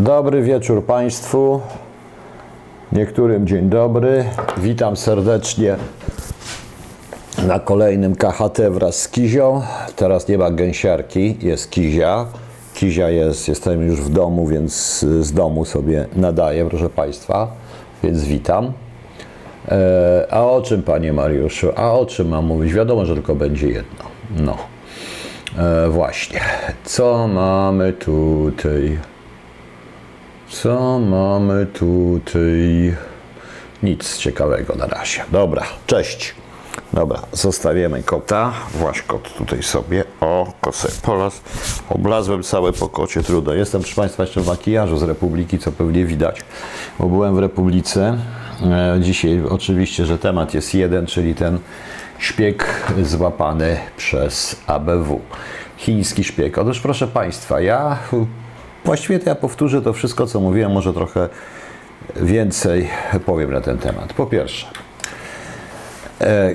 Dobry wieczór Państwu. Niektórym dzień dobry. Witam serdecznie na kolejnym KHT wraz z Kizią. Teraz nie ma gęsiarki, jest Kizia. Kizia jest, jestem już w domu, więc z domu sobie nadaję, proszę Państwa, więc witam. E, a o czym, Panie Mariuszu? A o czym mam mówić? Wiadomo, że tylko będzie jedno. No. E, właśnie. Co mamy tutaj? Co mamy tutaj? Nic ciekawego na razie. Dobra, cześć. Dobra, zostawiamy kota. Właśnie kot tutaj sobie. O, kosę polas. Oblazłem całe po kocie, trudno. Jestem, proszę Państwa, jeszcze w makijażu z Republiki, co pewnie widać, bo byłem w Republice. E, Dzisiaj oczywiście, że temat jest jeden, czyli ten szpieg złapany przez ABW. Chiński szpieg. Otóż proszę Państwa, ja właściwie to ja powtórzę to wszystko, co mówiłem, może trochę więcej powiem na ten temat. Po pierwsze, e,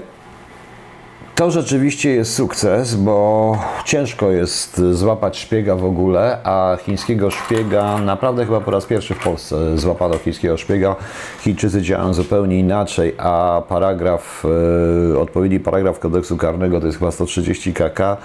to rzeczywiście jest sukces, bo ciężko jest złapać szpiega w ogóle, a chińskiego szpiega naprawdę chyba po raz pierwszy w Polsce złapano chińskiego szpiega. Chińczycy działają zupełnie inaczej, a paragraf, e, odpowiedni paragraf kodeksu karnego to jest chyba 130 kk,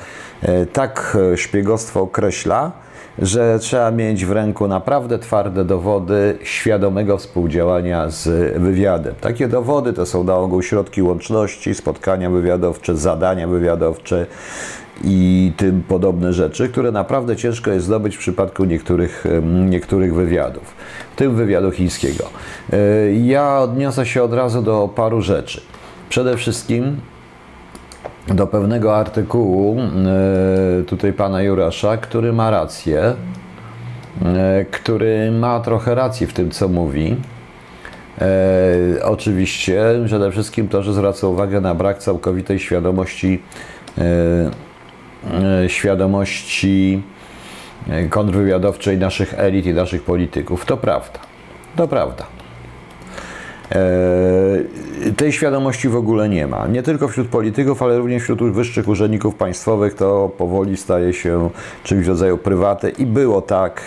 e, tak szpiegostwo określa, że trzeba mieć w ręku naprawdę twarde dowody świadomego współdziałania z wywiadem. Takie dowody to są na ogół środki łączności, spotkania wywiadowcze, zadania wywiadowcze i tym podobne rzeczy, które naprawdę ciężko jest zdobyć w przypadku niektórych, niektórych wywiadów, w tym wywiadu chińskiego. E, ja odniosę się od razu do paru rzeczy. Przede wszystkim do pewnego artykułu e, tutaj pana Jurasza, który ma rację, e, który ma trochę racji w tym, co mówi. E, oczywiście przede wszystkim to, że zwraca uwagę na brak całkowitej świadomości świadomości kontrwywiadowczej naszych elit i naszych polityków. To prawda. To prawda. E, tej świadomości w ogóle nie ma. Nie tylko wśród polityków, ale również wśród wyższych urzędników państwowych to powoli staje się czymś w rodzaju prywaty i było tak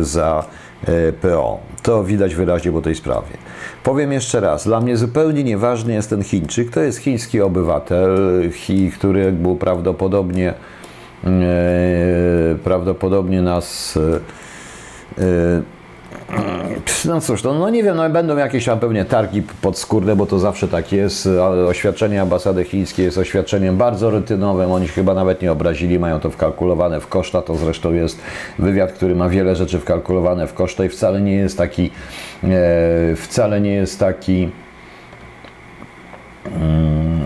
e, za e, PO. To widać wyraźnie po tej sprawie. Powiem jeszcze raz, dla mnie zupełnie nieważny jest ten Chińczyk. To jest chiński obywatel, który był prawdopodobnie prawdopodobnie nas no cóż, no, no nie wiem, no będą jakieś tam pewnie targi podskórne, bo to zawsze tak jest, ale oświadczenie ambasady chińskiej jest oświadczeniem bardzo rutynowym, oni chyba nawet nie obrazili, mają to wkalkulowane w koszta, to zresztą jest wywiad, który ma wiele rzeczy wkalkulowane w koszta i wcale nie jest taki, e, wcale nie jest taki mm,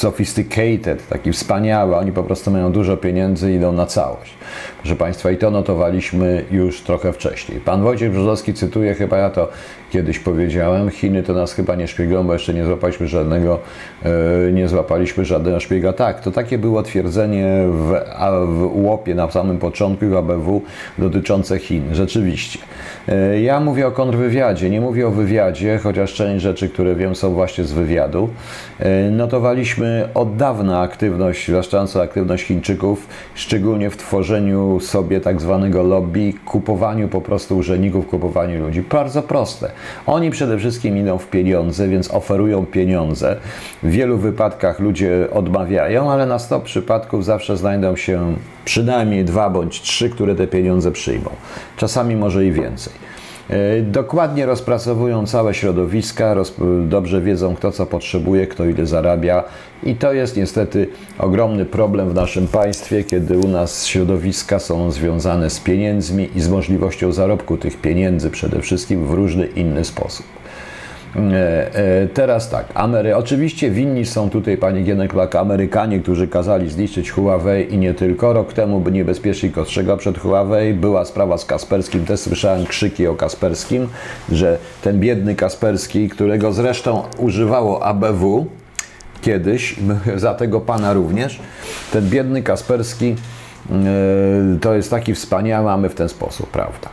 sophisticated, taki wspaniały, oni po prostu mają dużo pieniędzy i idą na całość. Proszę Państwa, i to notowaliśmy już trochę wcześniej. Pan Wojciech Brzozowski cytuje, chyba ja to kiedyś powiedziałem, Chiny to nas chyba nie szpiegują, bo jeszcze nie złapaliśmy żadnego, nie złapaliśmy żadnego szpiega. Tak, to takie było twierdzenie w, w łopie na samym początku w ABW dotyczące Chin. Rzeczywiście. Yy, ja mówię o kontrwywiadzie, nie mówię o wywiadzie, chociaż część rzeczy, które wiem są właśnie z wywiadu. Yy, notowaliśmy od dawna aktywność, zwłaszcza aktywność Chińczyków, szczególnie w tworzeniu sobie tak zwanego lobby, kupowaniu po prostu urzędników, kupowaniu ludzi. Bardzo proste. Oni przede wszystkim idą w pieniądze, więc oferują pieniądze. W wielu wypadkach ludzie odmawiają, ale na 100 przypadków zawsze znajdą się przynajmniej dwa bądź trzy, które te pieniądze przyjmą. Czasami może i więcej. E, dokładnie rozpracowują całe środowiska, dobrze wiedzą, kto co potrzebuje, kto ile zarabia, i to jest niestety ogromny problem w naszym państwie, kiedy u nas środowiska są związane z pieniędzmi i z możliwością zarobku tych pieniędzy przede wszystkim w różny inny sposób. E, e, teraz tak, Amery, oczywiście winni są tutaj, pani Gieneklak, Amerykanie, którzy kazali zniszczyć Huawei i nie tylko. Rok temu by niebezpiecznik ostrzegał przed Huawei. Była sprawa z Kasperskim, też słyszałem krzyki o Kasperskim, że ten biedny Kasperski, którego zresztą używało ABW kiedyś, za tego pana również, ten biedny Kasperski e, to jest taki wspaniały, mamy w ten sposób, prawda?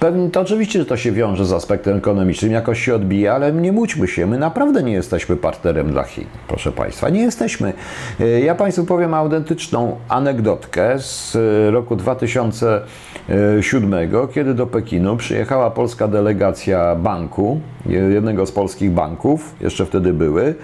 Pewnie to oczywiście, że to się wiąże z aspektem ekonomicznym, jakoś się odbija, ale nie mućmy się, my naprawdę nie jesteśmy partnerem dla Chin, proszę Państwa, nie jesteśmy. E, ja Państwu powiem autentyczną anegdotkę z e, roku 2007, kiedy do Pekinu przyjechała polska delegacja banku, jednego z polskich banków, jeszcze wtedy były,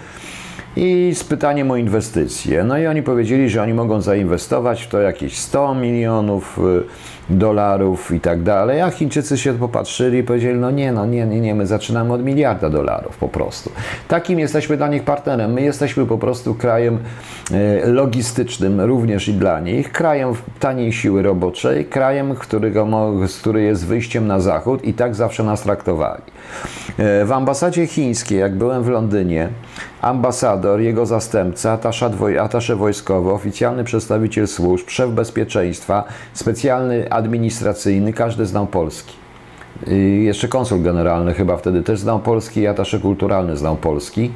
i z pytaniem o inwestycje. No i oni powiedzieli, że oni mogą zainwestować w to jakieś 100 milionów y, dolarów i tak dalej, a Chińczycy się popatrzyli i powiedzieli, no nie, no nie, nie, nie, my zaczynamy od miliarda dolarów po prostu. Takim jesteśmy dla nich partnerem. My jesteśmy po prostu krajem y, logistycznym również i dla nich, krajem taniej siły roboczej, krajem, którego, który jest wyjściem na zachód i tak zawsze nas traktowali. Y, w ambasadzie chińskiej, jak byłem w Londynie, ambasador, jego zastępca, atasze wojskowy, oficjalny przedstawiciel służb, szef bezpieczeństwa, specjalny administracyjny, każdy znał polski. I jeszcze konsul generalny chyba wtedy też znał polski i atasze kulturalny znał polski,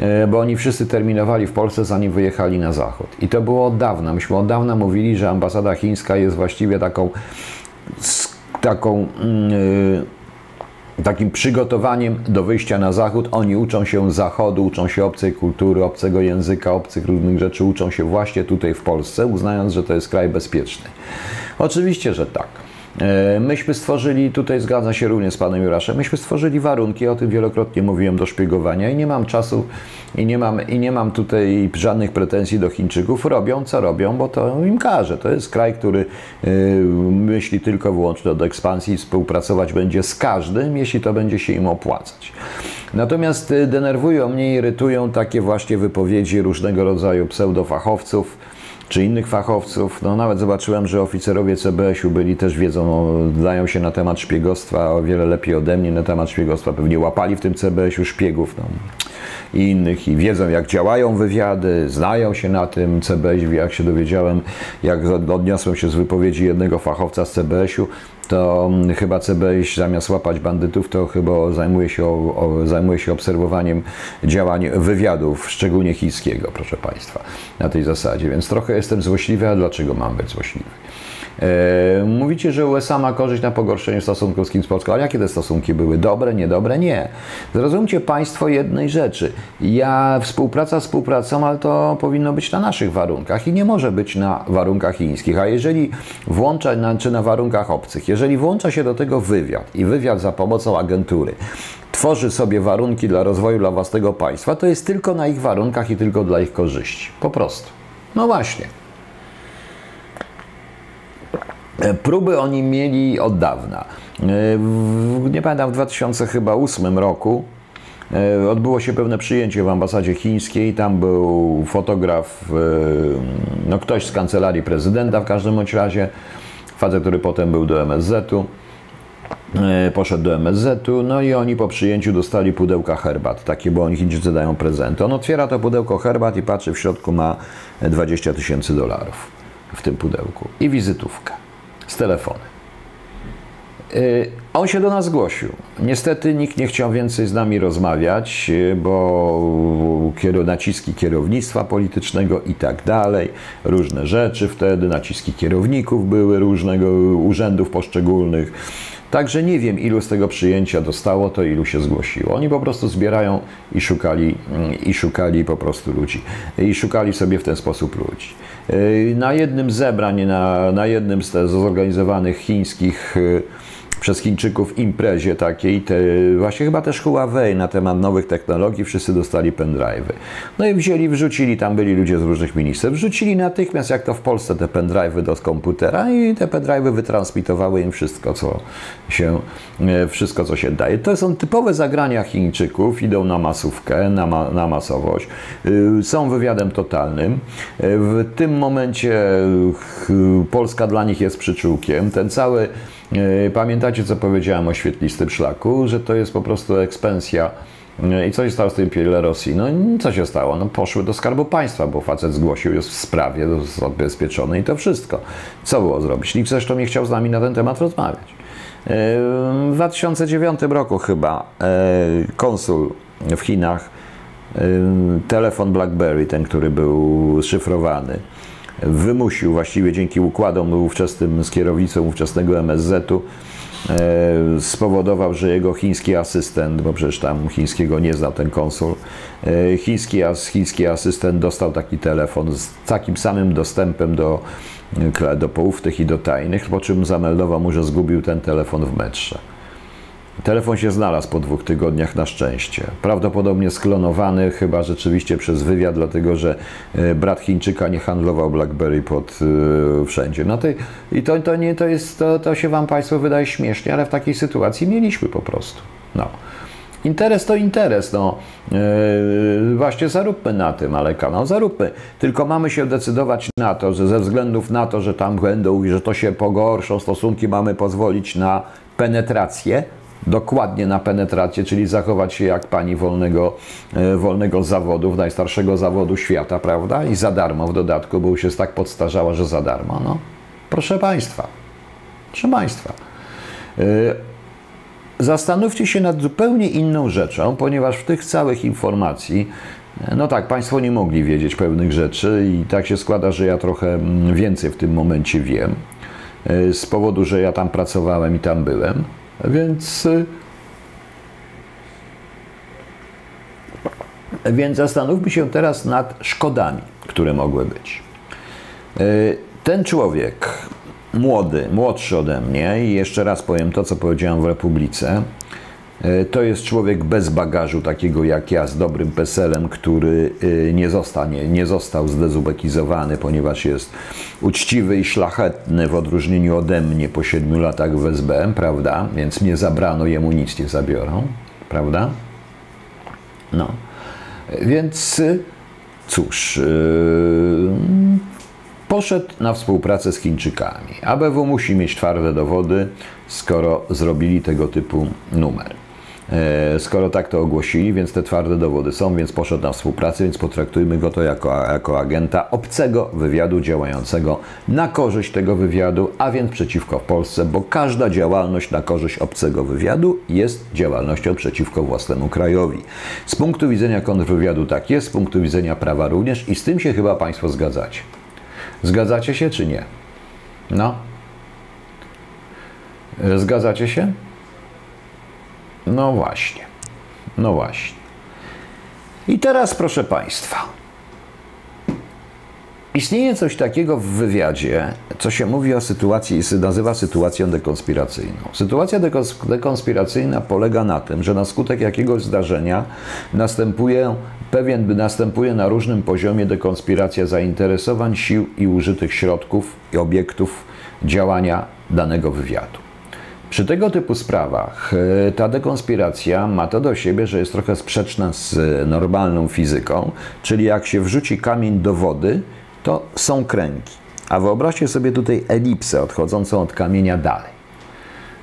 e, bo oni wszyscy terminowali w Polsce, zanim wyjechali na zachód. I to było od dawna. Myśmy od dawna mówili, że ambasada chińska jest właściwie taką taką yy, takim przygotowaniem do wyjścia na zachód. Oni uczą się zachodu, uczą się obcej kultury, obcego języka, obcych różnych rzeczy, uczą się właśnie tutaj w Polsce, uznając, że to jest kraj bezpieczny. Oczywiście, że tak. E, myśmy stworzyli, tutaj zgadza się również z panem Juraszem, myśmy stworzyli warunki, o tym wielokrotnie mówiłem, do szpiegowania i nie mam czasu i nie mam, i nie mam tutaj żadnych pretensji do Chińczyków. Robią, co robią, bo to im każe. To jest kraj, który yy, myśli tylko wyłącznie od ekspansji, współpracować będzie z każdym, jeśli to będzie się im opłacać. Natomiast y, denerwują mnie, irytują takie właśnie wypowiedzi różnego rodzaju pseudofachowców, czy innych fachowców. No nawet zobaczyłem, że oficerowie CBS-u byli też wiedzą, no, dają się na temat szpiegostwa o wiele lepiej ode mnie na temat szpiegostwa. Pewnie łapali w tym CBS-u szpiegów. No i innych i wiedzą, jak działają wywiady, znają się na tym. CBS, jak się dowiedziałem, jak odniosłem się z wypowiedzi jednego fachowca z CBS-u, to mm, chyba CBS zamiast łapać bandytów, to chyba zajmuje się, o, o, zajmuje się obserwowaniem działań wywiadów, szczególnie chińskiego, proszę Państwa, na tej zasadzie. Więc trochę jestem złośliwy, a dlaczego mam być złośliwy? E, mówicie, że USA ma korzyść na pogorszeniu stosunków z Chin z Polską, ale jakie te stosunki były? Dobre, niedobre? Nie. Zrozumcie Państwo jednej rzeczy. Ja, współpraca współpracą, ale to powinno być na naszych warunkach i nie może być na warunkach chińskich. A jeżeli włącza, na, czy na warunkach obcych, jeżeli włącza się do tego wywiad i wywiad za pomocą agentury, tworzy sobie warunki dla rozwoju dla własnego państwa, to jest tylko na ich warunkach i tylko dla ich korzyści. Po prostu. No właśnie. E, próby oni mieli od dawna. E, nie pamiętam, w 2008 roku e, odbyło się pewne przyjęcie w ambasadzie chińskiej. Tam był fotograf, no ktoś z kancelarii prezydenta w każdym bądź razie, facet, który potem był do MSZ-u. Poszedł do MSZ-u, no i oni po przyjęciu dostali pudełka herbat, takie, bo oni Chińczycy dają prezenty. On otwiera to pudełko herbat i patrzy, w środku ma 20 tysięcy dolarów w tym pudełku i wizytówkę z telefonem. Y, on się do nas zgłosił. Niestety nikt nie chciał więcej z nami rozmawiać, y, bo naciski kierownictwa politycznego i tak dalej, różne rzeczy wtedy, naciski kierowników były różnego urzędów poszczególnych. Także nie wiem, ilu z tego przyjęcia dostało, to ilu się zgłosiło. Oni po prostu zbierają i szukali, mm, i szukali po prostu ludzi. I szukali sobie w ten sposób ludzi. Y, na jednym zebrań, na, na jednym z, z zorganizowanych chińskich y, przez Chińczyków imprezie takiej, te, właśnie chyba też Huawei na temat nowych technologii, wszyscy dostali pendrive'y. No i wzięli, wrzucili, tam byli ludzie z różnych ministerstw, wrzucili natychmiast, jak to w Polsce, te pendrive'y do komputera i te pendrive'y wytransmitowały im wszystko, co się, e, wszystko, co się daje. To są typowe zagrania Chińczyków, idą na masówkę, na, ma, na masowość, y, są wywiadem totalnym. E, w tym momencie Polska dla nich jest przyczółkiem. Ten cały pamiętacie, co powiedziałem o świetlistym szlaku, że to jest po prostu ekspensja. E, I co się stało z tym Pierre Rosji? No co się stało? No poszły do Skarbu Państwa, bo facet zgłosił, jest w sprawie, jest odbezpieczony i to wszystko. Co było zrobić? Nikt zresztą nie chciał z nami na ten temat rozmawiać. E, w 2009 roku chyba konsul w Chinach, telefon BlackBerry, ten, który był szyfrowany, wymusił właściwie dzięki układom ówczesnym z kierownicą ówczesnego MSZ-u e, spowodował, że jego chiński asystent, bo przecież tam chińskiego nie znał ten konsul, e, chiński, as, chiński asystent dostał taki telefon z takim samym dostępem do, e, do poufnych i do tajnych, po czym zameldował mu, że zgubił ten telefon w metrze. Telefon się znalazł po dwóch tygodniach na szczęście. Prawdopodobnie sklonowany, chyba rzeczywiście przez wywiad, dlatego że e, brat Chińczyka nie handlował BlackBerry pod yy, wszędzie. No to, I to, to, nie, to, jest, to, to się Wam Państwo wydaje śmiesznie, ale w takiej sytuacji mieliśmy po prostu. No. Interes to interes, no yy, właśnie zaróbmy na tym, ale kanał zaróbmy. Tylko mamy się decydować na to, że ze względów na to, że tam będą i że to się pogorszą stosunki, mamy pozwolić na penetrację, dokładnie na penetrację, czyli zachować się jak pani wolnego, e, wolnego zawodu, najstarszego zawodu świata, prawda? I za darmo w dodatku, bo już jest tak podstarzała, że za darmo. No, proszę Państwa, proszę Państwa. E, zastanówcie się nad zupełnie inną rzeczą, ponieważ w tych całych informacji, e, no tak, Państwo nie mogli wiedzieć pewnych rzeczy i tak się składa, że ja trochę mm, więcej w tym momencie wiem, z powodu, że ja tam pracowałem i tam byłem. Więc, y, więc zastanówmy się teraz nad szkodami, które mogły być. Y, ten człowiek, młody, młodszy ode mnie, i jeszcze raz powiem to, co powiedziałem w Republice, to jest człowiek bez bagażu, takiego jak ja, z dobrym peselem, który e, nie, zostanie, nie został zdezubekizowany, ponieważ jest uczciwy i szlachetny w odróżnieniu ode mnie po siedmiu latach w SB, prawda? Więc mnie zabrano, jemu nic nie zabiorą, prawda? No. Więc e, cóż, poszedł na współpracę z Chińczykami. ABW musi mieć twarde dowody, skoro zrobili tego typu numer. E, skoro tak to ogłosili, więc te twarde dowody są, więc poszedł na współpracę, więc potraktujmy go to jako, jako agenta obcego wywiadu działającego na korzyść tego wywiadu, a więc przeciwko Polsce, bo każda działalność na korzyść obcego wywiadu jest działalnością przeciwko własnemu krajowi. Z punktu widzenia kontrwywiadu tak jest, z punktu widzenia prawa również i z tym się chyba Państwo zgadzacie. Zgadzacie się czy nie? No. Zgadzacie się? No właśnie. No właśnie. I teraz, proszę Państwa, istnieje coś takiego w wywiadzie, co się mówi o sytuacji, nazywa sytuacją dekonspiracyjną. Sytuacja dekonspiracyjna polega na tym, że na skutek jakiegoś zdarzenia następuje pewien, następuje na różnym poziomie dekonspiracja zainteresowań, sił i użytych środków i obiektów działania danego wywiadu. Przy tego typu sprawach e, ta dekonspiracja ma to do siebie, że jest trochę sprzeczna z normalną fizyką, czyli jak się wrzuci kamień do wody, to są kręgi. A wyobraźcie sobie tutaj elipsę odchodzącą od kamienia dalej.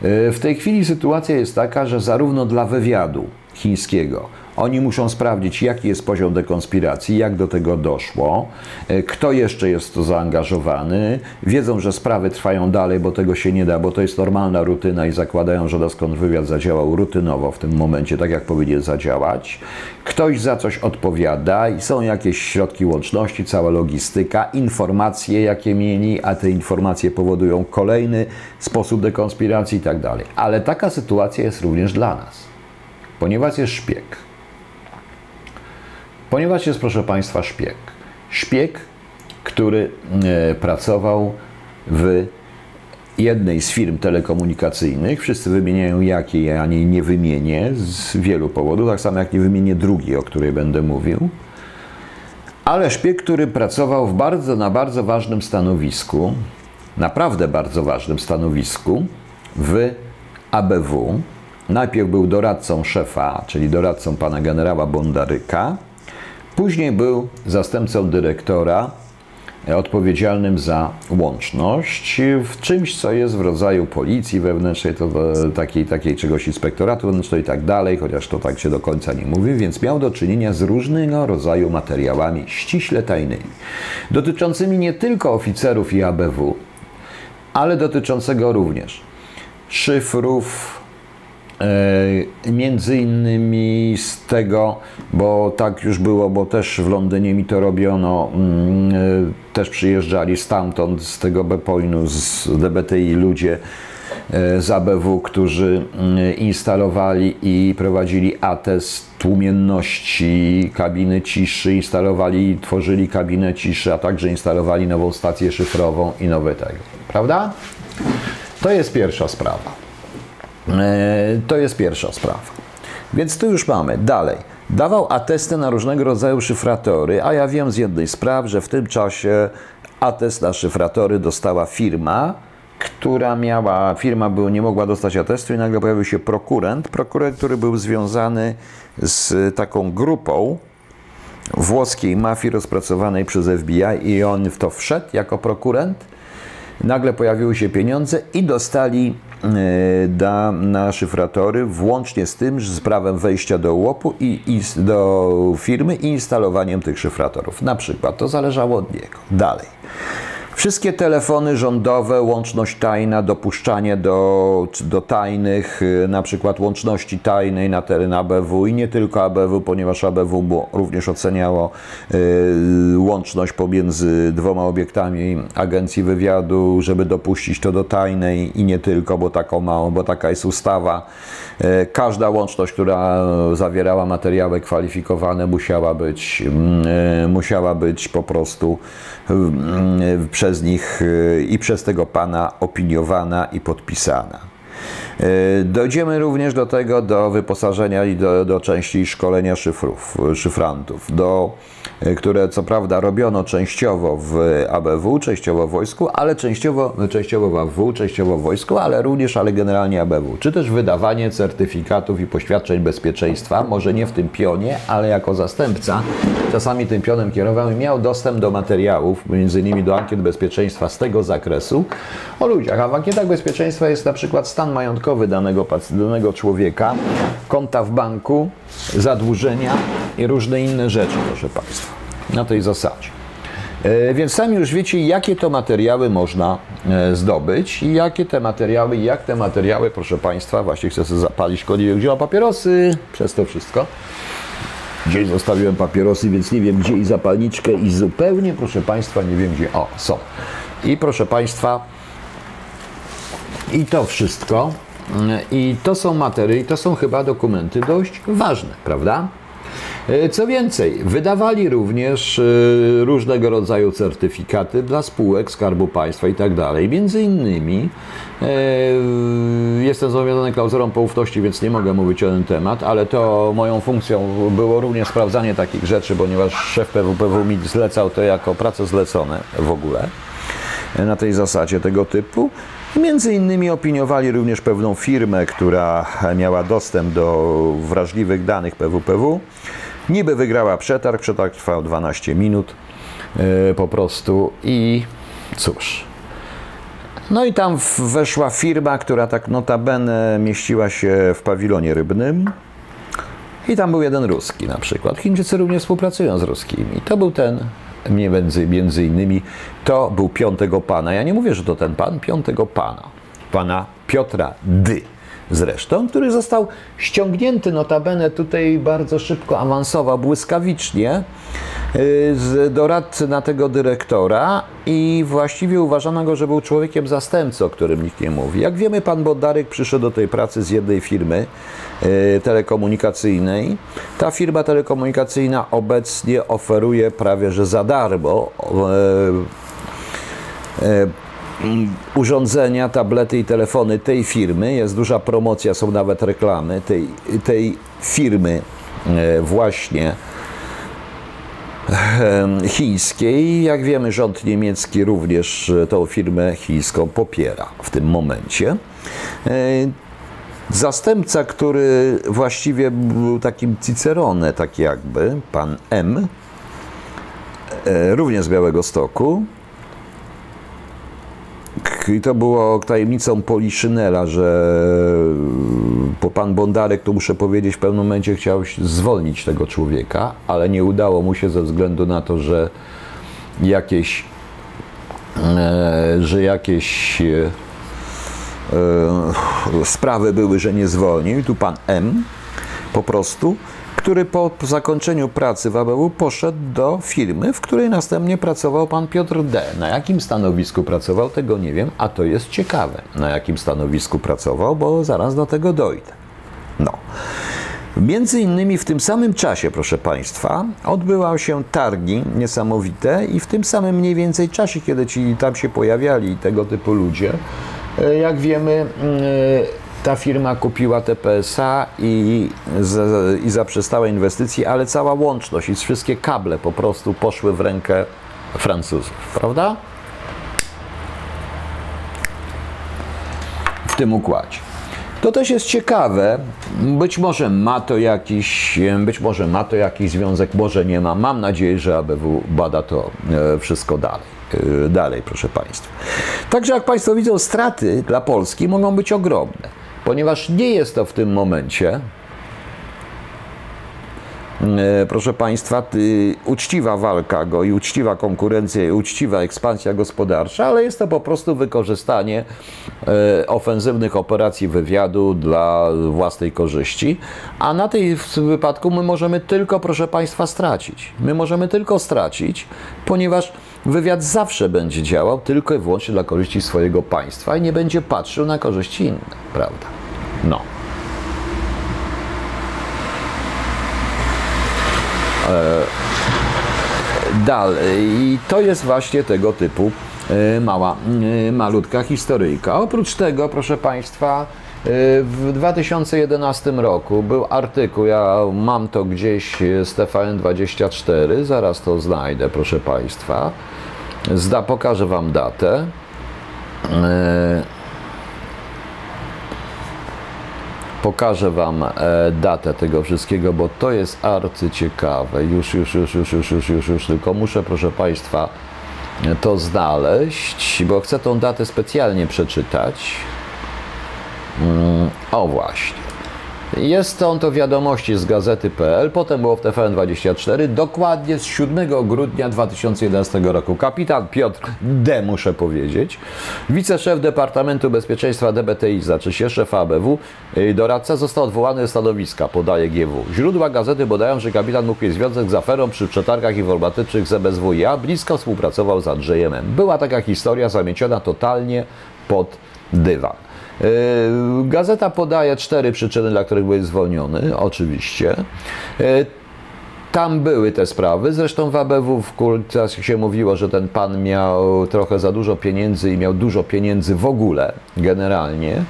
E, w tej chwili sytuacja jest taka, że zarówno dla wywiadu chińskiego, oni muszą sprawdzić, jaki jest poziom dekonspiracji, jak do tego doszło, e, kto jeszcze jest to zaangażowany. Wiedzą, że sprawy trwają dalej, bo tego się nie da, bo to jest normalna rutyna i zakładają, że Daskon wywiad zadziałał rutynowo w tym momencie, tak jak powinien zadziałać. Ktoś za coś odpowiada i są jakieś środki łączności, cała logistyka, informacje, jakie mieli, a te informacje powodują kolejny sposób dekonspiracji i tak dalej. Ale taka sytuacja jest również dla nas, ponieważ jest szpieg Ponieważ jest, proszę Państwa, szpieg. Szpieg, który e, pracował w jednej z firm telekomunikacyjnych. Wszyscy wymieniają jakie, ja nie, nie wymienię z wielu powodów, tak samo jak nie wymienię drugiej, o której będę mówił. Ale szpieg, który pracował w bardzo, na bardzo ważnym stanowisku, naprawdę bardzo ważnym stanowisku w ABW. Najpierw był doradcą szefa, czyli doradcą pana generała Bondaryka, Później był zastępcą dyrektora e, odpowiedzialnym za łączność w czymś, co jest w rodzaju policji wewnętrznej, to e, takiej, takiej czegoś inspektoratu wewnętrznego i tak dalej, chociaż to tak się do końca nie mówi, więc miał do czynienia z różnego rodzaju materiałami ściśle tajnymi, dotyczącymi nie tylko oficerów i ABW, ale dotyczącego również szyfrów, między innymi z tego, bo tak już było, bo też w Londynie mi to robiono, mm, e, też przyjeżdżali stamtąd, z tego Bepoinu, z DBTI ludzie e, z ABW, którzy mm, instalowali i prowadzili atest tłumienności kabiny ciszy, instalowali, tworzyli kabinę ciszy, a także instalowali nową stację szyfrową i nowe tego. Prawda? To jest pierwsza sprawa. E, to jest pierwsza sprawa. Więc tu już mamy. Dalej. Dawał atesty na różnego rodzaju szyfratory, a ja wiem z jednej spraw, że w tym czasie atest na szyfratory dostała firma, która miała, firma był, nie mogła dostać atestu i nagle pojawił się prokurent, prokurent, który był związany z taką grupą włoskiej mafii rozpracowanej przez FBI i on w to wszedł jako prokurent. Nagle pojawiły się pieniądze i dostali e, da, na szyfratory, włącznie z tym, z prawem wejścia do łopu i, i do firmy i instalowaniem tych szyfratorów. Na przykład to zależało od niego. Dalej. Wszystkie telefony rządowe, łączność tajna, dopuszczanie do, do tajnych, y, na przykład łączności tajnej na teren ABW i nie tylko ABW, ponieważ ABW również oceniało y, łączność pomiędzy dwoma obiektami agencji wywiadu, żeby dopuścić to do tajnej i nie tylko, bo taką małą, bo taka jest ustawa. Y, każda łączność, która zawierała materiały kwalifikowane, musiała być, y, musiała być po prostu przez nich y, i przez tego pana opiniowana i podpisana. Y, dojdziemy również do tego, do wyposażenia i do, do części szkolenia szyfrów, szyfrantów, do E, które co prawda robiono częściowo w ABW, częściowo w wojsku, ale częściowo, częściowo w ABW, częściowo w wojsku, ale również, ale generalnie ABW. Czy też wydawanie certyfikatów i poświadczeń bezpieczeństwa, może nie w tym pionie, ale jako zastępca. Czasami tym pionem kierował i miał dostęp do materiałów, między innymi do ankiet bezpieczeństwa z tego zakresu o ludziach. A w ankietach bezpieczeństwa jest na przykład stan majątkowy danego, danego człowieka, konta w banku, zadłużenia i różne inne rzeczy, proszę Państwa na tej zasadzie. E, więc sami już wiecie, jakie to materiały można e, zdobyć i jakie te materiały, jak te materiały, proszę Państwa, właśnie chcę sobie zapalić koniec, gdzie mam papierosy, przez to wszystko. Gdzieś zostawiłem papierosy, więc nie wiem gdzie i zapalniczkę i zupełnie, proszę Państwa, nie wiem gdzie. O, są. I proszę Państwa, i to wszystko, i to są materiały, to są chyba dokumenty dość ważne, prawda? E, co więcej, wydawali również e, różnego rodzaju certyfikaty dla spółek Skarbu Państwa i tak dalej. Między innymi e, jestem zobowiązany klauzulą poufności, więc nie mogę mówić o ten temat, ale to moją funkcją było również sprawdzanie takich rzeczy, ponieważ szef PWPW mi zlecał to jako prace zlecone w ogóle na tej zasadzie tego typu. Między innymi opiniowali również pewną firmę, która miała dostęp do wrażliwych danych PWPW Niby wygrała przetarg, przetarg trwał 12 minut yy, po prostu i cóż. No i tam weszła firma, która tak notabene mieściła się w pawilonie rybnym. I tam był jeden ruski na przykład. Chińczycy również współpracują z ruskimi. To był ten, między, między innymi, to był piątego pana. Ja nie mówię, że to ten pan, piątego pana. Pana Piotra Dy zresztą, który został ściągnięty notabene tutaj bardzo szybko awansował, błyskawicznie y, z doradcy na tego dyrektora i właściwie uważano go, że był człowiekiem zastępcą, o którym nikt nie mówi. Jak wiemy, pan Bodarek przyszedł do tej pracy z jednej firmy y, telekomunikacyjnej. Ta firma telekomunikacyjna obecnie oferuje prawie że za darmo y, Mm, urządzenia, tablety i telefony tej firmy. Jest duża promocja, są nawet reklamy tej, tej firmy e, właśnie chińskiej. Jak wiemy, rząd niemiecki również tą firmę chińską popiera w tym momencie. E, zastępca, który właściwie był takim Cicerone, tak jakby, pan M, e, również z Białego Stoku, i to było tajemnicą Poliszynela, że po pan Bondarek, to muszę powiedzieć, w pewnym momencie chciał zwolnić tego człowieka, ale nie udało mu się ze względu na to, że jakieś, e, że jakieś e, e, sprawy były, że nie zwolnił. Tu pan M po prostu który po zakończeniu pracy w ABW poszedł do firmy, w której następnie pracował pan Piotr D. Na jakim stanowisku pracował, tego nie wiem, a to jest ciekawe, na jakim stanowisku pracował, bo zaraz do tego dojdę. No. Między innymi w tym samym czasie, proszę Państwa, odbywały się targi niesamowite i w tym samym mniej więcej czasie, kiedy ci tam się pojawiali tego typu ludzie, e, jak wiemy, e, ta firma kupiła TPSA i, i zaprzestała inwestycji, ale cała łączność i wszystkie kable po prostu poszły w rękę Francuzów, prawda? W tym układzie. To też jest ciekawe. Być może ma to jakiś, być może ma to jakiś związek, może nie ma. Mam nadzieję, że ABW bada to e, wszystko dalej. E, dalej, proszę Państwa. Także jak Państwo widzą, straty dla Polski mogą być ogromne, ponieważ nie jest to w tym momencie E, proszę Państwa, uczciwa walka go i uczciwa konkurencja i uczciwa ekspansja gospodarcza, ale jest to po prostu wykorzystanie e, ofensywnych operacji wywiadu dla własnej korzyści, a na tej wypadku my możemy tylko, proszę Państwa, stracić. My możemy tylko stracić, ponieważ wywiad zawsze będzie działał tylko i wyłącznie dla korzyści swojego państwa i nie będzie patrzył na korzyści inne, prawda? No. E, dalej. I to jest właśnie tego typu e, mała, e, malutka historyjka. Oprócz tego, proszę Państwa, w 2011 roku był artykuł, ja mam to gdzieś z TVN24, zaraz to znajdę, proszę Państwa. Zda, pokażę Wam datę. Pokażę Wam e, datę tego wszystkiego, bo to jest arcyciekawe. Już, już, już, już, już, już, już, już, tylko muszę, proszę Państwa, to znaleźć, bo chcę tą datę specjalnie przeczytać. Mm, o właśnie. Jest on to wiadomości z gazety.pl, potem było w TVN24, dokładnie z 7 grudnia 2011 roku. Kapitan Piotr D, muszę powiedzieć, wiceszef Departamentu Bezpieczeństwa DBTI, znaczy się szef ABW, doradca został odwołany do stanowiska, podaje GW. Źródła gazety podają, że kapitan mógł mieć związek z aferą przy przetargach informatycznych z MSWiA, blisko współpracował z Andrzejem M. Była taka historia zamieciona totalnie pod dywan. E, gazeta podaje cztery przyczyny, dla których był zwolniony, oczywiście. E, tam były te sprawy. Zresztą w ABW w kulcie się mówiło, że ten pan miał trochę za dużo pieniędzy i miał dużo pieniędzy w ogóle, generalnie.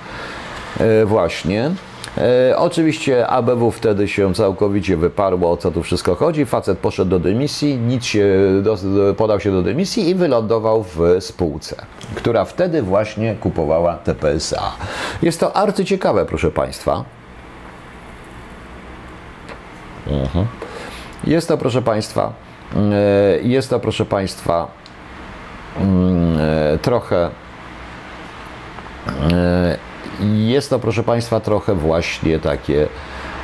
E, właśnie. E, oczywiście ABW wtedy się całkowicie wyparło, o co tu wszystko chodzi. Facet poszedł do dymisji, nic się, do, podał się do dymisji i wylądował w spółce, która wtedy właśnie kupowała TPSA. Jest to arcyciekawe, proszę Państwa. Mhm. Jest to, proszę Państwa, e, jest to, proszę Państwa, mm, e, trochę jest to, proszę Państwa, trochę właśnie takie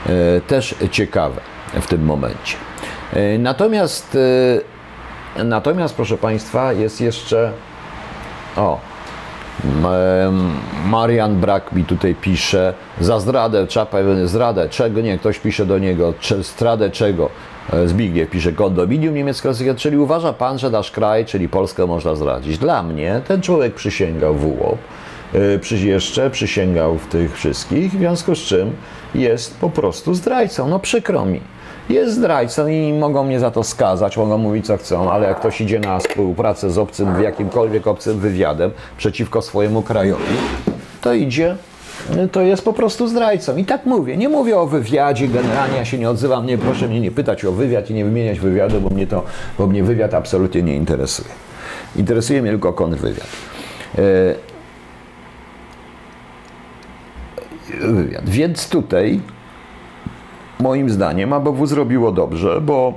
e, też ciekawe w tym momencie. E, natomiast, e, natomiast, proszę Państwa, jest jeszcze. O, Marian Brak mi tutaj pisze za zdradę, czapa, zdradę czego, nie, ktoś pisze do niego, zdradę czego, Zbigniew pisze kondominium niemiecko-rosyjskie, czyli uważa Pan, że nasz kraj, czyli Polskę można zdradzić. Dla mnie ten człowiek przysięgał w UOP, jeszcze przysięgał w tych wszystkich, w związku z czym jest po prostu zdrajcą. No przykro mi. Jest zdrajcą i mogą mnie za to skazać, mogą mówić co chcą, ale jak ktoś idzie na współpracę z obcym, jakimkolwiek obcym wywiadem przeciwko swojemu krajowi, to idzie to jest po prostu zdrajcą. I tak mówię. Nie mówię o wywiadzie, generalnie ja się nie odzywam, nie proszę mnie nie pytać o wywiad i nie wymieniać wywiadu, bo mnie to, bo mnie wywiad absolutnie nie interesuje. Interesuje mnie tylko kontrwywiad. Yy, wywiad. Więc tutaj moim zdaniem ABW zrobiło dobrze, bo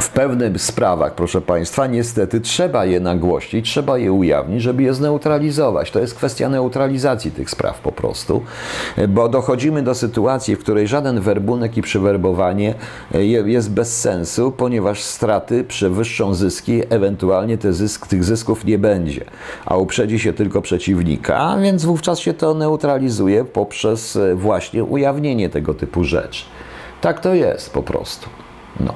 w pewnych sprawach, proszę Państwa, niestety trzeba je nagłościć, trzeba je ujawnić, żeby je zneutralizować. To jest kwestia neutralizacji tych spraw po prostu, bo dochodzimy do sytuacji, w której żaden werbunek i przywerbowanie jest bez sensu, ponieważ straty przewyższą zyski, ewentualnie te zysk, tych zysków nie będzie, a uprzedzi się tylko przeciwnika, więc wówczas się to neutralizuje poprzez właśnie ujawnienie tego typu rzeczy. Tak to jest po prostu. No.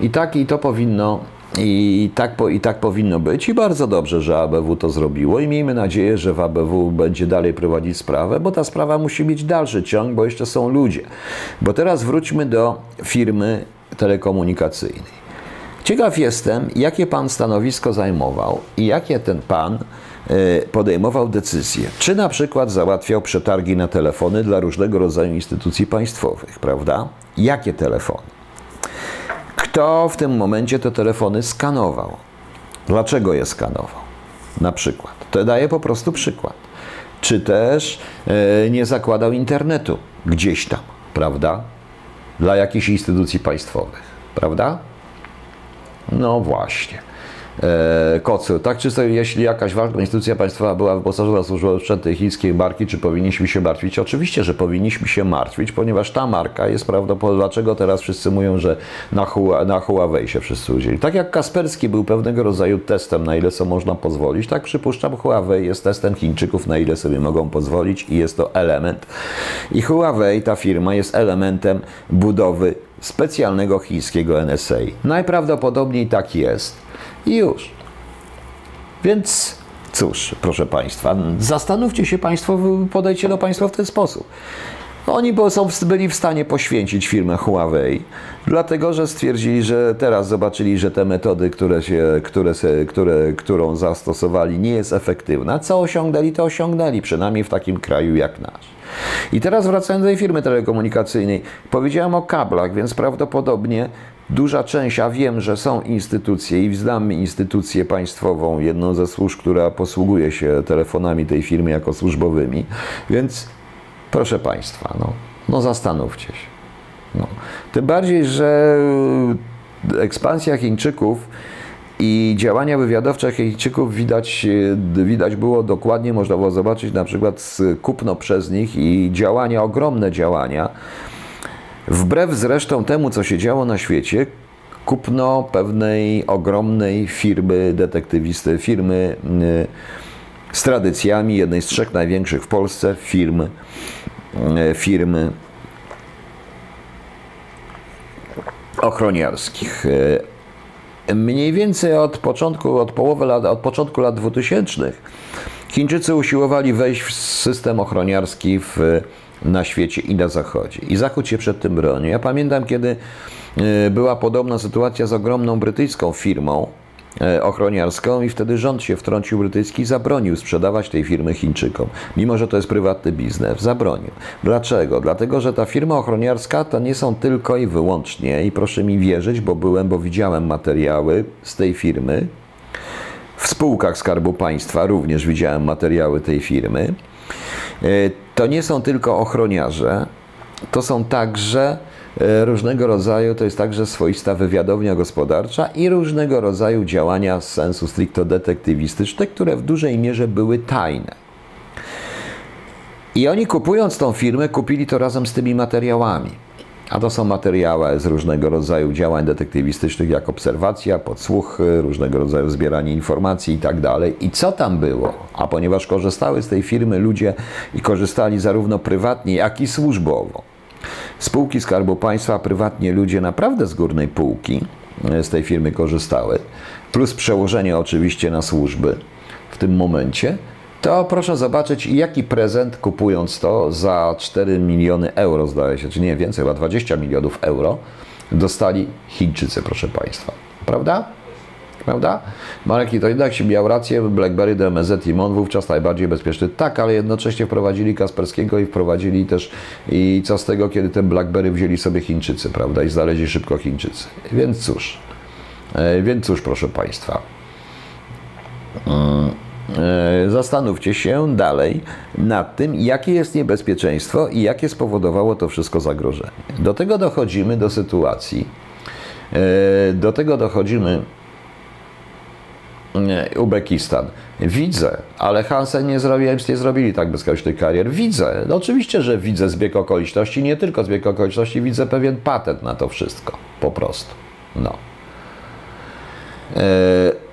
I tak i to powinno i tak, I tak powinno być i bardzo dobrze, że ABW to zrobiło i miejmy nadzieję, że w ABW będzie dalej prowadzić sprawę, bo ta sprawa musi mieć dalszy ciąg, bo jeszcze są ludzie. Bo teraz wróćmy do firmy telekomunikacyjnej. Ciekaw jestem, jakie pan stanowisko zajmował i jakie ten pan e, podejmował decyzje. Czy na przykład załatwiał przetargi na telefony dla różnego rodzaju instytucji państwowych, prawda? Jakie telefony? Kto w tym momencie te telefony skanował? Dlaczego je skanował? Na przykład. To daje po prostu przykład. Czy też e, nie zakładał internetu gdzieś tam, prawda? Dla jakichś instytucji państwowych, prawda? No właśnie. E, Kocu, tak czysto jeśli jakaś ważna instytucja państwowa była wyposażona w sprzęty chińskiej marki, czy powinniśmy się martwić? Oczywiście, że powinniśmy się martwić, ponieważ ta marka jest prawdopodobnie, dlaczego teraz wszyscy mówią, że na, Hua, na Huawei się wszyscy udzieli. Tak jak Kasperski był pewnego rodzaju testem, na ile sobie można pozwolić, tak przypuszczam Huawei jest testem Chińczyków, na ile sobie mogą pozwolić i jest to element. I Huawei, ta firma, jest elementem budowy specjalnego chińskiego NSA. Najprawdopodobniej tak jest. I już. Więc cóż, proszę Państwa, zastanówcie się Państwo, podejdźcie do Państwa w ten sposób. Oni byli w stanie poświęcić firmę Huawei, dlatego że stwierdzili, że teraz zobaczyli, że te metody, które się, które, które, którą zastosowali, nie jest efektywna. Co osiągnęli, to osiągnęli, przynajmniej w takim kraju jak nasz. I teraz wracając do tej firmy telekomunikacyjnej, powiedziałem o kablach, więc prawdopodobnie Duża część, a wiem, że są instytucje i znam instytucję państwową, jedną ze służb, która posługuje się telefonami tej firmy jako służbowymi, więc proszę Państwa, no, no zastanówcie się. No. Tym bardziej, że ekspansja Chińczyków i działania wywiadowcze Chińczyków widać, widać było dokładnie, można było zobaczyć na przykład kupno przez nich i działania, ogromne działania, Wbrew zresztą temu, co się działo na świecie, kupno pewnej ogromnej firmy detektywisty, firmy y, z tradycjami, jednej z trzech największych w Polsce firm, y, firmy ochroniarskich. Y, mniej więcej od początku, od połowy lat, od początku lat 2000 Chińczycy usiłowali wejść w system ochroniarski w na świecie i na Zachodzie. I Zachód się przed tym broni. Ja pamiętam, kiedy e, była podobna sytuacja z ogromną brytyjską firmą ochroniarską i wtedy rząd się wtrącił brytyjski i zabronił sprzedawać tej firmy Chińczykom. Mimo, że to jest prywatny biznes, zabronił. Dlaczego? Dlatego, że ta firma ochroniarska to nie są tylko i wyłącznie, i proszę mi wierzyć, bo byłem, bo widziałem materiały z tej firmy, w spółkach Skarbu Państwa również widziałem materiały tej firmy. E, to nie są tylko ochroniarze, to są także e, różnego rodzaju, to jest także swoista wywiadownia gospodarcza i różnego rodzaju działania z sensu stricto detektywistyczne, które w dużej mierze były tajne. I oni kupując tą firmę, kupili to razem z tymi materiałami. A to są materiały z różnego rodzaju działań detektywistycznych, jak obserwacja, podsłuchy, różnego rodzaju zbieranie informacji i tak dalej. I co tam było? A ponieważ korzystały z tej firmy ludzie i korzystali zarówno prywatnie, jak i służbowo. Spółki Skarbu Państwa, prywatnie ludzie naprawdę z górnej półki e, z tej firmy korzystały, plus przełożenie oczywiście na służby w tym momencie to proszę zobaczyć, jaki prezent kupując to za 4 miliony euro, zdaje się, czy nie więcej, chyba 20 milionów euro, dostali Chińczycy, proszę Państwa. Prawda? Prawda? Marek i to jednak się miał rację, BlackBerry, DMZ i MON wówczas najbardziej bezpieczny. Tak, ale jednocześnie wprowadzili Kasperskiego i wprowadzili też i co z tego, kiedy ten BlackBerry wzięli sobie Chińczycy, prawda? I znaleźli szybko Chińczycy. Więc cóż, e, więc cóż, proszę Państwa. E, zastanówcie się dalej nad tym, jakie jest niebezpieczeństwo i jakie spowodowało to wszystko zagrożenie. Do tego dochodzimy do sytuacji, e, do tego dochodzimy Uzbekistan. Widzę, ale Hansen nie, zrobili, nie zrobili tak bezkreślnych karier. Widzę, no oczywiście, że widzę zbieg okoliczności, nie tylko zbieg okoliczności, widzę pewien patent na to wszystko, po prostu. No. E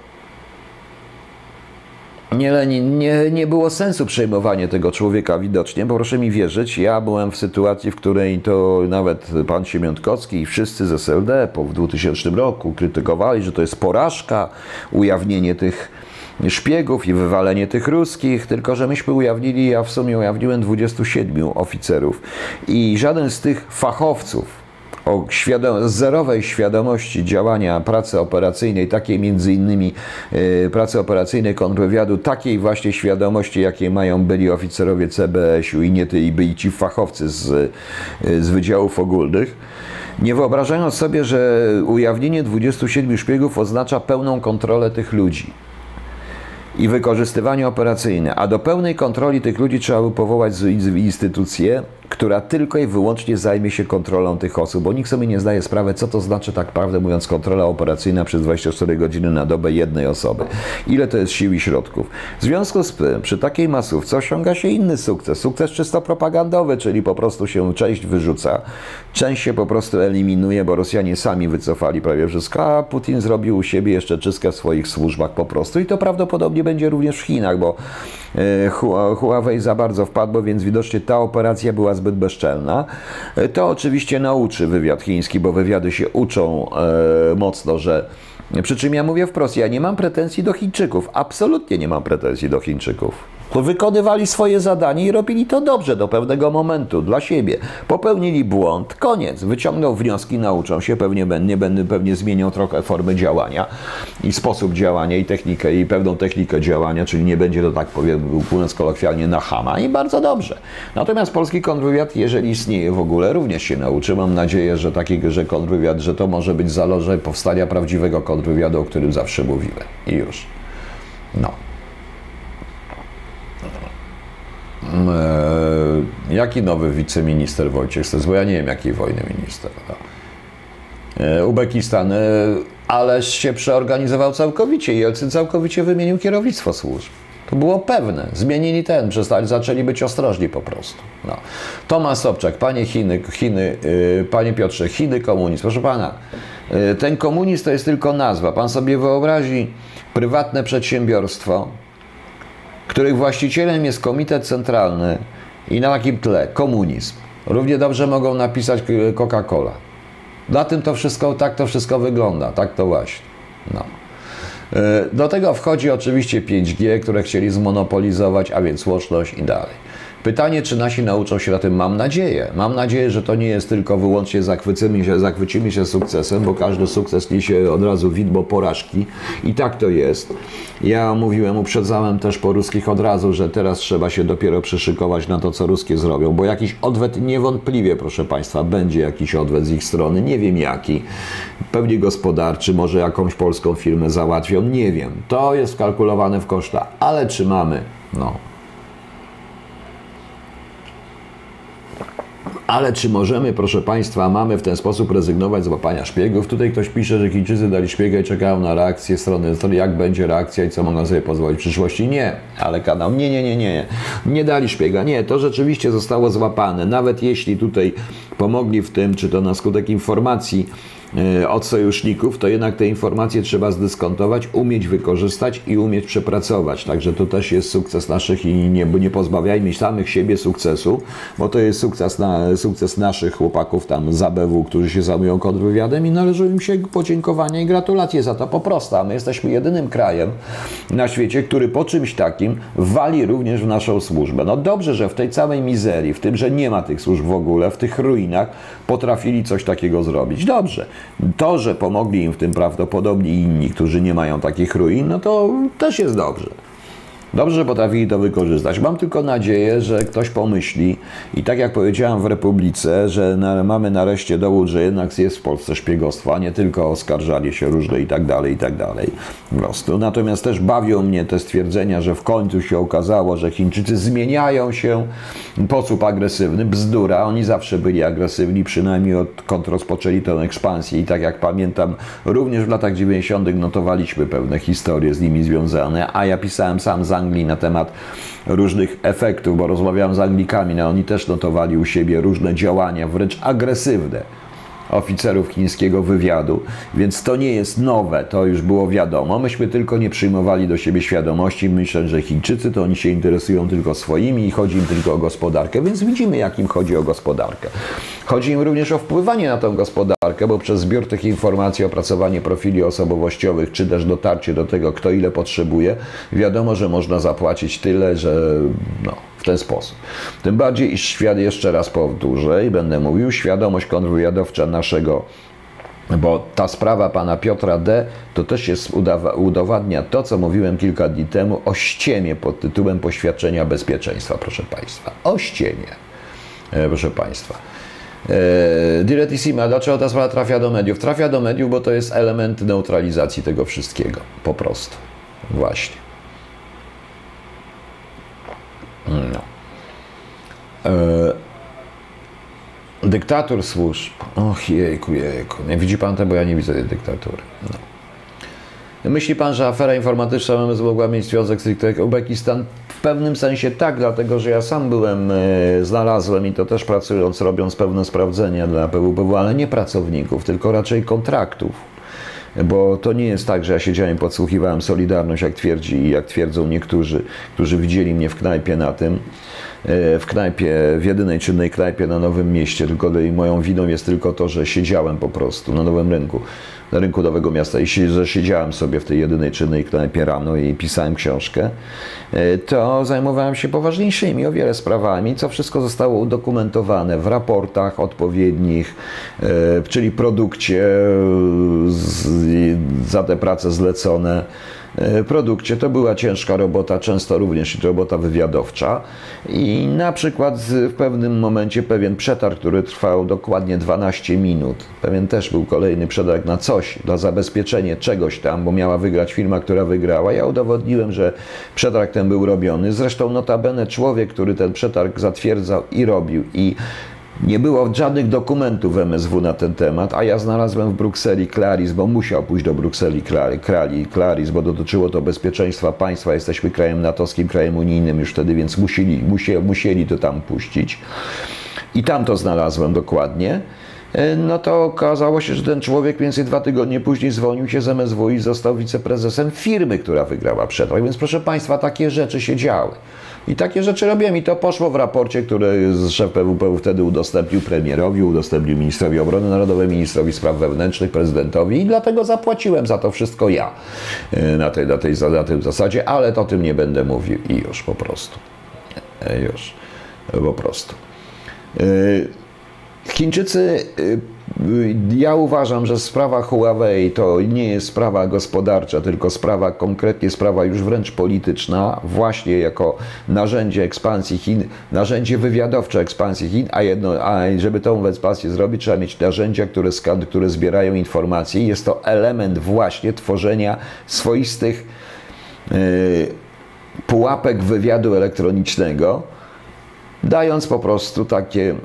nie, nie, nie było sensu przejmowanie tego człowieka widocznie, bo proszę mi wierzyć, ja byłem w sytuacji, w której to nawet pan Siemiątkowski i wszyscy z SLD po w 2000 roku krytykowali, że to jest porażka, ujawnienie tych szpiegów i wywalenie tych ruskich, tylko że myśmy ujawnili, ja w sumie ujawniłem 27 oficerów. I żaden z tych fachowców, o zerowej świadomości działania pracy operacyjnej, takiej między innymi y, pracy operacyjnej kontrwywiadu, takiej właśnie świadomości, jakiej mają byli oficerowie CBS-u i nie ty, i ci fachowcy z, y, z wydziałów ogólnych, nie wyobrażając sobie, że ujawnienie 27 szpiegów oznacza pełną kontrolę tych ludzi i wykorzystywanie operacyjne, a do pełnej kontroli tych ludzi trzeba by powołać instytucję, która tylko i wyłącznie zajmie się kontrolą tych osób, bo nikt sobie nie zdaje sprawy, co to znaczy tak prawdę mówiąc kontrola operacyjna przez 24 godziny na dobę jednej osoby. Ile to jest sił i środków. W związku z tym, przy takiej masówce osiąga się inny sukces. Sukces czysto propagandowy, czyli po prostu się część wyrzuca, część się po prostu eliminuje, bo Rosjanie sami wycofali prawie wszystko, a Putin zrobił u siebie jeszcze czystkę w swoich służbach po prostu. I to prawdopodobnie będzie również w Chinach, bo e, Huawei za bardzo wpadło, więc widocznie ta operacja była zbyt bezczelna. To oczywiście nauczy wywiad chiński, bo wywiady się uczą e, mocno, że przy czym ja mówię wprost, ja nie mam pretensji do Chińczyków, absolutnie nie mam pretensji do Chińczyków wykonywali swoje zadanie i robili to dobrze do pewnego momentu dla siebie. Popełnili błąd, koniec. Wyciągną wnioski, nauczą się, pewnie, nie będę, pewnie zmienią trochę formy działania i sposób działania i technikę i pewną technikę działania, czyli nie będzie to tak powiem, mówiąc kolokwialnie na hama i bardzo dobrze. Natomiast polski kontrwywiad, jeżeli istnieje w ogóle, również się nauczy. Mam nadzieję, że taki, że kontrwywiad, że to może być zaloże powstania prawdziwego kontrwywiadu, o którym zawsze mówiłem. I już. No. E, jaki nowy wiceminister Wojciech Stes? Bo ja nie wiem, jakiej wojny minister. No. E, Uzbekistan, e, ależ się przeorganizował całkowicie. Jelcyn całkowicie wymienił kierownictwo służb. To było pewne. Zmienili ten, przestali, zaczęli być ostrożni po prostu. No. Tomasz Sobczak, panie Chiny, Chiny yy, panie Piotrze, Chiny komunizm. Proszę pana, yy, ten komunizm to jest tylko nazwa. Pan sobie wyobrazi prywatne przedsiębiorstwo, których właścicielem jest Komitet Centralny i na takim tle komunizm. Równie dobrze mogą napisać Coca-Cola. Na tym to wszystko, tak to wszystko wygląda, tak to właśnie. No. E, do tego wchodzi oczywiście 5G, które chcieli zmonopolizować, a więc łączność i dalej. Pytanie, czy nasi nauczą się na tym? Mam nadzieję. Mam nadzieję, że to nie jest tylko wyłącznie zachwycimy się, zachwycimy się sukcesem, bo każdy sukces niesie od razu widmo porażki i tak to jest. Ja mówiłem, uprzedzałem też po ruskich od razu, że teraz trzeba się dopiero przyszykować na to, co ruskie zrobią, bo jakiś odwet niewątpliwie, proszę Państwa, będzie jakiś odwet z ich strony. Nie wiem jaki. Pewnie gospodarczy, może jakąś polską firmę załatwią, nie wiem. To jest wkalkulowane w koszta, ale czy mamy? No, Ale czy możemy, proszę Państwa, mamy w ten sposób rezygnować z łapania szpiegów? Tutaj ktoś pisze, że Chińczycy dali szpiega i czekają na reakcję strony, jak będzie reakcja i co mogą sobie pozwolić w przyszłości. Nie, ale kanał, nie, nie, nie, nie, nie dali szpiega. Nie, to rzeczywiście zostało złapane. Nawet jeśli tutaj pomogli w tym, czy to na skutek informacji, od sojuszników, to jednak te informacje trzeba zdyskontować, umieć wykorzystać i umieć przepracować. Także to też jest sukces naszych i nie, nie pozbawiajmy samych siebie sukcesu, bo to jest sukces, na, sukces naszych chłopaków tam z ABW, którzy się zajmują kontrwywiadem i należą im się podziękowania i gratulacje za to po prostu. My jesteśmy jedynym krajem na świecie, który po czymś takim wali również w naszą służbę. No dobrze, że w tej całej mizerii, w tym, że nie ma tych służb w ogóle, w tych ruinach, potrafili coś takiego zrobić. Dobrze. To, że pomogli im w tym prawdopodobnie inni, którzy nie mają takich ruin, no to też jest dobrze. Dobrze, że potrafili to wykorzystać. Mam tylko nadzieję, że ktoś pomyśli i tak jak powiedziałem w Republice, że na, mamy nareszcie dowód, że jednak jest w Polsce szpiegostwo, a nie tylko oskarżali się różne i tak dalej, i tak dalej. Po prostu. Natomiast też bawią mnie te stwierdzenia, że w końcu się okazało, że Chińczycy zmieniają się w sposób agresywny. Bzdura, oni zawsze byli agresywni, przynajmniej odkąd rozpoczęli tę ekspansję i tak jak pamiętam, również w latach 90. notowaliśmy pewne historie z nimi związane, a ja pisałem sam z Anglii na temat różnych efektów, bo rozmawiałem z Anglikami, no oni też notowali u siebie różne działania, wręcz agresywne oficerów chińskiego wywiadu, więc to nie jest nowe, to już było wiadomo. Myśmy tylko nie przyjmowali do siebie świadomości, myślę, że Chińczycy to oni się interesują tylko swoimi i chodzi im tylko o gospodarkę, więc widzimy, jak im chodzi o gospodarkę. Chodzi im również o wpływanie na tą gospodarkę, bo przez zbiór tych informacji, opracowanie profili osobowościowych, czy też dotarcie do tego, kto ile potrzebuje, wiadomo, że można zapłacić tyle, że no, w ten sposób. Tym bardziej, iż świat, jeszcze raz powtórzę i będę mówił, świadomość kontrwywiadowcza naszego bo ta sprawa pana Piotra D. to też jest udowadnia to, co mówiłem kilka dni temu o ściemie pod tytułem poświadczenia bezpieczeństwa, proszę państwa. O ściemie, e, proszę państwa. E, Direttissima, dlaczego ta sprawa trafia do mediów? Trafia do mediów, bo to jest element neutralizacji tego wszystkiego. Po prostu. Właśnie. No. E, służb. Och, jejku, jejku. Nie widzi pan to, bo ja nie widzę tej dyktatury. No. Myśli pan, że afera informatyczna MMS mogła mieć związek z Uzbekistan? Pewnym sensie tak, dlatego że ja sam byłem, e, znalazłem i to też pracując, robiąc pewne sprawdzenia dla PWPW, ale nie pracowników, tylko raczej kontraktów. Bo to nie jest tak, że ja siedziałem, podsłuchiwałem Solidarność, jak twierdzi i jak twierdzą niektórzy, którzy widzieli mnie w knajpie na tym w knajpie, w jedynej czynnej knajpie na Nowym Mieście, tylko moją winą jest tylko to, że siedziałem po prostu na Nowym Rynku na rynku Nowego Miasta. I że siedziałem sobie w tej jedynej czynnej knajpie rano i pisałem książkę, e, to zajmowałem się poważniejszymi o wiele sprawami, co wszystko zostało udokumentowane w raportach odpowiednich, e, czyli produkcie za te prace zlecone. E, produkcie. To była ciężka robota, często również robota wywiadowcza. I na przykład w pewnym momencie pewien przetarg, który trwał dokładnie 12 minut, pewien też był kolejny przetarg na coś, dla zabezpieczenia czegoś tam, bo miała wygrać firma, która wygrała. Ja udowodniłem, że przetarg ten był robiony. Zresztą notabene człowiek, który ten przetarg zatwierdzał i robił i nie było żadnych dokumentów MSW na ten temat, a ja znalazłem w Brukseli Claris, bo musiał pójść do Brukseli Claris, bo dotyczyło to bezpieczeństwa państwa. Jesteśmy krajem natowskim, krajem unijnym już wtedy, więc musieli, musieli, musieli to tam puścić. I tam to znalazłem dokładnie. E, no to okazało się, że ten człowiek mniej więcej dwa tygodnie później zwolnił się z MSW i został wiceprezesem firmy, która wygrała przetarg. Więc proszę Państwa, takie rzeczy się działy. I takie rzeczy robiłem i to poszło w raporcie, który szef PWPW wtedy udostępnił premierowi, udostępnił ministrowi obrony narodowej, ministrowi spraw wewnętrznych, prezydentowi i dlatego zapłaciłem za to wszystko ja e, na tej, na tej, na tej zasadzie, ale to tym nie będę mówił i już po prostu. E, już po prostu. Chińczycy ja uważam, że sprawa Huawei to nie jest sprawa gospodarcza, tylko sprawa, konkretnie sprawa już wręcz polityczna, właśnie jako narzędzie ekspansji Chin, narzędzie wywiadowcze ekspansji Chin, a, jedno, a żeby tą ekspansję zrobić, trzeba mieć narzędzia, które, które zbierają informacje. Jest to element właśnie tworzenia swoistych yy, pułapek wywiadu elektronicznego, dając po prostu takie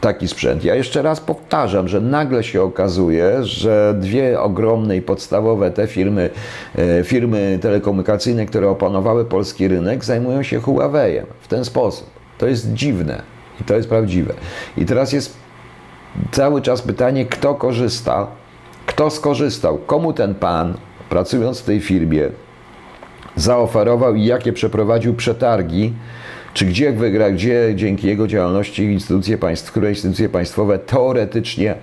taki sprzęt. Ja jeszcze raz powtarzam, że nagle się okazuje, że dwie ogromne i podstawowe te firmy, e, firmy telekomunikacyjne, które opanowały polski rynek, zajmują się Huawei'em w ten sposób. To jest dziwne i to jest prawdziwe. I teraz jest cały czas pytanie, kto korzysta, kto skorzystał, komu ten pan, pracując w tej firmie, zaoferował i jakie przeprowadził przetargi, czy gdzie wygra, gdzie dzięki jego działalności instytucje państw, które instytucje państwowe teoretycznie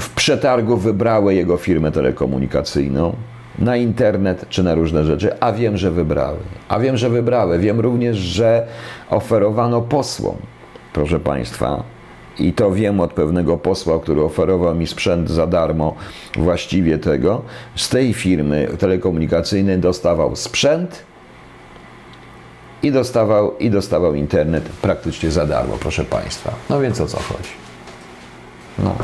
w przetargu wybrały jego firmę telekomunikacyjną na internet czy na różne rzeczy, a wiem, że wybrały. A wiem, że wybrały. Wiem również, że oferowano posłom, proszę Państwa, i to wiem od pewnego posła, który oferował mi sprzęt za darmo, właściwie tego, z tej firmy telekomunikacyjnej dostawał sprzęt, i dostawał, i dostawał internet praktycznie za darmo, proszę Państwa. No więc o co chodzi? No.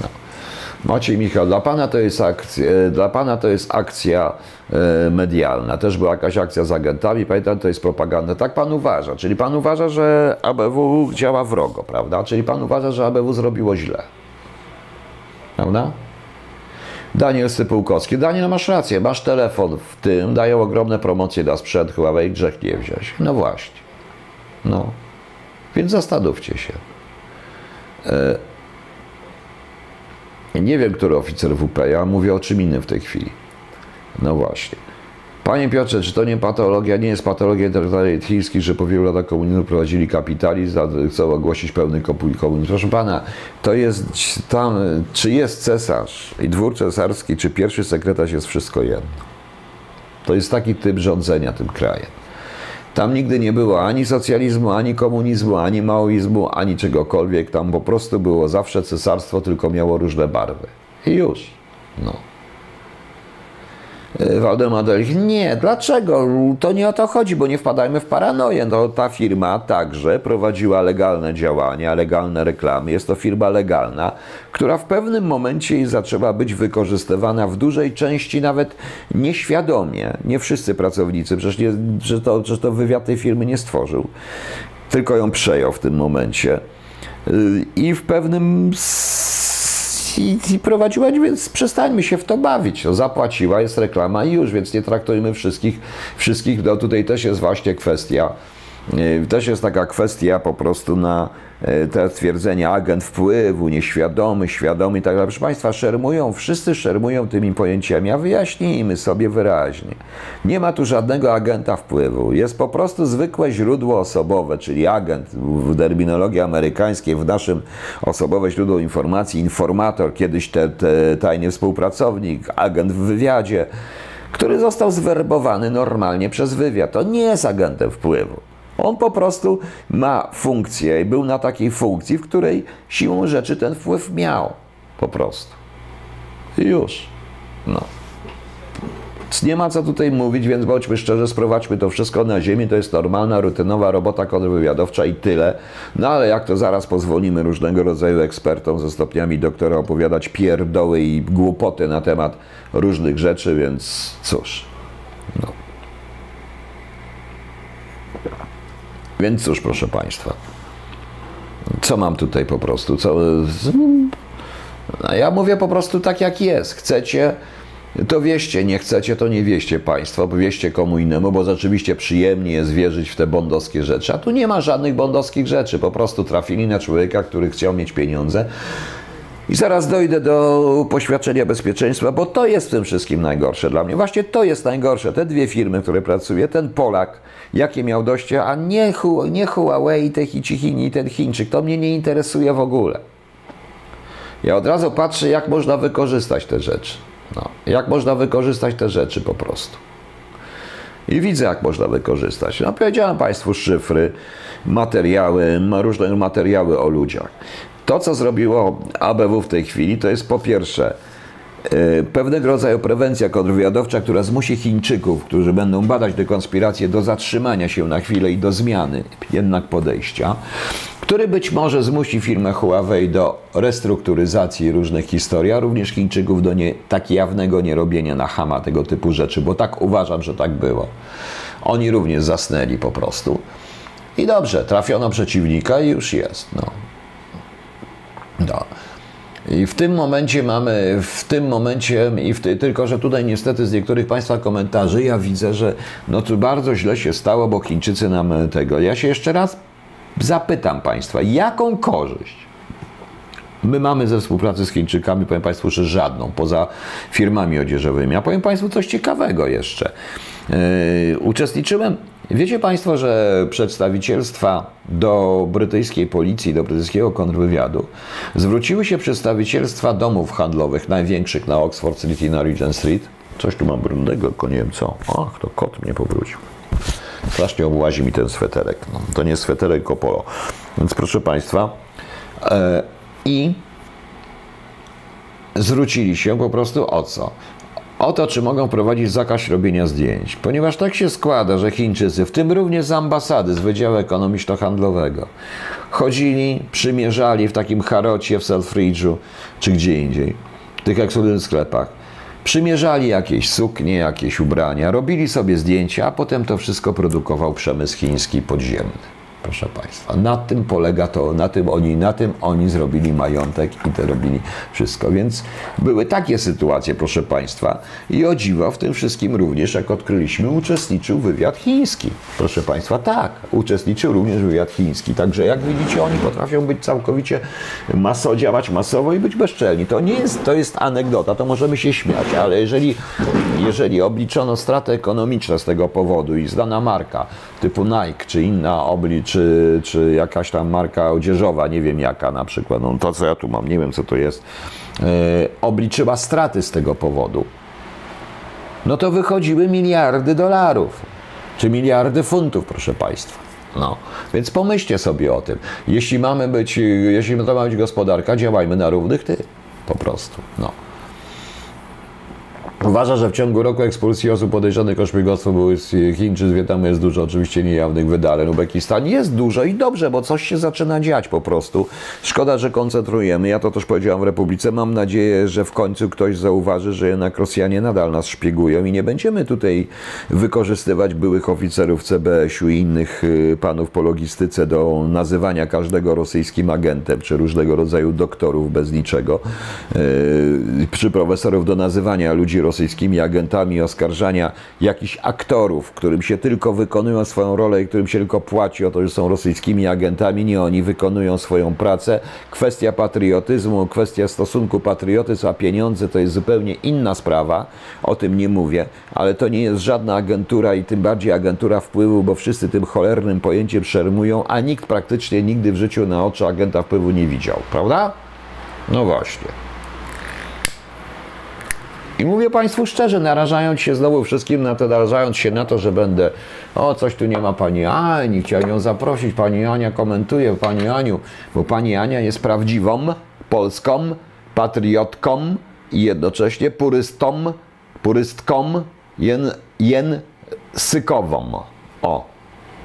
no. Maciej Michał, dla Pana to jest akcja, dla Pana to jest akcja e, medialna. Też była jakaś akcja z agentami, pamiętam, to jest propaganda. Tak Pan uważa, czyli Pan uważa, że ABW działa wrogo, prawda? Czyli Pan uważa, że ABW zrobiło źle. Prawda? Daniel Sypułkowski. Daniel, masz rację, masz telefon w tym, dają ogromne promocje na sprzęt Huawei, grzech nie wziąć. No właśnie. No. Więc zastanówcie się. E, Nie wiem, który oficer WP, ja mówię o czym innym w tej chwili. No właśnie. Panie Piotrze, czy to nie patologia, nie jest patologia intelektualnej chińskich, że po wielu latach komunizmu prowadzili kapitalizm, a chcą ogłosić pełny komunizm? Proszę pana, to jest tam, czy jest cesarz i dwór cesarski, czy pierwszy sekretarz jest wszystko jedno. To jest taki typ rządzenia tym krajem. Tam nigdy nie było ani socjalizmu, ani komunizmu, ani maoizmu, ani czegokolwiek. Tam po prostu było zawsze cesarstwo, tylko miało różne barwy. I już. No. E, Waldemar Delich, nie, dlaczego? To nie o to chodzi, bo nie wpadajmy w paranoję. No, ta firma także prowadziła legalne działania, legalne reklamy. Jest to firma legalna, która w pewnym momencie zaczęła być wykorzystywana w dużej części nawet nieświadomie. Nie wszyscy pracownicy, przecież, nie, że, to, że to wywiad tej firmy nie stworzył, tylko ją przejął w tym momencie. E, I w pewnym i, prowadziła, więc przestańmy się w to bawić. No, zapłaciła, jest reklama i już, więc nie traktujmy wszystkich, wszystkich, no tutaj też jest właśnie kwestia, też jest taka kwestia po prostu na E, te stwierdzenia agent wpływu, nieświadomy, świadomy i tak dalej. Proszę Państwa, szermują, wszyscy szermują tymi pojęciami, a wyjaśnijmy sobie wyraźnie. Nie ma tu żadnego agenta wpływu. Jest po prostu zwykłe źródło osobowe, czyli agent w terminologii amerykańskiej, w naszym osobowe źródło informacji, informator, kiedyś te, te tajny współpracownik, agent w wywiadzie, który został zwerbowany normalnie przez wywiad. To nie jest agentem wpływu. On po prostu ma funkcję i był na takiej funkcji, w której siłą rzeczy ten wpływ miał. Po prostu. I już. No. Nie ma co tutaj mówić, więc bądźmy szczerzy, sprowadźmy to wszystko na ziemię. To jest normalna, rutynowa robota kontrwywiadowcza i tyle. No ale jak to zaraz pozwolimy różnego rodzaju ekspertom ze stopniami doktora opowiadać pierdoły i głupoty na temat różnych rzeczy, więc cóż. No. Więc cóż, proszę Państwa, co mam tutaj po prostu? Co, no ja mówię po prostu tak, jak jest. Chcecie, to wieście, nie chcecie, to nie wieście Państwo, wieście komu innemu, bo rzeczywiście przyjemnie jest wierzyć w te bondowskie rzeczy. A tu nie ma żadnych bondowskich rzeczy. Po prostu trafili na człowieka, który chciał mieć pieniądze. I zaraz dojdę do poświadczenia bezpieczeństwa, bo to jest w tym wszystkim najgorsze dla mnie. Właśnie to jest najgorsze. Te dwie firmy, które pracuje, ten Polak, jakie miał dojście, a nie, nie Huawei, te Chini, ten Chińczyk, to mnie nie interesuje w ogóle. Ja od razu patrzę, jak można wykorzystać te rzeczy. No, jak można wykorzystać te rzeczy po prostu. I widzę, jak można wykorzystać. No, powiedziałem Państwu szyfry, materiały, różne materiały o ludziach. To, co zrobiło ABW w tej chwili, to jest po pierwsze e, pewnego rodzaju prewencja kontrwywiadowcza, która zmusi Chińczyków, którzy będą badać tę konspirację, do zatrzymania się na chwilę i do zmiany jednak podejścia, który być może zmusi firmę Huawei do restrukturyzacji różnych historii, a również Chińczyków do nie, tak jawnego nierobienia na hama tego typu rzeczy, bo tak uważam, że tak było. Oni również zasnęli po prostu. I dobrze, trafiono przeciwnika i już jest. No. No. I w tym momencie mamy, w tym momencie, i ty, tylko że tutaj niestety z niektórych Państwa komentarzy ja widzę, że no tu bardzo źle się stało, bo Chińczycy nam tego. Ja się jeszcze raz zapytam Państwa, jaką korzyść my mamy ze współpracy z Chińczykami, powiem Państwu, że żadną, poza firmami odzieżowymi. A powiem Państwu coś ciekawego jeszcze. Yy, uczestniczyłem Wiecie Państwo, że przedstawicielstwa do brytyjskiej policji, do brytyjskiego kontrwywiadu zwróciły się przedstawicielstwa domów handlowych największych na Oxford City na Regent Street. Coś tu mam brudnego, tylko nie wiem co. Ach, to kot mnie powrócił. Strasznie obłazi mi ten sweterek. No, to nie sweterek, kopolo. Więc proszę Państwa, e, i zwrócili się po prostu o co? O to, czy mogą prowadzić zakaz robienia zdjęć, ponieważ tak się składa, że Chińczycy, w tym również z ambasady, z Wydziału Ekonomiczno-Handlowego, chodzili, przymierzali w takim harocie w Selfridge'u czy gdzie indziej, w tych ekskluzywnych sklepach, przymierzali jakieś suknie, jakieś ubrania, robili sobie zdjęcia, a potem to wszystko produkował przemysł chiński podziemny. Proszę Państwa. Na tym polega to, na tym oni, na tym oni zrobili majątek i to robili wszystko. Więc były takie sytuacje, proszę Państwa. I o dziwo w tym wszystkim również, jak odkryliśmy, uczestniczył wywiad chiński. Proszę Państwa, tak, uczestniczył również wywiad chiński. Także jak widzicie, oni potrafią być całkowicie maso, działać masowo i być bezczelni. To nie jest, to jest anegdota, to możemy się śmiać, ale jeżeli, jeżeli obliczono straty ekonomiczne z tego powodu i zdana marka typu Nike czy inna obli, czy, czy jakaś tam marka odzieżowa, nie wiem jaka na przykład, no to co ja tu mam, nie wiem co to jest, yy, obliczyła straty z tego powodu, no to wychodziły miliardy dolarów, czy miliardy funtów, proszę Państwa. No, więc pomyślcie sobie o tym. Jeśli mamy być, jeśli to ma być gospodarka, działajmy na równych tych, po prostu. No. Uważa, że w ciągu roku ekspulsji osób podejrzanych o szpiegostwo były z Chin czy z Wietnamu jest dużo oczywiście niejawnych wydaleń. Uzbekistan jest dużo i dobrze, bo coś się zaczyna dziać po prostu. Szkoda, że koncentrujemy. Ja to też powiedziałam w Republice. Mam nadzieję, że w końcu ktoś zauważy, że jednak Rosjanie nadal nas szpiegują i nie będziemy tutaj wykorzystywać byłych oficerów CBS-u i innych y, panów po logistyce do nazywania każdego rosyjskim agentem, czy różnego rodzaju doktorów bez niczego, czy profesorów do nazywania ludzi rosyjskimi agentami, oskarżania jakichś aktorów, którym się tylko wykonują swoją rolę i którym się tylko płaci o to, że są rosyjskimi agentami. Nie oni wykonują swoją pracę. Kwestia patriotyzmu, kwestia stosunku patriotyzm a pieniądze to jest zupełnie inna sprawa. O tym nie mówię, ale to nie jest żadna agentura i tym bardziej agentura wpływu, bo wszyscy tym cholernym pojęciem szermują, a nikt praktycznie nigdy w życiu na oczy agenta wpływu nie widział, prawda? No właśnie. I mówię Państwu szczerze, narażając się znowu wszystkim na to, narażając się na to, że będę, o coś tu nie ma Pani Ani, chciałem ją zaprosić, Pani Ania komentuje, Pani Aniu, bo Pani Ania jest prawdziwą polską patriotką i jednocześnie purystą, purystką jen, jęsykową. O,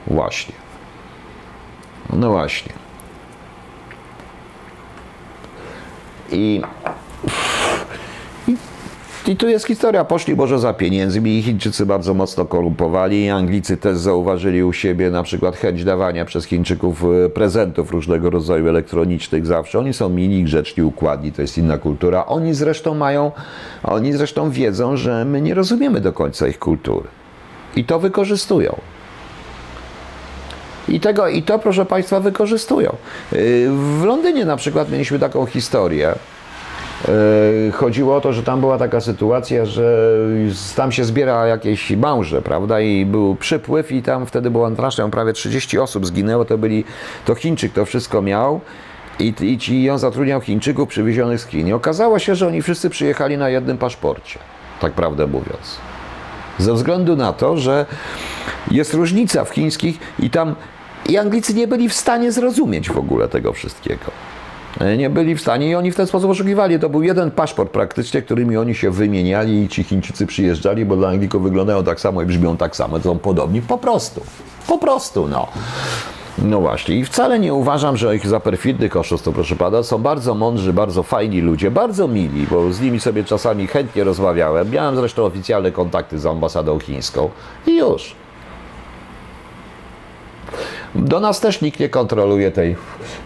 właśnie. No właśnie. I i tu jest historia. Poszli może za pieniędzmi Chińczycy bardzo mocno korumpowali. Anglicy też zauważyli u siebie na przykład chęć dawania przez Chińczyków e, prezentów różnego rodzaju elektronicznych zawsze. Oni są mili, grzeczni, układni, to jest inna kultura. Oni zresztą mają, oni zresztą wiedzą, że my nie rozumiemy do końca ich kultury. I to wykorzystują. I, tego, I to, proszę Państwa, wykorzystują. E, w Londynie na przykład mieliśmy taką historię, chodziło o to, że tam była taka sytuacja, że tam się zbiera jakieś małże, prawda? I był przypływ i tam wtedy było strasznie, prawie 30 osób zginęło, to byli, to Chińczyk to wszystko miał. I, i, ci, on zatrudniał Chińczyków przywiezionych z Chin. I okazało się, że oni wszyscy przyjechali na jednym paszporcie, tak prawdę mówiąc. Ze względu na to, że jest różnica w chińskich i tam i Anglicy nie byli w stanie zrozumieć w ogóle tego wszystkiego. E, nie byli w stanie i oni w ten sposób oszukiwali. To był jeden paszport praktycznie, którymi oni się wymieniali i ci Chińczycy przyjeżdżali, bo dla Anglików wyglądają tak samo i brzmią tak samo, są podobni po prostu. Po prostu, no. No właśnie, i wcale nie uważam, że ich za perfidnych oszustów, proszę pana, są bardzo mądrzy, bardzo fajni ludzie, bardzo mili, bo z nimi sobie czasami chętnie rozmawiałem. Miałem zresztą oficjalne kontakty z ambasadą chińską i już. Do nas też nikt nie kontroluje tej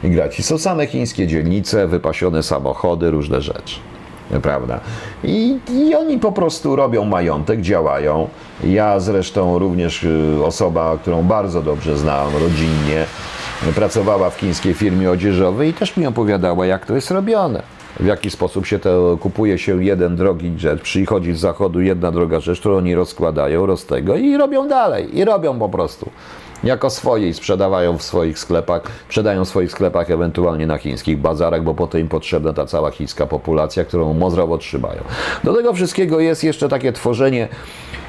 migracji. Są same chińskie dzielnice, wypasione samochody, różne rzeczy. Prawda? I, I oni po prostu robią majątek, działają. Ja zresztą również y, osoba, którą bardzo dobrze znałam rodzinnie, pracowała w chińskiej firmie odzieżowej i też mi opowiadała, jak to jest robione. W jaki sposób się to kupuje się jeden drogi rzecz, przychodzi z zachodu jedna droga rzecz, którą oni rozkładają, roz tego i robią dalej. I robią po prostu jako swojej sprzedawają w swoich sklepach, sprzedają w swoich sklepach, ewentualnie na chińskich bazarach, bo po to im potrzebna ta cała chińska populacja, którą mozrowo trzymają. Do tego wszystkiego jest jeszcze takie tworzenie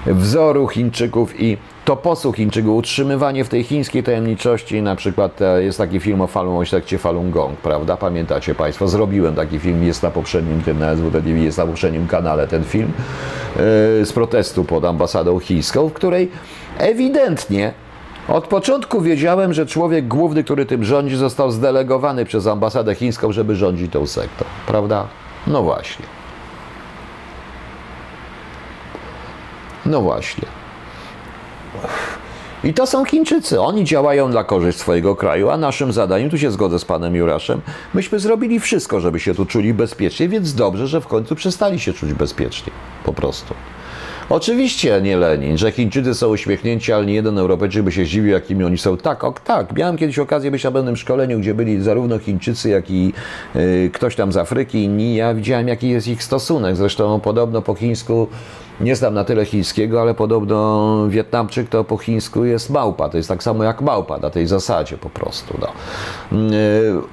wzoru Chińczyków i toposu Chińczyków, utrzymywanie w tej chińskiej tajemniczości, na przykład e, jest taki film o Falun, o sekcie Falun Gong, prawda? Pamiętacie Państwo? Zrobiłem taki film, jest na poprzednim na jest na poprzednim kanale ten film yy, z protestu pod ambasadą chińską, w której ewidentnie od początku wiedziałem, że człowiek główny, który tym rządzi, został zdelegowany przez ambasadę chińską, żeby rządzić tą sektą. Prawda? No właśnie. No właśnie. I to są Chińczycy. Oni działają dla korzyść swojego kraju, a naszym zadaniem, tu się zgodzę z panem Juraszem, myśmy zrobili wszystko, żeby się tu czuli bezpiecznie, więc dobrze, że w końcu przestali się czuć bezpiecznie. Po prostu. Oczywiście nie Lenin, że Chińczycy są uśmiechnięci, ale nie jeden Europejczyk by się zdziwił, jakimi oni są. Tak, ok, tak. Miałem kiedyś okazję być na pewnym szkoleniu, gdzie byli zarówno Chińczycy, jak i y, ktoś tam z Afryki, inni. Ja widziałem, jaki jest ich stosunek. Zresztą podobno po chińsku nie znam na tyle chińskiego, ale podobno Wietnamczyk to po chińsku jest małpa. To jest tak samo jak małpa na tej zasadzie po prostu. No. Mm, e,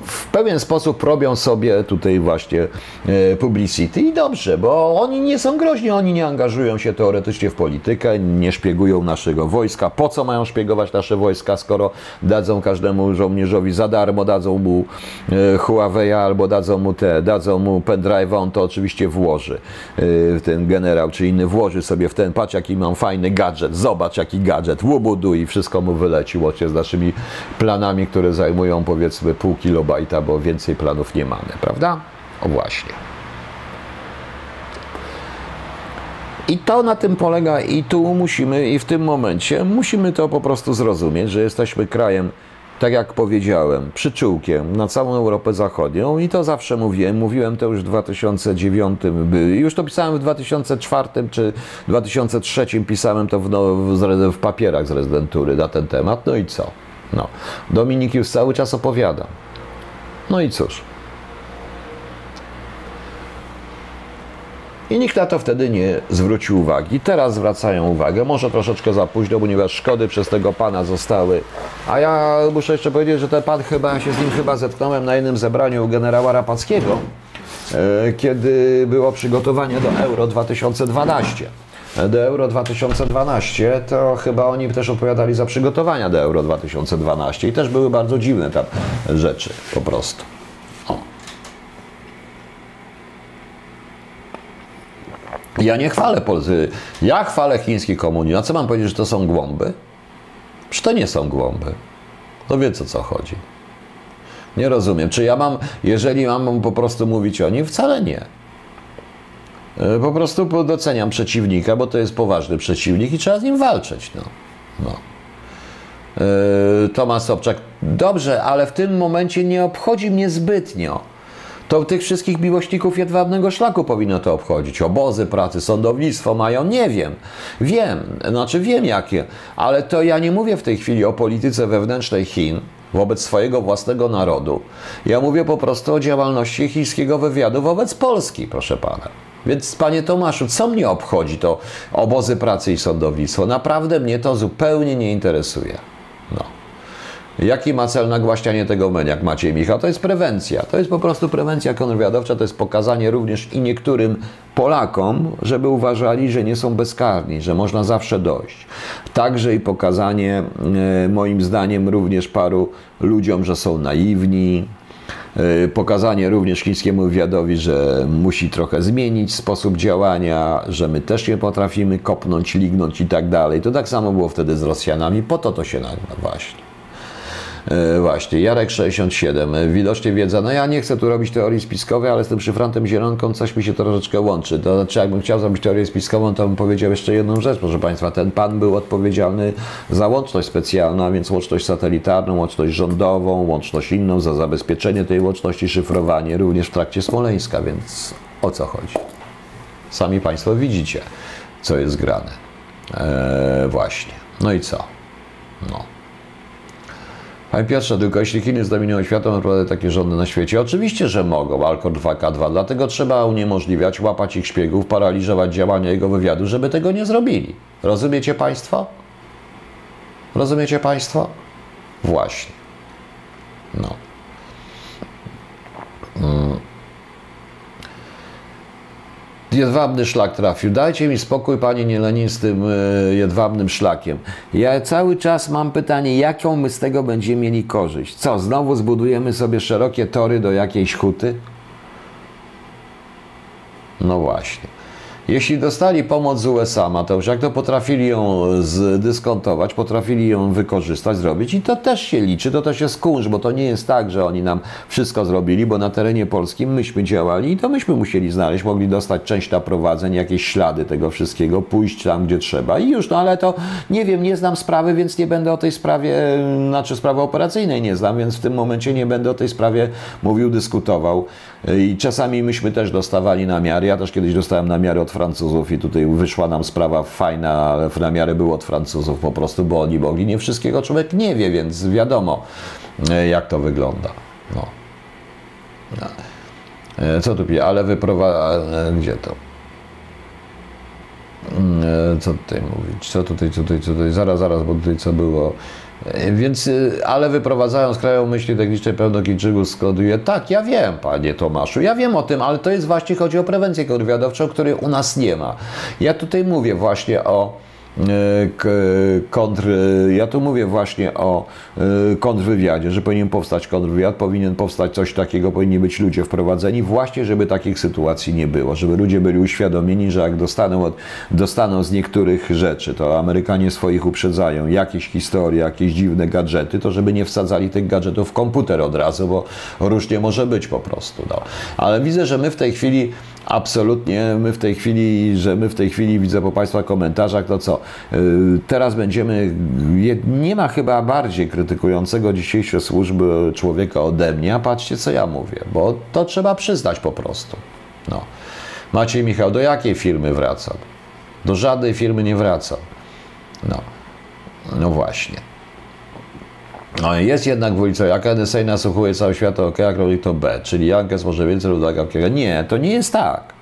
w pewien sposób robią sobie tutaj właśnie e, publicity i dobrze, bo oni nie są groźni, oni nie angażują się teoretycznie w politykę, nie szpiegują naszego wojska. Po co mają szpiegować nasze wojska, skoro dadzą każdemu żołnierzowi za darmo, dadzą mu e, Huawei albo dadzą mu te, dadzą mu pendrive, on to oczywiście włoży, ten generał czy inny włoży sobie w ten, patrz jaki mam fajny gadżet, zobacz jaki gadżet, łubudu i wszystko mu wyleci, łącznie z naszymi planami, które zajmują powiedzmy pół kilobajta, bo więcej planów nie mamy, prawda? O właśnie. I to na tym polega i tu musimy, i w tym momencie musimy to po prostu zrozumieć, że jesteśmy krajem tak jak powiedziałem, przyczółkiem na całą Europę Zachodnią i to zawsze mówiłem. Mówiłem to już w 2009, już to pisałem w 2004 czy 2003, pisałem to w, no, w, w papierach z rezydentury na ten temat. No i co? No. Dominik już cały czas opowiada. No i cóż. I nikt na to wtedy nie zwrócił uwagi. Teraz zwracają uwagę, może troszeczkę za późno, ponieważ szkody przez tego pana zostały. A ja muszę jeszcze powiedzieć, że ten pan chyba, ja się z nim chyba zetknąłem na jednym zebraniu generała Rapackiego, e, kiedy było przygotowanie do Euro 2012 do Euro 2012, to chyba oni też odpowiadali za przygotowania do Euro 2012 i też były bardzo dziwne tam rzeczy po prostu. Ja nie chwalę Polscy. Ja chwalę chiński komunizm. A co mam powiedzieć, że to są głąby? Czy to nie są głąby? No wiecie o co chodzi. Nie rozumiem. Czy ja mam, jeżeli mam po prostu mówić o nim? Wcale nie. E, po prostu doceniam przeciwnika, bo to jest poważny przeciwnik i trzeba z nim walczyć. No. no. Yy, Tomasz Sobczak. Dobrze, ale w tym momencie nie obchodzi mnie zbytnio to tych wszystkich miłośników jedwabnego szlaku powinno to obchodzić. Obozy pracy, sądownictwo mają, nie wiem. Wiem, znaczy wiem jakie, ale to ja nie mówię w tej chwili o polityce wewnętrznej Chin wobec swojego własnego narodu. Ja mówię po prostu o działalności chińskiego wywiadu wobec Polski, proszę pana. Więc panie Tomaszu, co mnie obchodzi to obozy pracy i sądownictwo? Naprawdę mnie to zupełnie nie interesuje. Jaki ma cel nagłaśnianie tego men, jak Maciej Michał? To jest prewencja. To jest po prostu prewencja kontrwywiadowcza, to jest pokazanie również i niektórym Polakom, żeby uważali, że nie są bezkarni, że można zawsze dojść. Także i pokazanie, e, moim zdaniem, również paru ludziom, że są naiwni, e, pokazanie również chińskiemu wywiadowi, że musi trochę zmienić sposób działania, że my też nie potrafimy kopnąć, lignąć i tak dalej. To tak samo było wtedy z Rosjanami, po to to się nagła właśnie. E, właśnie, Jarek67, e, widocznie wiedza. No ja nie chcę tu robić teorii spiskowej, ale z tym szyfrantem zielonką coś mi się troszeczkę łączy. To znaczy, jakbym chciał zrobić teorię spiskową, to bym powiedział jeszcze jedną rzecz, proszę Państwa. Ten pan był odpowiedzialny za łączność specjalną, a więc łączność satelitarną, łączność rządową, łączność inną, za zabezpieczenie tej łączności, szyfrowanie, również w trakcie Smoleńska, więc o co chodzi? Sami Państwo widzicie, co jest grane. Eee, właśnie. No i co? No. Panie Piotrze, tylko jeśli Chiny zdominują światem, naprawdę takie rządy na świecie? Oczywiście, że mogą, Alkor 2K2, dlatego trzeba uniemożliwiać, łapać ich szpiegów, paraliżować działania jego wywiadu, żeby tego nie zrobili. Rozumiecie Państwo? Rozumiecie Państwo? Właśnie. No. Hmm jedwabny szlak trafił. Dajcie mi spokój, panie Nielenin, z tym jedwabnym szlakiem. Ja cały czas mam pytanie, jaką my z tego będziemy mieli korzyść? Co, znowu zbudujemy sobie szerokie tory do jakiejś huty? No właśnie. Jeśli dostali pomoc z USA, Mateusz, jak to potrafili ją zdyskontować, potrafili ją wykorzystać, zrobić? I to też się liczy, to też jest kunsz, bo to nie jest tak, że oni nam wszystko zrobili, bo na terenie polskim myśmy działali i to myśmy musieli znaleźć, mogli dostać część naprowadzeń, jakieś ślady tego wszystkiego, pójść tam, gdzie trzeba i już, no ale to nie wiem, nie znam sprawy, więc nie będę o tej sprawie, znaczy sprawy operacyjnej nie znam, więc w tym momencie nie będę o tej sprawie mówił, dyskutował i czasami myśmy też dostawali namiary, ja też kiedyś dostałem namiary od Francuzów i tutaj wyszła nam sprawa fajna, ale na miarę było od Francuzów po prostu, bo oni mogli. Nie wszystkiego człowiek nie wie, więc wiadomo, e, jak to wygląda. No. E, co tu pisze? Ale wyprowadza... E, gdzie to? Mm, co tutaj mówić? Co tutaj, tutaj, tutaj? Zaraz, zaraz, bo tutaj co było? Więc, ale wyprowadzając krajową myśli technicznej pełno Chińczyków składuje. Tak, ja wiem, panie Tomaszu, ja wiem o tym, ale to jest właśnie, chodzi o prewencję kontrwywiadowczą, której u nas nie ma. Ja tutaj mówię właśnie o kontr, ja tu mówię właśnie o e, kontrwywiadzie, że powinien powstać kontrwywiad, powinien powstać coś takiego, powinni być ludzie wprowadzeni właśnie, żeby takich sytuacji nie było, żeby ludzie byli uświadomieni, że jak dostaną, dostaną z niektórych rzeczy, to Amerykanie swoich uprzedzają, jakieś historie, jakieś dziwne gadżety, to żeby nie wsadzali tych gadżetów w komputer od razu, bo różnie może być po prostu. No. Ale widzę, że my w tej chwili absolutnie, my w tej chwili, że my w tej chwili widzę po Państwa komentarzach, to co, y, teraz będziemy, nie ma chyba bardziej krytykującego dzisiejsze służby człowieka ode mnie, a patrzcie co ja mówię, bo to trzeba przyznać po prostu. No. Maciej Michał, do jakiej firmy wracam? Do żadnej firmy nie wracam. No, no właśnie. No jest jednak wójco, jak NSA nasłuchuje cały świat, OK, jak robi to B, czyli Jankes może więcej lub tak, Nie, to nie jest tak.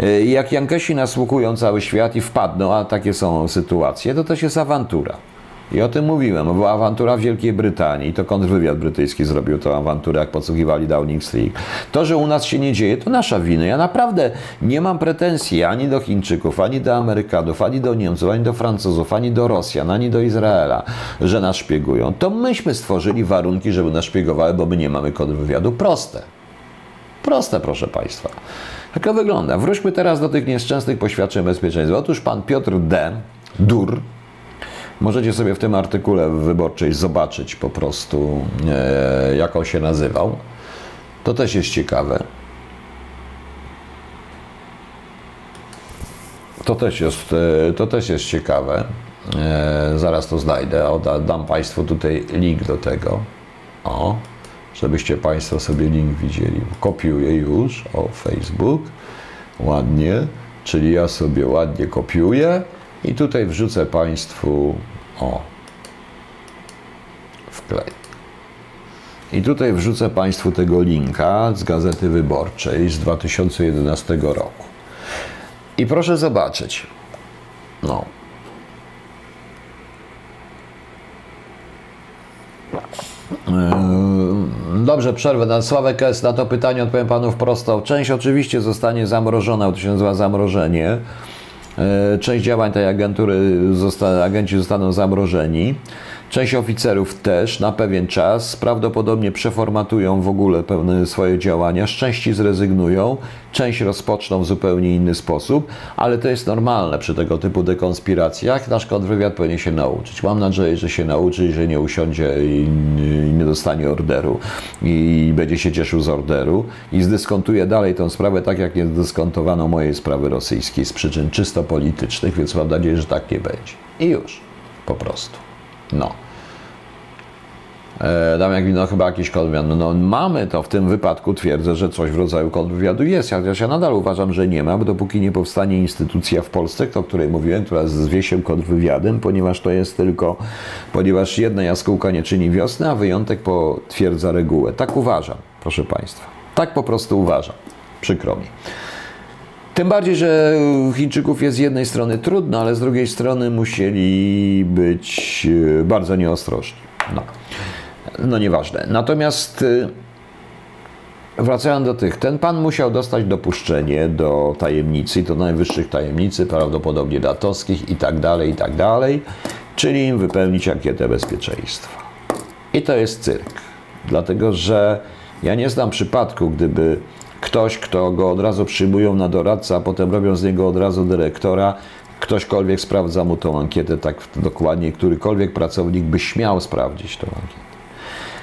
Y, jak Jankesi nasłuchują cały świat i wpadną, a takie są sytuacje, to też jest awantura. I o tym mówiłem. Była awantura w Wielkiej Brytanii. To kontrwywiad brytyjski zrobił tę awanturę, jak podsłuchiwali Downing Street. To, że u nas się nie dzieje, to nasza wina. Ja naprawdę nie mam pretensji ani do Chińczyków, ani do Amerykanów, ani do Niemców, ani do Francuzów, ani do Rosjan, ani do Izraela, że nas szpiegują. To myśmy stworzyli warunki, żeby nas szpiegowały, bo my nie mamy kontrwywiadu. Proste. Proste, proszę Państwa. Jak to wygląda? Wróćmy teraz do tych nieszczęsnych poświadczeń bezpieczeństwa. Otóż pan Piotr D. Dur, Możecie sobie w tym artykule wyborczej zobaczyć po prostu, e, jak on się nazywał. To też jest ciekawe. To też jest, e, to też jest ciekawe. E, zaraz to znajdę. O, dam Państwu tutaj link do tego. O, żebyście Państwo sobie link widzieli. Kopiuję już. O, Facebook. Ładnie. Czyli ja sobie ładnie kopiuję i tutaj wrzucę Państwu o wklej. I tutaj wrzucę Państwu tego linka z Gazety Wyborczej z 2011 roku. I proszę zobaczyć. No. Yy, dobrze, przerwę. Na Sławek S. Na to pytanie odpowiem Panu wprost. Część oczywiście zostanie zamrożona, to się nazywa zamrożenie. E, część działań tej agentury, zosta, agenci zostaną zamrożeni. Część oficerów też na pewien czas prawdopodobnie przeformatują w ogóle swoje działania, z części zrezygnują, część rozpoczną w zupełnie inny sposób, ale to jest normalne przy tego typu dekonspiracjach. Nasz kontrwywiad powinien się nauczyć. Mam nadzieję, że się nauczy, że nie usiądzie i nie dostanie orderu i będzie się cieszył z orderu i zdyskontuje dalej tę sprawę tak, jak nie zdyskontowano mojej sprawy rosyjskiej z przyczyn czysto politycznych, więc mam nadzieję, że tak nie będzie. I już. Po prostu. No. E, dam jak no chyba jakiś kontrwywiad. No, no, mamy to w tym wypadku, twierdzę, że coś w rodzaju kontrwywiadu jest. Chociaż ja nadal uważam, że nie ma, bo dopóki nie powstanie instytucja w Polsce, o której mówiłem, która zwie się kontrwywiadem, ponieważ to jest tylko, ponieważ jedna jaskółka nie czyni wiosny, a wyjątek potwierdza regułę. Tak uważam, proszę Państwa. Tak po prostu uważam. Przykro mi. Tym bardziej, że Chińczyków jest z jednej strony trudno, ale z drugiej strony musieli być e, bardzo nieostrożni. No, no nieważne. Natomiast e, wracając do tych, ten pan musiał dostać dopuszczenie do tajemnicy, do najwyższych tajemnicy, prawdopodobnie datowskich i tak dalej, i tak dalej, czyli im wypełnić ankietę bezpieczeństwa. I to jest cyrk. Dlatego, że ja nie znam przypadku, gdyby ktoś, kto go od razu przyjmują na doradcę, a potem robią z niego od razu dyrektora, ktośkolwiek sprawdza mu tą ankietę tak dokładnie, którykolwiek pracownik by śmiał sprawdzić tą ankietę.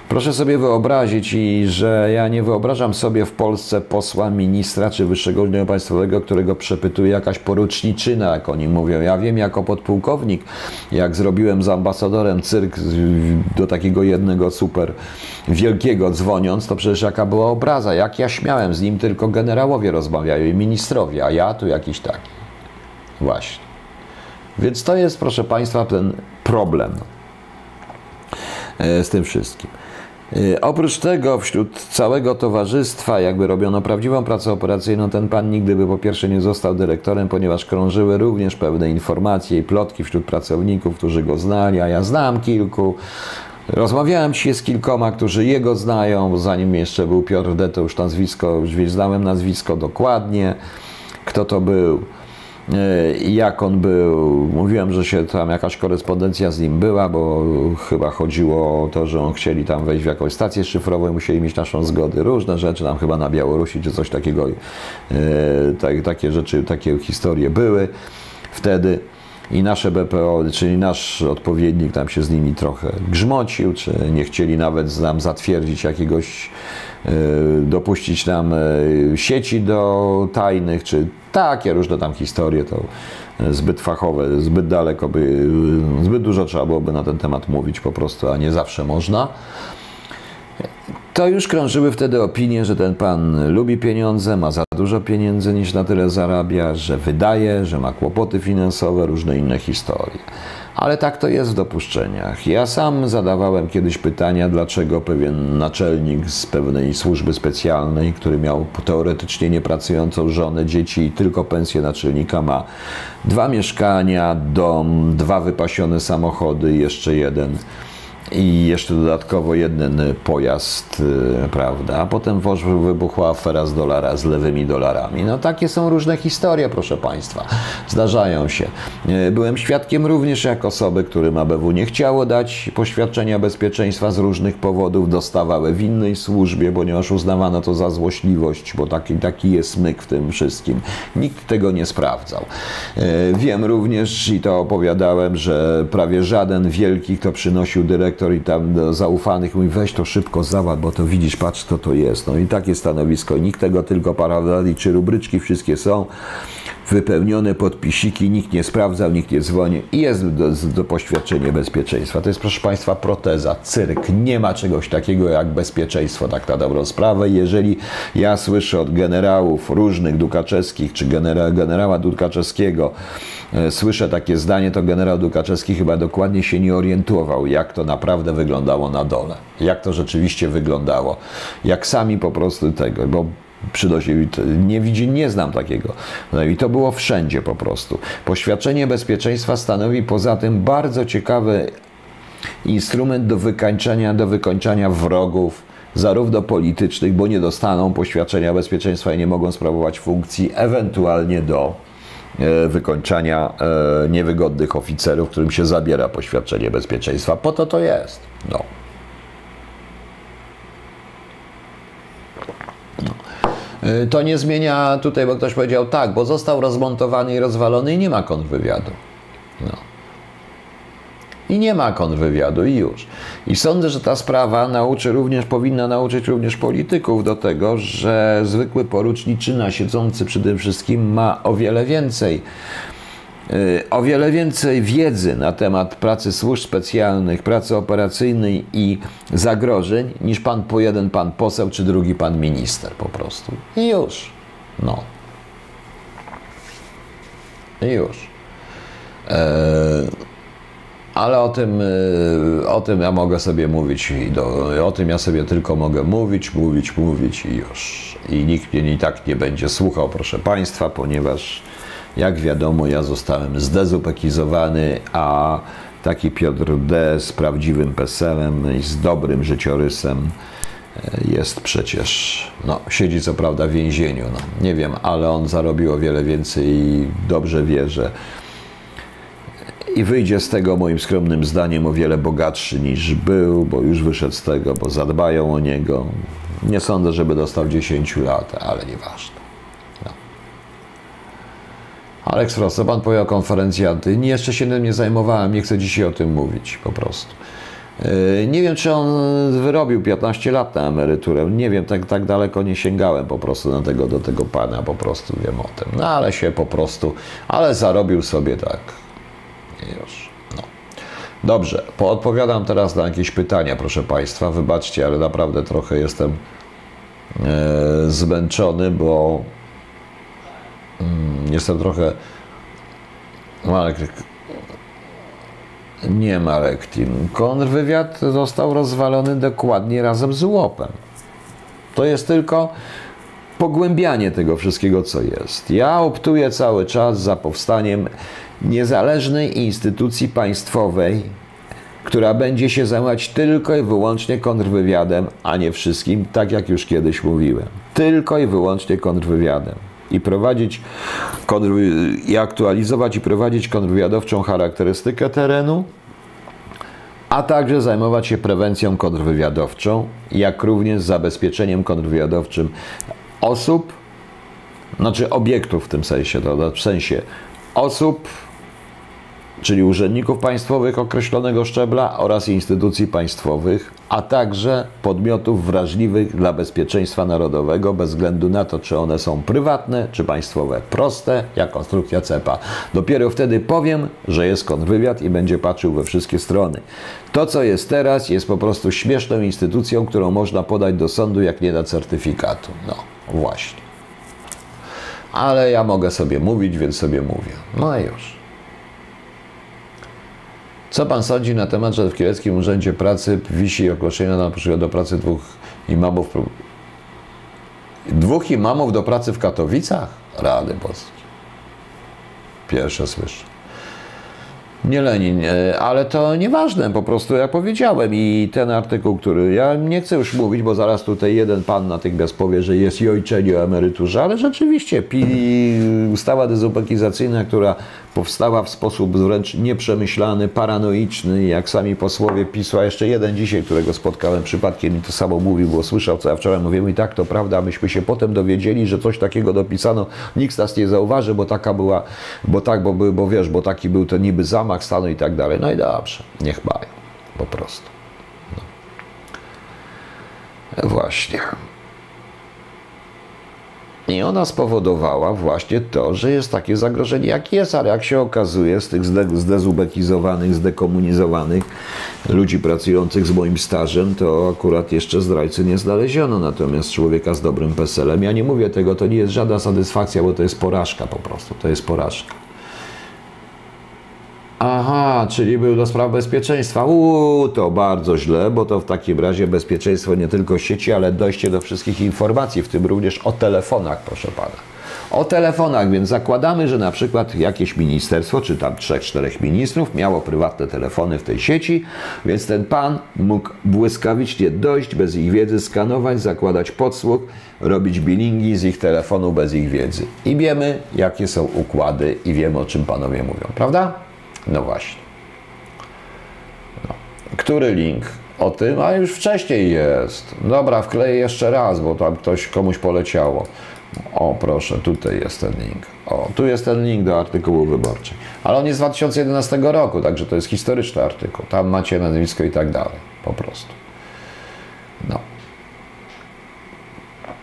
Proszę sobie wyobrazić, i że ja nie wyobrażam sobie w Polsce posła, ministra czy wyższego urzędu państwowego, którego przepytuje jakaś poruczniczyna, jak oni mówią. Ja wiem jako podpułkownik, jak zrobiłem z ambasadorem cyrk do takiego jednego super wielkiego dzwoniąc, to przecież jaka była obraza, jak ja śmiałem z nim, tylko generałowie rozmawiają i ministrowie, a ja tu jakiś taki. Właśnie. Więc to jest, proszę Państwa, ten problem e, z tym wszystkim. E, oprócz tego, wśród całego towarzystwa, jakby robiono prawdziwą pracę operacyjną, ten pan nigdy by po pierwsze nie został dyrektorem, ponieważ krążyły również pewne informacje i plotki wśród pracowników, którzy go znali, a ja znam kilku. Rozmawiałem dzisiaj z kilkoma, którzy jego znają, zanim jeszcze był Piotr D, to już nazwisko, już znałem nazwisko dokładnie, kto to był. E, jak on był. Mówiłem, że się tam jakaś korespondencja z nim była, bo chyba chodziło o to, że on chcieli tam wejść w jakąś stację szyfrową musieli mieć naszą zgodę. Różne rzeczy, tam chyba na Białorusi czy coś takiego. E, tak, takie rzeczy, takie historie były wtedy. I nasze BPO, czyli nasz odpowiednik tam się z nimi trochę grzmocił, czy nie chcieli nawet nam zatwierdzić jakiegoś, e, dopuścić nam sieci do tajnych, czy takie różne tam historie, to zbyt fachowe, zbyt daleko by, zbyt dużo trzeba byłoby na ten temat mówić po prostu, a nie zawsze można. To już krążyły wtedy opinie, że ten pan lubi pieniądze, ma za dużo pieniędzy niż na tyle zarabia, że wydaje, że ma kłopoty finansowe, różne inne historie. Ale tak to jest w dopuszczeniach. Ja sam zadawałem kiedyś pytania, dlaczego pewien naczelnik z pewnej służby specjalnej, który miał teoretycznie niepracującą żonę, dzieci i tylko pensję naczelnika, ma dwa mieszkania, dom, dwa wypasione samochody i jeszcze jeden i jeszcze dodatkowo jeden pojazd, y, prawda? A potem wybuchła afera z dolara, z lewymi dolarami. No takie są różne historie, proszę Państwa. Zdarzają się. Y, byłem świadkiem również jak osoby, którym ABW nie chciało dać poświadczenia bezpieczeństwa z różnych powodów, dostawały w innej służbie, ponieważ uznawano to za złośliwość, bo taki, taki jest myk w tym wszystkim. Nikt tego nie sprawdzał. Y, wiem również i to opowiadałem, że prawie żaden wielki, kto przynosił dyrektor dyrektor i tam do zaufanych mówi, weź to szybko załatw, bo to widzisz, patrz co to jest. No i takie stanowisko, nikt tego tylko paradali, czy rubryczki wszystkie są wypełnione podpisiki, nikt nie sprawdzał, nikt nie dzwoni i jest do, do poświadczenie bezpieczeństwa. To jest, proszę Państwa, proteza, cyrk. Nie ma czegoś takiego jak bezpieczeństwo, tak na dobrą sprawę. Jeżeli ja słyszę od generałów różnych Dukaczewskich, czy genera, generała Dukaczewskiego, e, słyszę takie zdanie, to generał Dukaczewski chyba dokładnie się nie orientował, jak to naprawdę wyglądało na dole. Jak to rzeczywiście wyglądało. Jak sami po prostu tego, bo przynosi. Nie widzi, nie znam takiego. No I to było wszędzie po prostu. Poświadczenie bezpieczeństwa stanowi poza tym bardzo ciekawy instrument do wykańczania, do wykończania wrogów, zarówno politycznych, bo nie dostaną poświadczenia bezpieczeństwa i nie mogą sprawować funkcji, ewentualnie do e, wykończania e, niewygodnych oficerów, którym się zabiera poświadczenie bezpieczeństwa. Po to to jest. No. Y, to nie zmienia tutaj, bo ktoś powiedział tak, bo został rozmontowany i rozwalony i nie ma kontrwywiadu. No. I nie ma kontrwywiadu i już. I sądzę, że ta sprawa nauczy również, powinna nauczyć również polityków do tego, że zwykły poruczniczyna siedzący tym wszystkim ma o wiele więcej Y, o wiele więcej wiedzy na temat pracy służb specjalnych, pracy operacyjnej i zagrożeń niż pan po jeden pan poseł czy drugi pan minister po prostu. I już. No. I już. E, ale o tym, e, o tym ja mogę sobie mówić, do, o tym ja sobie tylko mogę mówić, mówić, mówić i już. I nikt mnie i tak nie będzie słuchał, proszę Państwa, ponieważ jak wiadomo, ja zostałem zdezupekizowany, a taki Piotr D. z prawdziwym peselem i z dobrym życiorysem e, jest przecież, no, siedzi co prawda w więzieniu, no, nie wiem, ale on zarobił o wiele więcej i dobrze wie, że i wyjdzie z tego moim skromnym zdaniem o wiele bogatszy niż był, bo już wyszedł z tego, bo zadbają o niego, Nie sądzę, żeby dostał 10 lat, ale nieważne. Aleks Frost, co pan powie o konferencji anty? Nie, jeszcze się tym nie zajmowałem, nie chcę dzisiaj o tym mówić po prostu. Yy, Nie wiem, czy on wyrobił 15 lat na emeryturę. Nie wiem, tak, tak daleko nie sięgałem po prostu na tego, do tego pana, po prostu wiem o tym. No ale się po prostu, ale zarobił sobie tak. Już. No. Dobrze, poodpowiadam teraz na jakieś pytania, proszę Państwa. Wybaczcie, ale naprawdę trochę jestem e, zmęczony, bo jestem trochę. Marek, nie Marek Tim. Kontrwywiad został rozwalony dokładnie razem z łopem. To jest tylko pogłębianie tego wszystkiego, co jest. Ja optuję cały czas za powstaniem niezależnej instytucji państwowej, która będzie się zajmować tylko i wyłącznie kontrwywiadem, a nie wszystkim, tak jak już kiedyś mówiłem. Tylko i wyłącznie kontrwywiadem. I prowadzić, i aktualizować i prowadzić kontrwywiadowczą charakterystykę terenu, a także zajmować się prewencją kontrwywiadowczą, jak również zabezpieczeniem kontrwywiadowczym osób, znaczy obiektów w tym sensie, to w sensie osób, czyli urzędników państwowych określonego szczebla oraz instytucji państwowych, a także podmiotów wrażliwych dla bezpieczeństwa narodowego, bez względu na to, czy one są prywatne, czy państwowe. Proste, jak konstrukcja cepa. Dopiero wtedy powiem, że jest kontrwywiad i będzie patrzył we wszystkie strony. To, co jest teraz, jest po prostu śmieszną instytucją, którą można podać do sądu, jak nie da certyfikatu. No, właśnie. Ale ja mogę sobie mówić, więc sobie mówię. No i już. Co pan sądzi na temat, że w Kieleckim Urzędzie Pracy wisi ogłoszenie na przykład do pracy dwóch imamów? Dwóch imamów do pracy w Katowicach? Rady boskie. Pierwsze słyszę. Nie Lenin, e, ale to nieważne, po prostu ja powiedziałem i ten artykuł, który ja nie chcę już mówić, bo zaraz tutaj jeden pan natychmiast powie, że jest jojczenie o emeryturze, ale rzeczywiście pi, ustawa dezubekizacyjna, która powstała w sposób wręcz nieprzemyślany, paranoiczny, jak sami posłowie PiSu, a jeszcze jeden dzisiaj, którego spotkałem przypadkiem i to samo mówił, bo słyszał, co ja wczoraj mówiłem i tak, to prawda, myśmy się potem dowiedzieli, że coś takiego dopisano, nikt nas nie zauważy, bo taka była, bo tak, bo, bo wiesz, bo taki był to niby zamach stanu i tak dalej. No i dobrze, niech mają, po prostu. No. Właśnie. I ona spowodowała właśnie to, że jest takie zagrożenie, jak jest, ale jak się okazuje, z tych zde- zdezubekizowanych, zdekomunizowanych ludzi pracujących z moim stażem, to akurat jeszcze zdrajcy nie znaleziono. Natomiast człowieka z dobrym PESEL-em, ja nie mówię tego, to nie jest żadna satysfakcja, bo to jest porażka po prostu, to jest porażka. Aha, czyli był do spraw bezpieczeństwa. Uuu, to bardzo źle, bo to w takim razie bezpieczeństwo nie tylko sieci, ale dojście do wszystkich informacji, w tym również o telefonach, proszę pana. O telefonach, więc zakładamy, że na przykład jakieś ministerstwo, czy tam trzech, czterech ministrów miało prywatne telefony w tej sieci, więc ten pan mógł błyskawicznie dojść, bez ich wiedzy skanować, zakładać podsłuch, robić bilingi z ich telefonu bez ich wiedzy. I wiemy, jakie są układy i wiemy, o czym panowie mówią, prawda? No właśnie. No. Który link? O tym, a już wcześniej jest. Dobra, wkleję jeszcze raz, bo tam ktoś komuś poleciało. O, proszę, tutaj jest ten link. O, tu jest ten link do artykułu wyborczych. Ale on jest z 2011 roku, także to jest historyczny artykuł. Tam macie nazwisko i tak dalej. Po prostu. No.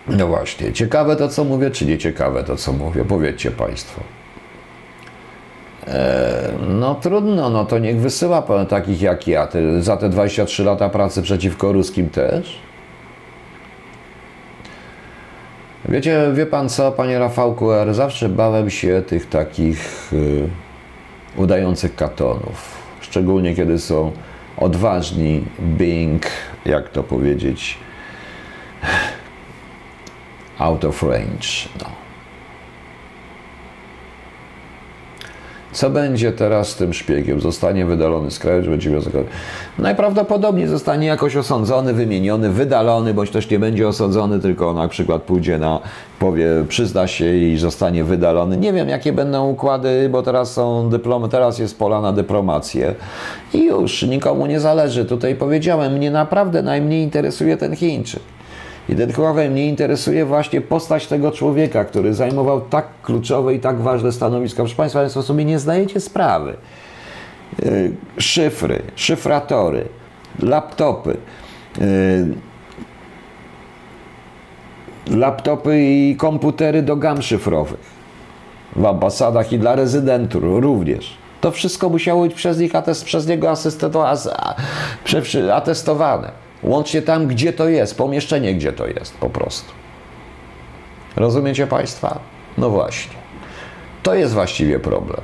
No właśnie. Ciekawe to, co mówię, czy nie ciekawe to, co mówię? Powiedzcie Państwo. No trudno, no to niech wysyła takich jak ja. Ty, za te 23 lata pracy przeciwko ruskim też. Wiecie, wie pan co, panie Rafałku R., zawsze bałem się tych takich y, udających katonów. Szczególnie kiedy są odważni, being, jak to powiedzieć, out of range. No. Co będzie teraz z tym szpiegiem? Zostanie wydalony z kraju, czy będzie miał zakład? Najprawdopodobniej zostanie jakoś osądzony, wymieniony, wydalony, bądź też nie będzie osądzony, tylko na przykład pójdzie na, powie, przyzna się i zostanie wydalony. Nie wiem, jakie będą układy, bo teraz są dyplomy, teraz jest pola na dyplomację i już nikomu nie zależy. Tutaj powiedziałem, mnie naprawdę najmniej interesuje ten Chińczyk. Jedynkowe mnie interesuje właśnie postać tego człowieka, który zajmował tak kluczowe i tak ważne stanowisko. Proszę Państwa, Państwo sobie nie zdajecie sprawy. Yy, szyfry, szyfratory, laptopy, yy, laptopy i komputery do gam szyfrowych w ambasadach i dla rezydentur również. To wszystko musiało być przez nich atest, przez niego atestowane. Łącznie tam, gdzie to jest, pomieszczenie, gdzie to jest po prostu. Rozumiecie Państwa? No właśnie. To jest właściwie problem.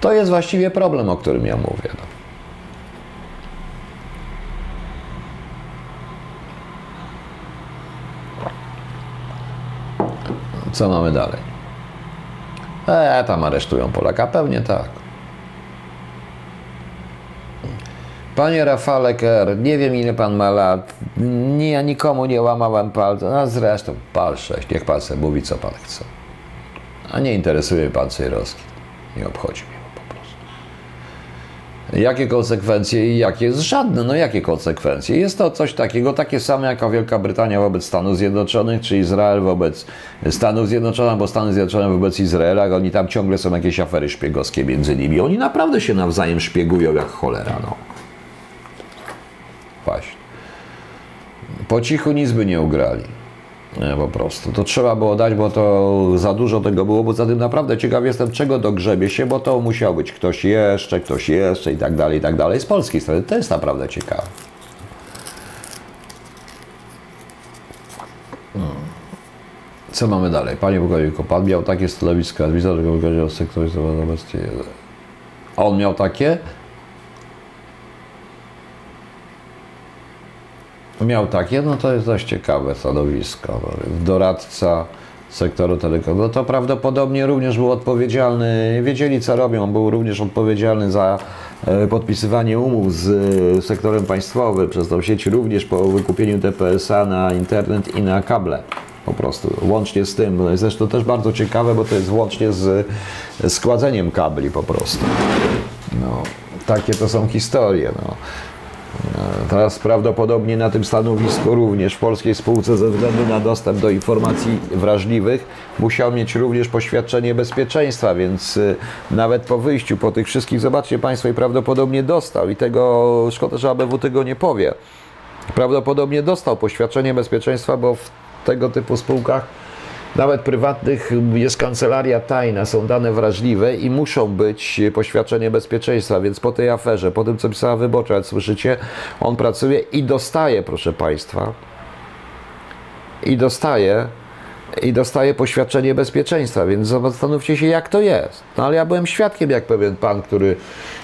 To jest właściwie problem, o którym ja mówię. No. Co mamy dalej? E, tam aresztują Polaka, pewnie tak. Panie Rafale Ker, nie wiem ile pan ma lat, nie, ja nikomu nie łamałem palca, no zresztą pal sześć, niech pan sobie mówi co pan chce. A nie interesuje pan Cejrowski, nie obchodzi mnie. Jakie konsekwencje i jakie? Żadne. No jakie konsekwencje? Jest to coś takiego, takie same jak Wielka Brytania wobec Stanów Zjednoczonych, czy Izrael wobec Stanów Zjednoczonych, bo Stany Zjednoczone wobec Izraela, oni tam ciągle są jakieś afery szpiegowskie między nimi. Oni naprawdę się nawzajem szpiegują jak cholera, no. Właśnie. Po cichu nic by nie ugrali. Nie, po prostu. To trzeba było dać, bo to za dużo tego było, bo za tym naprawdę ciekaw jestem, czego dogrzebie się, bo to musiał być ktoś jeszcze, ktoś jeszcze i tak dalej, i tak dalej. Z polskiej strony to jest naprawdę ciekawe. Hmm. Co mamy dalej? Panie pułkowniku, pan miał takie stanowisko, widzę, że go o sektoryzowaną bestię. A on miał takie? Miał takie, no to jest dość ciekawe stanowisko. Doradca sektoru telekomu, no to prawdopodobnie również był odpowiedzialny, wiedzieli co robią, był również odpowiedzialny za e, podpisywanie umów z e, sektorem państwowym przez tą sieć również po wykupieniu DPS-a na internet i na kable. Po prostu, łącznie z tym. Zresztą też bardzo ciekawe, bo to jest łącznie z składzeniem kabli po prostu. No, takie to są historie. No. Teraz prawdopodobnie na tym stanowisku również w polskiej spółce ze względu na dostęp do informacji wrażliwych musiał mieć również poświadczenie bezpieczeństwa, więc y, nawet po wyjściu po tych wszystkich, zobaczcie Państwo, i prawdopodobnie dostał i tego, szkoda, że ABW tego nie powie, prawdopodobnie dostał poświadczenie bezpieczeństwa, bo w tego typu spółkach nawet prywatnych jest kancelaria tajna, są dane wrażliwe i muszą być poświadczenie bezpieczeństwa, więc po tej aferze, po tym co pisała wyborcza, jak słyszycie, on pracuje i dostaje, proszę Państwa, i dostaje i dostaje poświadczenie bezpieczeństwa, więc zastanówcie się, jak to jest. No ale ja byłem świadkiem, jak pewien pan, który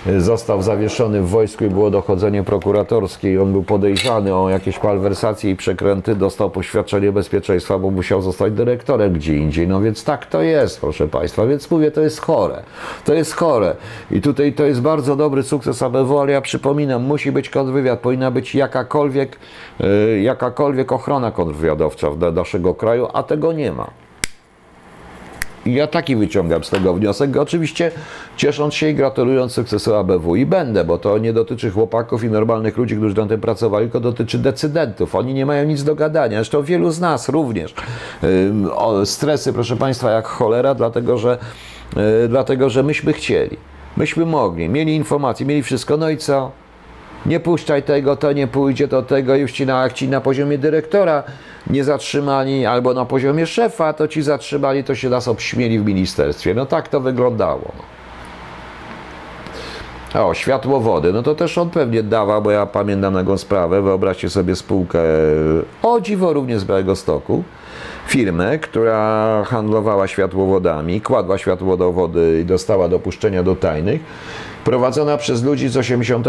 y, został zawieszony w wojsku i było dochodzenie prokuratorskie i on był podejrzany o jakieś malwersacje i przekręty, dostał poświadczenie bezpieczeństwa, bo musiał zostać dyrektorem gdzie indziej. No więc tak to jest, proszę Państwa. Więc mówię, to jest chore. To jest chore. I tutaj to jest bardzo dobry sukces ABW, ale ja przypominam, musi być kontrwywiad, powinna być jakakolwiek, yy, jakakolwiek ochrona kontrwywiadowcza w naszego kraju, a tego nie ma. I ja taki wyciągam z tego wniosek, oczywiście ciesząc się i gratulując sukcesu ABW i będę, bo to nie dotyczy chłopaków i normalnych ludzi, którzy na tym pracowali, tylko dotyczy decydentów. Oni nie mają nic do gadania, zresztą wielu z nas również. Stresy, proszę Państwa, jak cholera, dlatego że, y, dlatego, że myśmy chcieli, myśmy mogli, mieli informacje, mieli wszystko, no i co? Nie puszczaj tego, to nie pójdzie do tego, już ci na, jak ci na poziomie dyrektora nie zatrzymali, albo na poziomie szefa, to ci zatrzymali, to się nas obśmieli w ministerstwie. No tak to wyglądało. O, światłowody, no to też on pewnie dawał, bo ja pamiętam taką sprawę, wyobraźcie sobie spółkę, o dziwo również z Białego Stoku, firmę, która handlowała światłowodami, kładła światłowody i dostała dopuszczenia do tajnych, prowadzona przez ludzi z 80,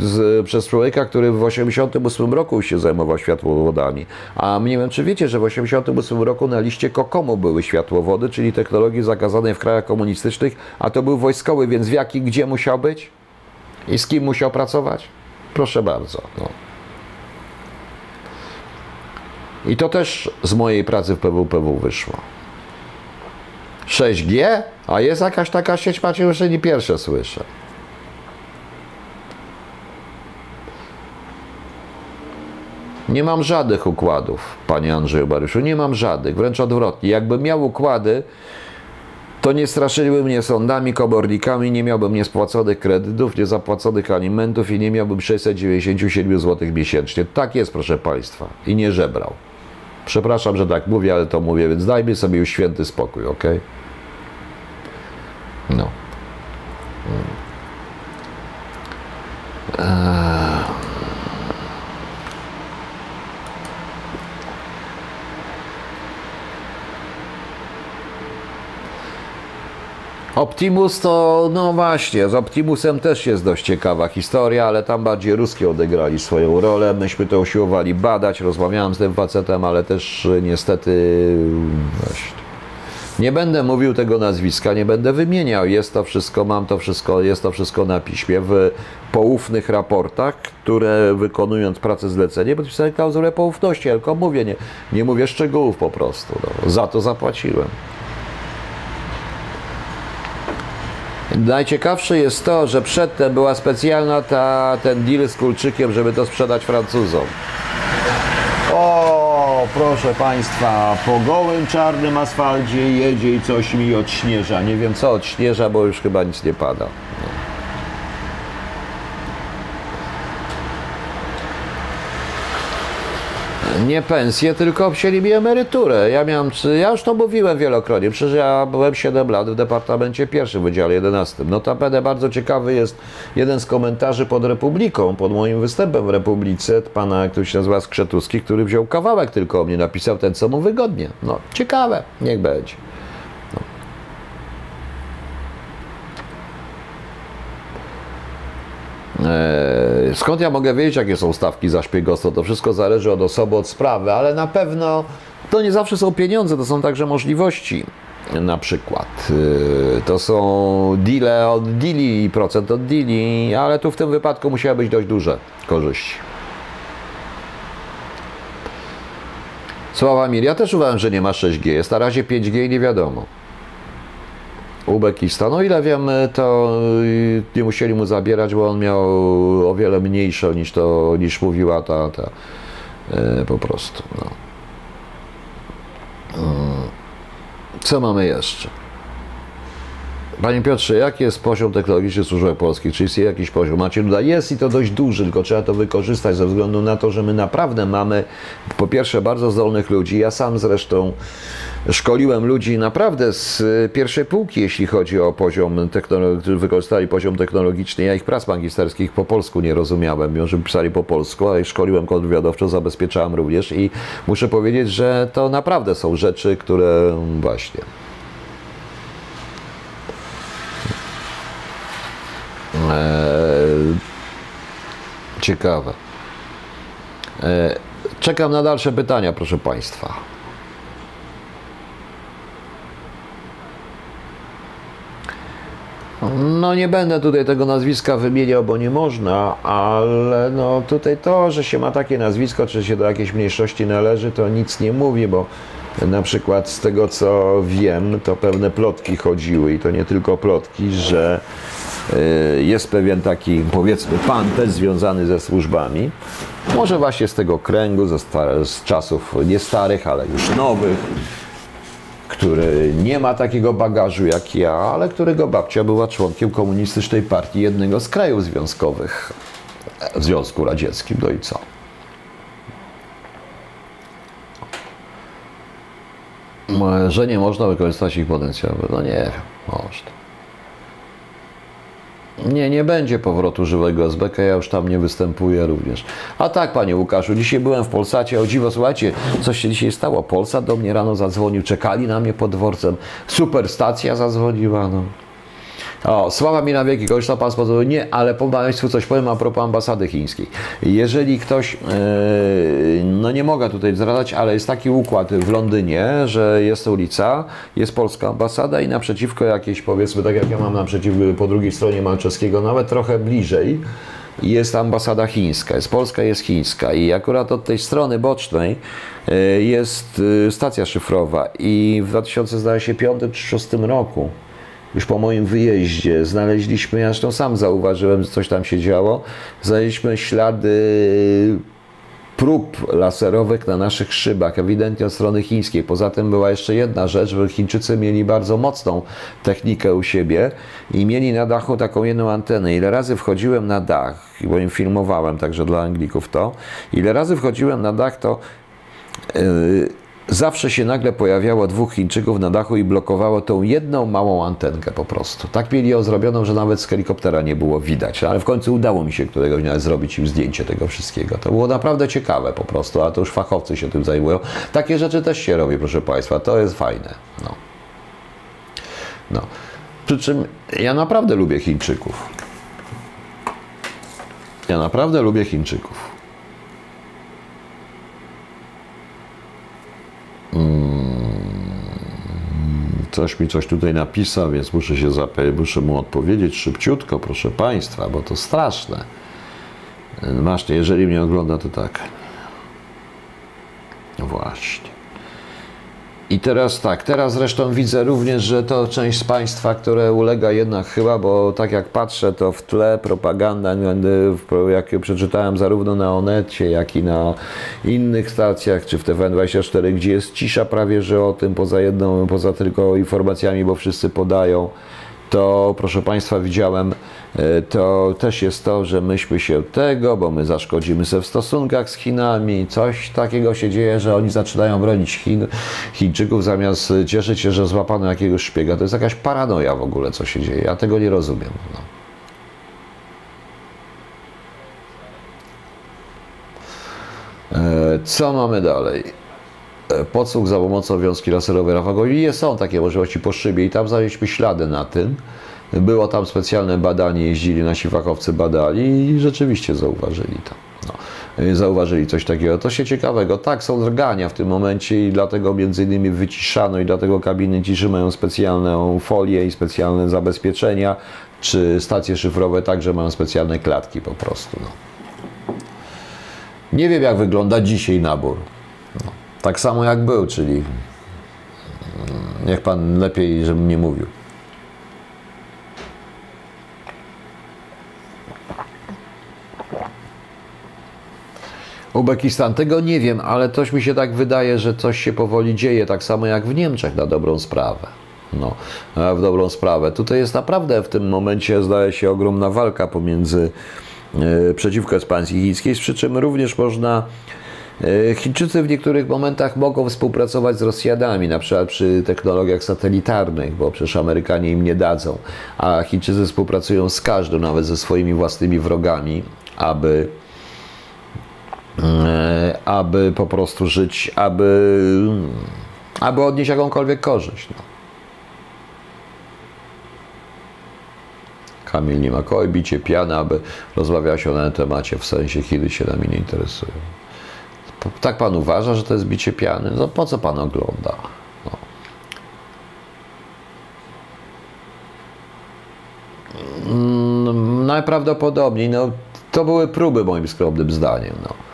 z, przez człowieka, który w 88 roku się zajmował światłowodami. A nie wiem, czy wiecie, że w 88 roku na liście Kokomu były światłowody, czyli technologii zakazanej w krajach komunistycznych, a to był wojskowy, więc w jaki, gdzie musiał być? I z kim musiał pracować? Proszę bardzo. No. I to też z mojej pracy w PWPW wyszło. 6G? A jest jakaś taka sieć, macie już nie pierwsze słyszę. Nie mam żadnych układów, panie Andrzeju Baryszu, nie mam żadnych, wręcz odwrotnie. Jakbym miał układy, to nie straszyliby mnie sądami, komornikami, nie miałbym niespłaconych kredytów, niezapłaconych alimentów i nie miałbym 697 zł miesięcznie. Tak jest, proszę Państwa. I nie żebrał. Przepraszam, że tak mówię, ale to mówię, więc dajmy sobie już święty spokój, ok? No. Eee. Optimus to, no właśnie, z Optimusem też jest dość ciekawa historia, ale tam bardziej ruskie odegrali swoją rolę. Myśmy to usiłowali badać, rozmawiałem z tym facetem, ale też niestety właśnie. Nie będę mówił tego nazwiska, nie będę wymieniał. Jest to wszystko, mam to wszystko, jest to wszystko na piśmie w poufnych raportach, które wykonując pracę zlecenie podpisałem klauzulę poufności, tylko mówię, nie, nie mówię szczegółów po prostu. No, za to zapłaciłem. Najciekawsze jest to, że przedtem była specjalna ta, ten deal z kulczykiem, żeby to sprzedać Francuzom. O, proszę Państwa, po gołym czarnym asfalcie jedzie i coś mi odśnieża. Nie wiem co odśnieża, bo już chyba nic nie pada. Nie pensję, tylko obcięli mi emeryturę. Ja miałem, ja już to mówiłem wielokrotnie, przecież ja byłem 7 lat w Departamencie Pierwszym, Wydziale 11. Notabene bardzo ciekawy jest jeden z komentarzy pod Republiką, pod moim występem w Republice, pana, który się nazywa Skrzetuski, który wziął kawałek tylko o mnie, napisał ten, co mu wygodnie. No, ciekawe, niech będzie. Skąd ja mogę wiedzieć, jakie są stawki za szpiegostwo? To wszystko zależy od osoby, od sprawy, ale na pewno to nie zawsze są pieniądze, to są także możliwości. Na przykład e, to są deale od deali procent od deali, ale tu w tym wypadku musiały być dość duże korzyści. Sławomir, ja też uważam, że nie ma 6G, jest na razie 5G i nie wiadomo. Uzbekistan. O ile wiem, to y, nie musieli mu zabierać, bo on miał o wiele mniejsze niż to, niż mówiła ta, ta e, po prostu. No. Co mamy jeszcze? Panie Piotrze, jaki jest poziom technologiczny służb polskich? Czy jest jakiś poziom? Macie tutaj jest i to dość duży, tylko trzeba to wykorzystać ze względu na to, że my naprawdę mamy po pierwsze bardzo zdolnych ludzi. Ja sam zresztą szkoliłem ludzi naprawdę z pierwszej półki, jeśli chodzi o poziom technologiczny, którzy wykorzystali poziom technologiczny. Ja ich prac magisterskich po polsku nie rozumiałem, mimo że pisali po polsku, ale szkoliłem kontrwywiadowczo, zabezpieczałem również i muszę powiedzieć, że to naprawdę są rzeczy, które właśnie ciekawe. Eee, czekam na dalsze pytania, proszę Państwa. No nie będę tutaj tego nazwiska wymieniał, bo nie można, ale no tutaj to, że się ma takie nazwisko, czy się do jakiejś mniejszości należy, to nic nie mówi, bo na przykład z tego co wiem, to pewne plotki chodziły i to nie tylko plotki, że Y, jest pewien taki, powiedzmy, pan też związany ze służbami, może właśnie z tego kręgu, z czasów nie starych, ale już nowych, który nie ma takiego bagażu jak ja, ale którego babcia była członkiem komunistycznej partii jednego z krajów związkowych w Związku Radzieckim. No i co? Że nie można wykorzystać ich potencjału. No nie wiem, można. Nie, nie będzie powrotu żywego SBK, ja już tam nie występuję również. A tak, panie Łukaszu, dzisiaj byłem w Polsacie, o dziwo, słuchajcie, coś się dzisiaj stało. Polsat do mnie rano zadzwonił, czekali na mnie pod dworcem, superstacja zadzwoniła, no. O, sława mi na wieki, to pan spodziewał. Nie, ale po Państwu coś powiem a propos ambasady chińskiej. Jeżeli ktoś, yy, no nie mogę tutaj zdradzać, ale jest taki układ w Londynie, że jest ulica, jest polska ambasada i naprzeciwko jakieś, powiedzmy, tak jak ja mam naprzeciwko, po drugiej stronie Malczewskiego, nawet trochę bliżej, jest ambasada chińska, jest polska, jest chińska i akurat od tej strony bocznej e, jest e, stacja szyfrowa i w 2005 czy 2006 roku już po moim wyjeździe znaleźliśmy, ja zresztą sam zauważyłem, że coś tam się działo, znaleźliśmy ślady prób laserowych na naszych szybach, ewidentnie od strony chińskiej. Poza tym była jeszcze jedna rzecz, że Chińczycy mieli bardzo mocną technikę u siebie i mieli na dachu taką jedną antenę. Ile razy wchodziłem na dach, bo im filmowałem także dla Anglików to, ile razy wchodziłem na dach, to yy, zawsze się nagle pojawiało dwóch Chińczyków na dachu i blokowało tą jedną małą antenkę po prostu. Tak mieli ją zrobioną, że nawet z helikoptera nie było widać, ale w końcu udało mi się któregoś dnia zrobić im zdjęcie tego wszystkiego. To było naprawdę ciekawe po prostu, a to już fachowcy się tym zajmują. Takie rzeczy też się robi, proszę Państwa, to jest fajne. No. No. Przy czym ja naprawdę lubię Chińczyków. Ja naprawdę lubię Chińczyków. Coś mi coś tutaj napisał, więc muszę się zapytać, muszę mu odpowiedzieć szybciutko, proszę Państwa, bo to straszne. Właśnie, jeżeli mnie ogląda, to tak. Właśnie. I teraz tak, teraz zresztą widzę również, że to część z Państwa, które ulega jednak chyba, bo tak jak patrzę, to w tle propaganda, jak przeczytałem zarówno na Onecie, jak i na innych stacjach, czy w TVN24, gdzie jest cisza prawie, że o tym, poza jedną, poza tylko informacjami, bo wszyscy podają, to proszę Państwa widziałem, to też jest to, że myśmy się tego, bo my zaszkodzimy sobie w stosunkach z Chinami, coś takiego się dzieje, że oni zaczynają bronić Chin, Chińczyków zamiast cieszyć się, że złapano jakiegoś szpiega. To jest jakaś paranoja w ogóle, co się dzieje. Ja tego nie rozumiem. No. E, co mamy dalej? E, podsłuch za pomocą wiązki laserowej Rafagowi. I są takie możliwości po szybie i tam znaleźliśmy ślady na tym. Było tam specjalne badanie, jeździli nasi fachowcy, badali i rzeczywiście zauważyli to. No, e, zauważyli coś takiego. To się ciekawego. Tak, są drgania w tym momencie i dlatego między innymi wyciszano i dlatego kabiny ciszy mają specjalną folię i specjalne zabezpieczenia, czy stacje szyfrowe także mają specjalne klatki po prostu. No. Nie wiem jak wygląda dzisiaj nabór. No. Tak samo jak był, czyli niech pan lepiej, żebym nie mówił. Uzbekistan, tego nie wiem, ale coś mi się tak wydaje, że coś się powoli dzieje, tak samo jak w Niemczech na dobrą sprawę. No, w dobrą sprawę. Tutaj jest naprawdę w tym momencie, zdaje się, ogromna walka pomiędzy e, przeciwko ekspansji chińskiej, przy czym również można E, Chińczycy w niektórych momentach mogą współpracować z Rosjanami, na przykład przy technologiach satelitarnych, bo przecież Amerykanie im nie dadzą, a Chińczycy współpracują z każdym, nawet ze swoimi własnymi wrogami, aby aby po prostu żyć, aby, aby odnieść jakąkolwiek korzyść. No. Kamil nie ma koło, bicie piana, aby rozmawiała się o tym temacie, w sensie Chiny się nami nie interesują. Tak pan uważa, że to jest bicie piany? No po co pan ogląda? No. Mm, najprawdopodobniej, no, to były próby moim skromnym zdaniem. No.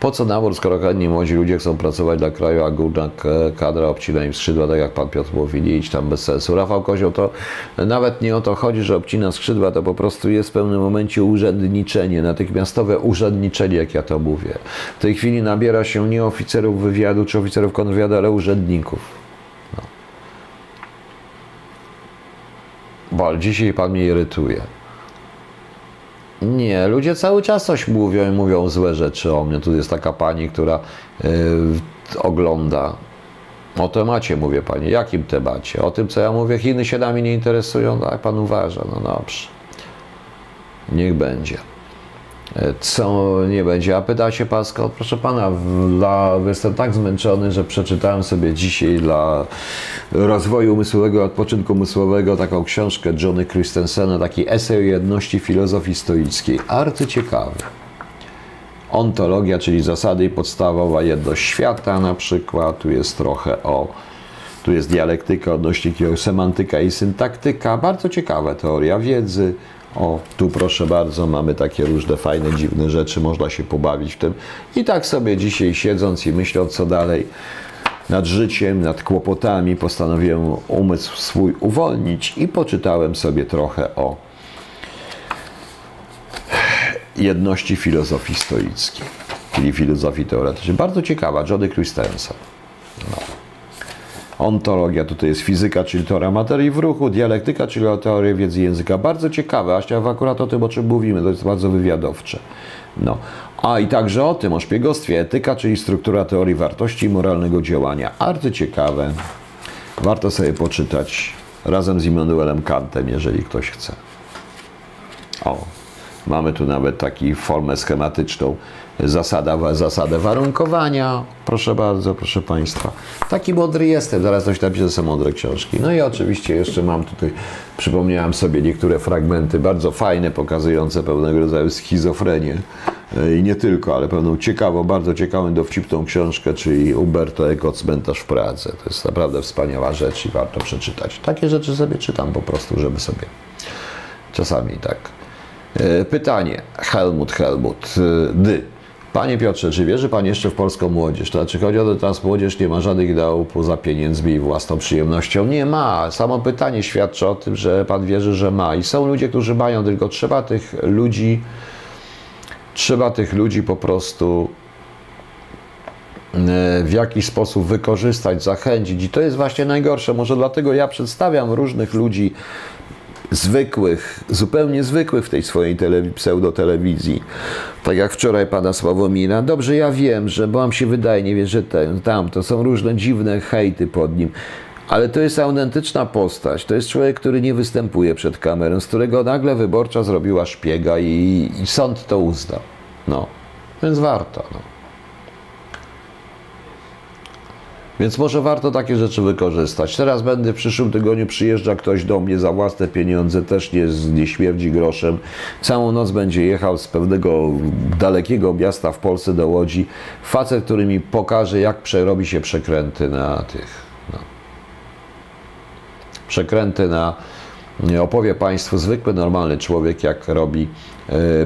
Po co nabór, skoro chętni młodzi ludzie chcą pracować dla kraju, a górna kadra obcina im skrzydła, tak jak pan Piotr mówi, nie idź tam bez sensu. Rafał Kozioł, to nawet nie o to chodzi, że obcina skrzydła, to po prostu jest w pewnym momencie urzędniczenie, natychmiastowe urzędniczenie, jak ja to mówię. W tej chwili nabiera się nie oficerów wywiadu czy oficerów kontrwywiadu, ale urzędników. No. Bo dzisiaj pan mnie irytuje. Nie, ludzie cały czas coś mówią i mówią złe rzeczy o mnie. Tu jest taka pani, która yy, ogląda. O temacie mówię pani. Jakim temacie? O tym, co ja mówię, Chiny się nami nie interesują. Tak pan uważa. No dobrze. Niech będzie co nie będzie. A pyta się skąd? Proszę pana, dla, jestem tak zmęczony, że przeczytałem sobie dzisiaj dla rozwoju umysłowego, odpoczynku umysłowego taką książkę Johnny Christensena, taki esej o jedności filozofii stoickiej. Arty ciekawy. Ontologia, czyli zasady i podstawowa jedność świata na przykład. Tu jest trochę o tu jest dialektyka, odnośniki, semantyka i syntaktyka. Bardzo ciekawe teoria wiedzy. O, tu proszę bardzo, mamy takie różne fajne, dziwne rzeczy, można się pobawić w tym. I tak sobie dzisiaj siedząc i myśląc co dalej nad życiem, nad kłopotami, postanowiłem umysł swój uwolnić i poczytałem sobie trochę o jedności filozofii stoickiej. czyli filozofii teoretycznej. Bardzo ciekawa, Jody Christensen. No. Ontologia, tutaj jest fizyka, czyli teoria materii w ruchu, dialektyka, czyli teoria wiedzy języka. Bardzo ciekawe, a akurat o tym, o czym mówimy, to jest bardzo wywiadowcze. No. A i także o tym, o szpiegostwie, etyka, czyli struktura teorii wartości i moralnego działania. Bardzo ciekawe. Warto sobie poczytać razem z Immanuelem Kantem, jeżeli ktoś chce. O, mamy tu nawet taką formę schematyczną, zasada, zasadę warunkowania. Proszę bardzo, proszę Państwa. Taki mądry jestem, zaraz coś napiszę, są mądre książki. No i oczywiście jeszcze mam tutaj, przypomniałem sobie niektóre fragmenty bardzo fajne, pokazujące pewnego rodzaju schizofrenię. E, I nie tylko, ale pewną ciekawą, bardzo ciekawą, dowcipną książkę, czyli Umberto Eco Cmentarz w Pradze. To jest naprawdę wspaniała rzecz i warto przeczytać. Takie rzeczy sobie czytam po prostu, żeby sobie czasami tak. E, pytanie. Helmut, Helmut, e, dy. Panie Piotrze, czy wierzy Pan jeszcze w polską młodzież? To znaczy chodzi o to, że teraz młodzież nie ma żadnych ideałów poza pieniędzmi i własną przyjemnością? Nie ma. Samo pytanie świadczy o tym, że Pan wierzy, że ma. I są ludzie, którzy mają, tylko trzeba tych ludzi, trzeba tych ludzi po prostu e, w jakiś sposób wykorzystać, zachęcić. I to jest właśnie najgorsze. Może dlatego ja przedstawiam różnych ludzi zwykłych, zupełnie zwykłych w tej swojej telewi- pseudotelewizji. Tak jak wczoraj pana Sławomira. Dobrze, ja wiem, że bo wam się wydaje, nie wiem, że ten, tam, to są różne dziwne hejty pod nim. Ale to jest autentyczna postać. To jest człowiek, który nie występuje przed kamerą, z którego nagle wyborcza zrobiła szpiega i, i sąd to uznał. No, więc warto. No. Więc może warto takie rzeczy wykorzystać. Teraz będę w przyszłym tygodniu przyjeżdża ktoś do mnie za własne pieniądze, też nie, nie śmierdzi groszem. Całą noc będzie jechał z pewnego dalekiego miasta w Polsce do Łodzi. Facet, który mi pokaże, jak przerobi się przekręty na tych. No. Przekręty na. Opowie Państwu zwykły, normalny człowiek, jak robi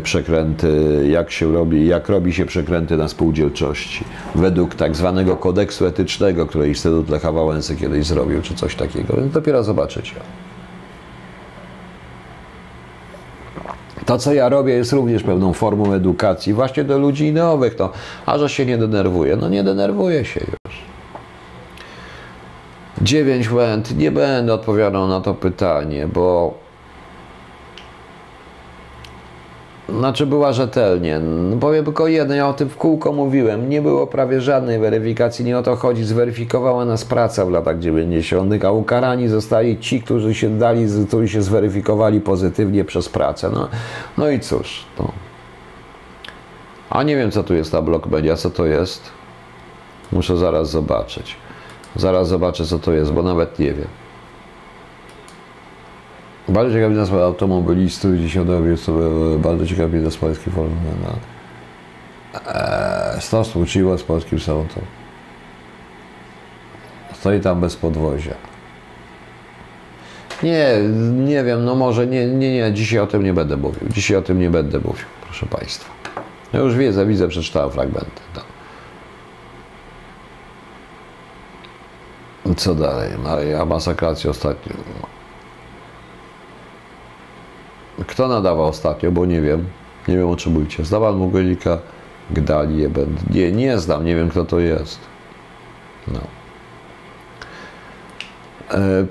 przekręty, jak się robi, jak robi się przekręty na spółdzielczości. Według tak zwanego kodeksu etycznego, który Instytut Lecha Wałęsy kiedyś zrobił, czy coś takiego. Więc dopiero zobaczycie. To, co ja robię, jest również pewną formą edukacji właśnie do ludzi nowych. No, a że się nie denerwuje? No nie denerwuje się już. Dziewięć błęd. Nie będę odpowiadał na to pytanie, bo Znaczy była rzetelnie. No powiem tylko jedno, ja o tym w kółko mówiłem. Nie było prawie żadnej weryfikacji, nie o to chodzi. Zweryfikowała nas praca w latach 90., a ukarani zostali ci, którzy się dali, którzy się zweryfikowali pozytywnie przez pracę. No, no i cóż. To. A nie wiem, co tu jest ta blok media, co to jest. Muszę zaraz zobaczyć. Zaraz zobaczę, co to jest, bo nawet nie wiem. Bardzo ciekawy nazwa automobilistów, się dowie sobie bardzo ciekawy nas polskiej formy. No. Eee, Stos z polskim samotem. Stoi tam bez podwozia. Nie, nie wiem, no może nie, nie, nie, dzisiaj o tym nie będę mówił. Dzisiaj o tym nie będę mówił, proszę Państwa. Ja już wiedzę, widzę, przeczytałem fragmenty. No. Co dalej? Maria masakracja ostatnio. Kto nadawał ostatnio, bo nie wiem. Nie wiem o czym mówicie. Zdawał Mogolika, Gdali, Ebend. Nie, nie znam, nie wiem kto to jest. No. E,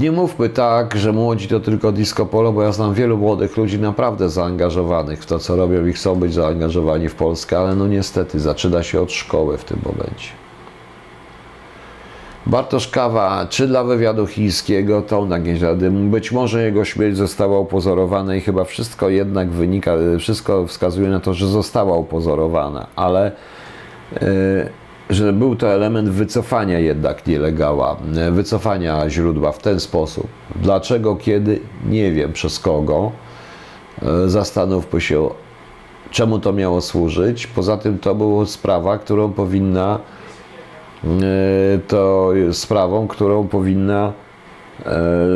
nie mówmy tak, że młodzi to tylko disco polo, bo ja znam wielu młodych ludzi naprawdę zaangażowanych w to, co robią i chcą być zaangażowani w Polskę, ale no niestety zaczyna się od szkoły w tym momencie. Bartosz Kawa, czy dla wywiadu chińskiego, to jakieś rady. Być może jego śmierć została upozorowana i chyba wszystko jednak wynika, wszystko wskazuje na to, że została upozorowana, ale yy, że był to element wycofania jednak nielegała, wycofania źródła w ten sposób. Dlaczego, kiedy, nie wiem, przez kogo. Yy, zastanówmy się, czemu to miało służyć. Poza tym to była sprawa, którą powinna E, to sprawą, którą powinna e,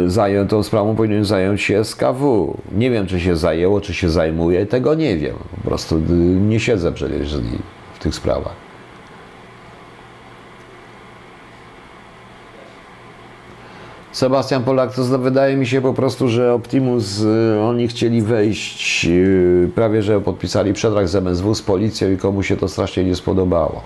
zająć, tą sprawą powinien zająć się SKW. Nie wiem, czy się zajęło, czy się zajmuje, tego nie wiem. Po prostu nie siedzę przecież w tych sprawach. Sebastian Polak, to wydaje mi się po prostu, że Optimus, y, oni chcieli wejść, y, prawie że podpisali przetarg z MSW, z policją i komu się to strasznie nie spodobało.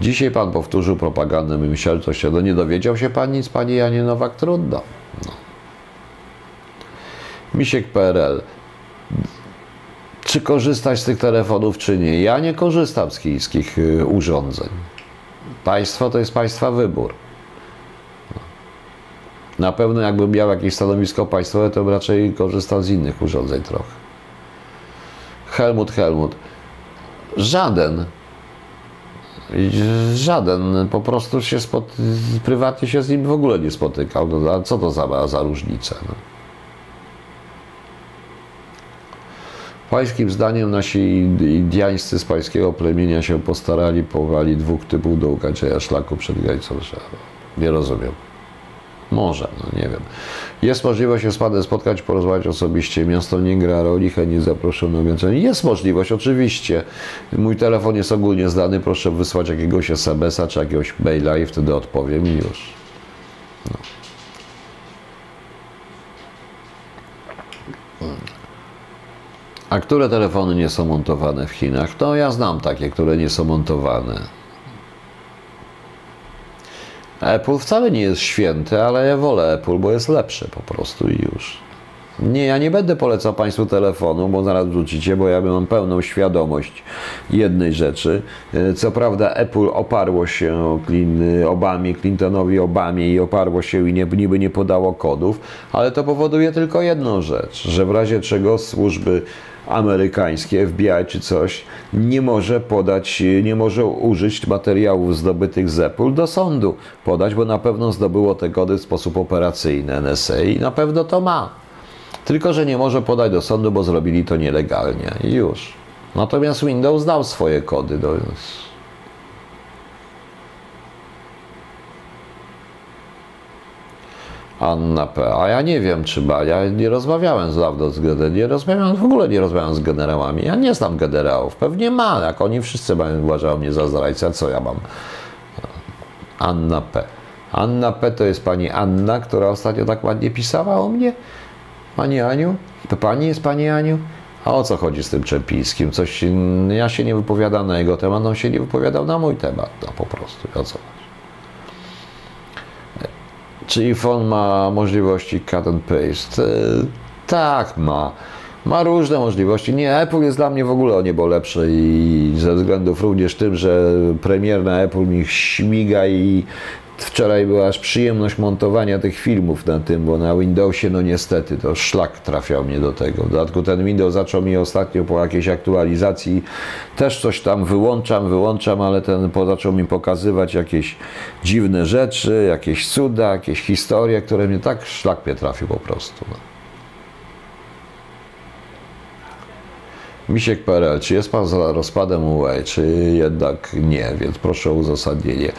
Dzisiaj pan powtórzył propagandę, się, no nie dowiedział się pan nic, pani Janie Nowak, trudno. No. Misiek PRL. Czy korzystać z tych telefonów, czy nie? Ja nie korzystam z chińskich y, urządzeń. Państwo to jest państwa wybór. Na pewno jakbym miał jakieś stanowisko państwowe, to bym raczej korzystał z innych urządzeń trochę. Helmut, Helmut. Żaden. Żaden. Po prostu się spod... prywatnie się z nim w ogóle nie spotykał. No, co to za, za różnica? No. Pańskim zdaniem nasi indiańscy z pańskiego plemienia się postarali, powali dwóch typów do ukończenia szlaku przed granicą Nie rozumiem. Może, no nie wiem. Jest możliwość się z Panem spotkać, porozmawiać osobiście. Miasto nie gra roli, chętnie zaproszono więcej. Jest możliwość, oczywiście. Mój telefon jest ogólnie zdany. Proszę wysłać jakiegoś SMS-a czy jakiegoś maila i wtedy odpowiem i już. No. A które telefony nie są montowane w Chinach? No ja znam takie, które nie są montowane. Apple wcale nie jest święty, ale ja wolę Apple, bo jest lepszy po prostu i już. Nie, ja nie będę polecał Państwu telefonu, bo zaraz wrzucicie, bo ja mam pełną świadomość jednej rzeczy. Co prawda Apple oparło się Obamie, Clintonowi Obamie i oparło się i niby nie podało kodów, ale to powoduje tylko jedną rzecz, że w razie czego służby amerykańskie, FBI czy coś, nie może podać, nie może użyć materiałów zdobytych z Apple do sądu podać, bo na pewno zdobyło te kody w sposób operacyjny NSA i na pewno to ma. Tylko, że nie może podać do sądu, bo zrobili to nielegalnie już. Natomiast Windows dał swoje kody. Do... Anna P. A ja nie wiem, czy ba. Ja nie rozmawiałem z dawno z. Nie rozmawiałem, w ogóle nie rozmawiałem z generałami. Ja nie znam generałów. Pewnie ma, jak oni wszyscy mają, uważają mnie za zdrajcę. Co ja mam? Anna P. Anna P. to jest pani Anna, która ostatnio tak ładnie pisała o mnie. Pani Aniu? To pani jest pani Aniu? A o co chodzi z tym Czepińskim? Coś, ja się nie wypowiadam na jego temat, on się nie wypowiadał na mój temat. No po prostu, o co Czy iPhone ma możliwości cut and paste? E, tak, ma. Ma różne możliwości. Nie, Apple jest dla mnie w ogóle o niebo lepsze i ze względów również tym, że premier na Apple mi śmiga i Wczoraj była aż przyjemność montowania tych filmów na tym, bo na Windowsie, no niestety, to szlak trafiał mnie do tego. W dodatku ten Windows zaczął mi ostatnio po jakiejś aktualizacji, też coś tam wyłączam, wyłączam, ale ten zaczął mi pokazywać jakieś dziwne rzeczy, jakieś cuda, jakieś historie, które mnie tak szlak mnie trafił po prostu. No. Misiek.pl, czy jest Pan za rozpadem UE, czy jednak nie, więc proszę o uzasadnienie.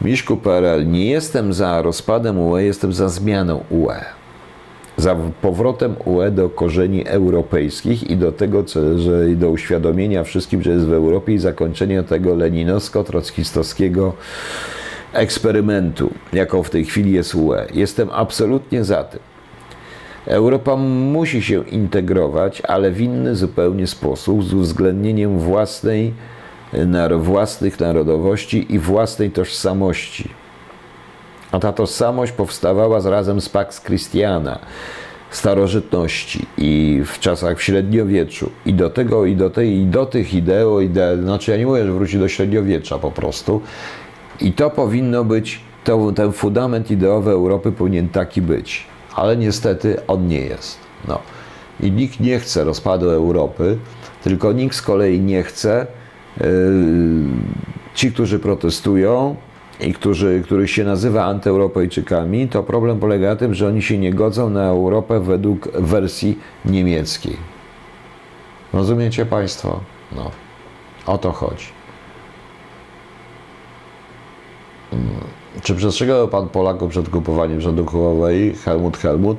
Miszku.pl, nie jestem za rozpadem UE, jestem za zmianą UE. Za powrotem UE do korzeni europejskich i do tego, co, że do uświadomienia wszystkim, że jest w Europie i zakończenia tego leninowsko-trockistowskiego eksperymentu, jaką w tej chwili jest UE. Jestem absolutnie za tym. Europa musi się integrować, ale w inny zupełnie sposób, z uwzględnieniem własnej, własnych narodowości i własnej tożsamości. A ta tożsamość powstawała razem z Pax Christiana, starożytności i w czasach w średniowieczu. I do tego, i do, tej, i do tych ideo, ide, znaczy ja nie mówię, że wróci do średniowiecza po prostu. I to powinno być, to, ten fundament ideowy Europy powinien taki być ale niestety on nie jest. No. I nikt nie chce rozpadu Europy, tylko nikt z kolei nie chce, yy, ci, którzy protestują i którzy, których się nazywa antyeuropejczykami, to problem polega na tym, że oni się nie godzą na Europę według wersji niemieckiej. Rozumiecie Państwo? No. O to chodzi. Hmm. Czy przestrzegał Pan Polaków przed kupowaniem rzędu Huawei? Helmut Helmut.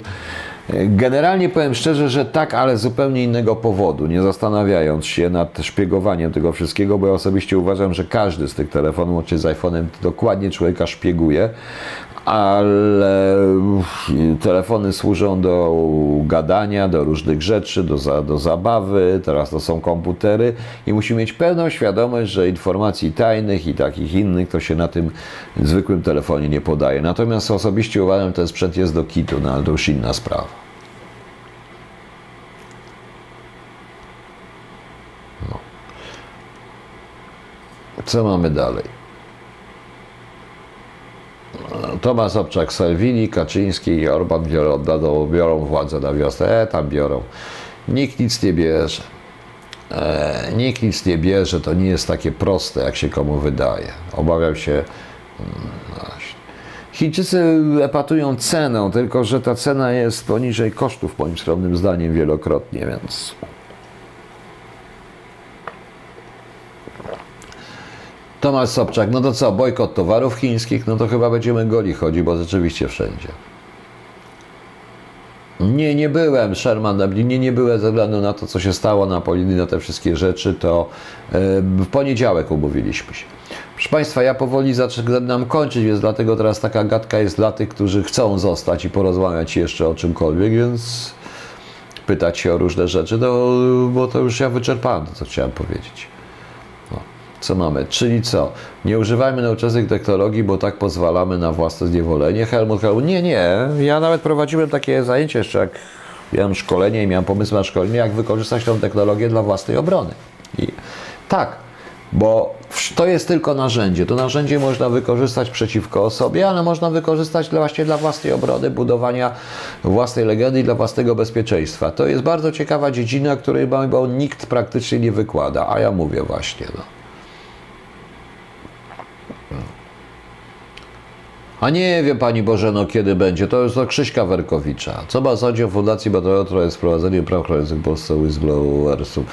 Generalnie powiem szczerze, że tak, ale zupełnie innego powodu, nie zastanawiając się nad szpiegowaniem tego wszystkiego, bo ja osobiście uważam, że każdy z tych telefonów, łącznie z iPhone'em, dokładnie człowieka szpieguje, ale telefony służą do gadania, do różnych rzeczy, do, za, do zabawy, teraz to są komputery i musimy mieć pełną świadomość, że informacji tajnych i takich innych to się na tym zwykłym telefonie nie podaje. Natomiast osobiście uważam, że ten sprzęt jest do kitu, no ale to już inna sprawa. No. Co mamy dalej? Tomasz Obczak, Salvini, Kaczyński i Orban biorą, biorą władzę na wiosnę. E, tam biorą. Nikt nic nie bierze. E, nikt nic nie bierze, to nie jest takie proste, jak się komu wydaje. Obawiam się. Mm. Chińczycy epatują cenę, tylko że ta cena jest poniżej kosztów, moim skromnym zdaniem, wielokrotnie, więc Tomasz Sobczak, no to co, bojkot towarów chińskich? No to chyba będziemy goli chodzić, bo rzeczywiście wszędzie. Nie, nie byłem, Sherman, nie, nie byłem ze względu na to, co się stało na Polini, na te wszystkie rzeczy, to e, w poniedziałek umówiliśmy się. Proszę Państwa, ja powoli zaczynam kończyć, więc dlatego teraz taka gadka jest dla tych, którzy chcą zostać i porozmawiać jeszcze o czymkolwiek, więc pytać się o różne rzeczy, to, bo to już ja wyczerpałem to, co chciałem powiedzieć. Co mamy? Czyli co? Nie używajmy nowoczesnych technologii, bo tak pozwalamy na własne zniewolenie. Helmut Helmut. Nie, nie. Ja nawet prowadziłem takie zajęcie jeszcze, jak miałem szkolenie i miałem pomysł na szkolenie, jak wykorzystać tę technologię dla własnej obrony. I tak, bo to jest tylko narzędzie. To narzędzie można wykorzystać przeciwko osobie, ale można wykorzystać właśnie dla własnej obrony, budowania własnej legendy i dla własnego bezpieczeństwa. To jest bardzo ciekawa dziedzina, której bo nikt praktycznie nie wykłada, a ja mówię właśnie. No. A nie wie Pani Bożeno, kiedy będzie. To jest od Krzyśka Werkowicza. Co ma sądzić o Fundacji Batorego, jest wprowadzenie praw chroniących Polsce whistleblowersów?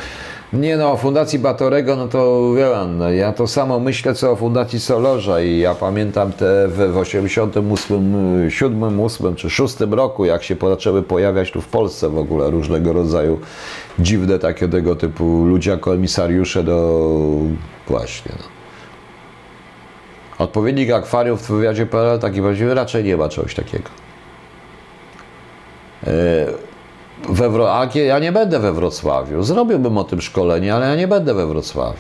Nie no, o Fundacji Batorego, no to wie ja to samo myślę, co o Fundacji Solorza i ja pamiętam te w, w 88, 7, 8 czy 6 roku, jak się zaczęły pojawiać tu w Polsce w ogóle różnego rodzaju dziwne takie tego typu ludzie, komisariusze do... właśnie, no. Odpowiednik akwarium w wywiadzie PRL taki właściwie raczej nie ma czegoś takiego. E, we Wro ja nie będę we Wrocławiu. Zrobiłbym o tym szkolenie, ale ja nie będę we Wrocławiu.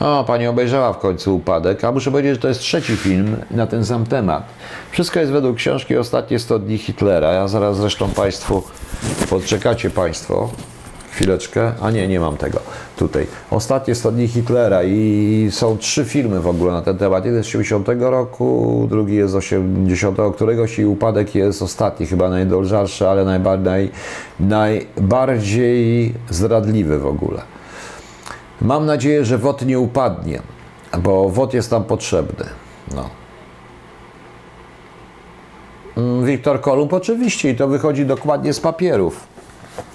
O, pani obejrzała w końcu upadek, a muszę powiedzieć, że to jest trzeci film na ten sam temat. Wszystko jest według książki Ostatnie 100 dni Hitlera. Ja zaraz zresztą Państwu, podczekacie Państwo, chwileczkę, a nie, nie mam tego tutaj. Ostatnie 100 dni Hitlera i są trzy filmy w ogóle na ten temat. Jeden z 70 roku, drugi jest z 80 któregoś i upadek jest ostatni, chyba najdolżarszy, ale najbardziej, najbardziej zdradliwy w ogóle. Mam nadzieję, że WOT nie upadnie, bo WOT jest tam potrzebny. No. Mm, Wiktor Kolumb oczywiście i to wychodzi dokładnie z papierów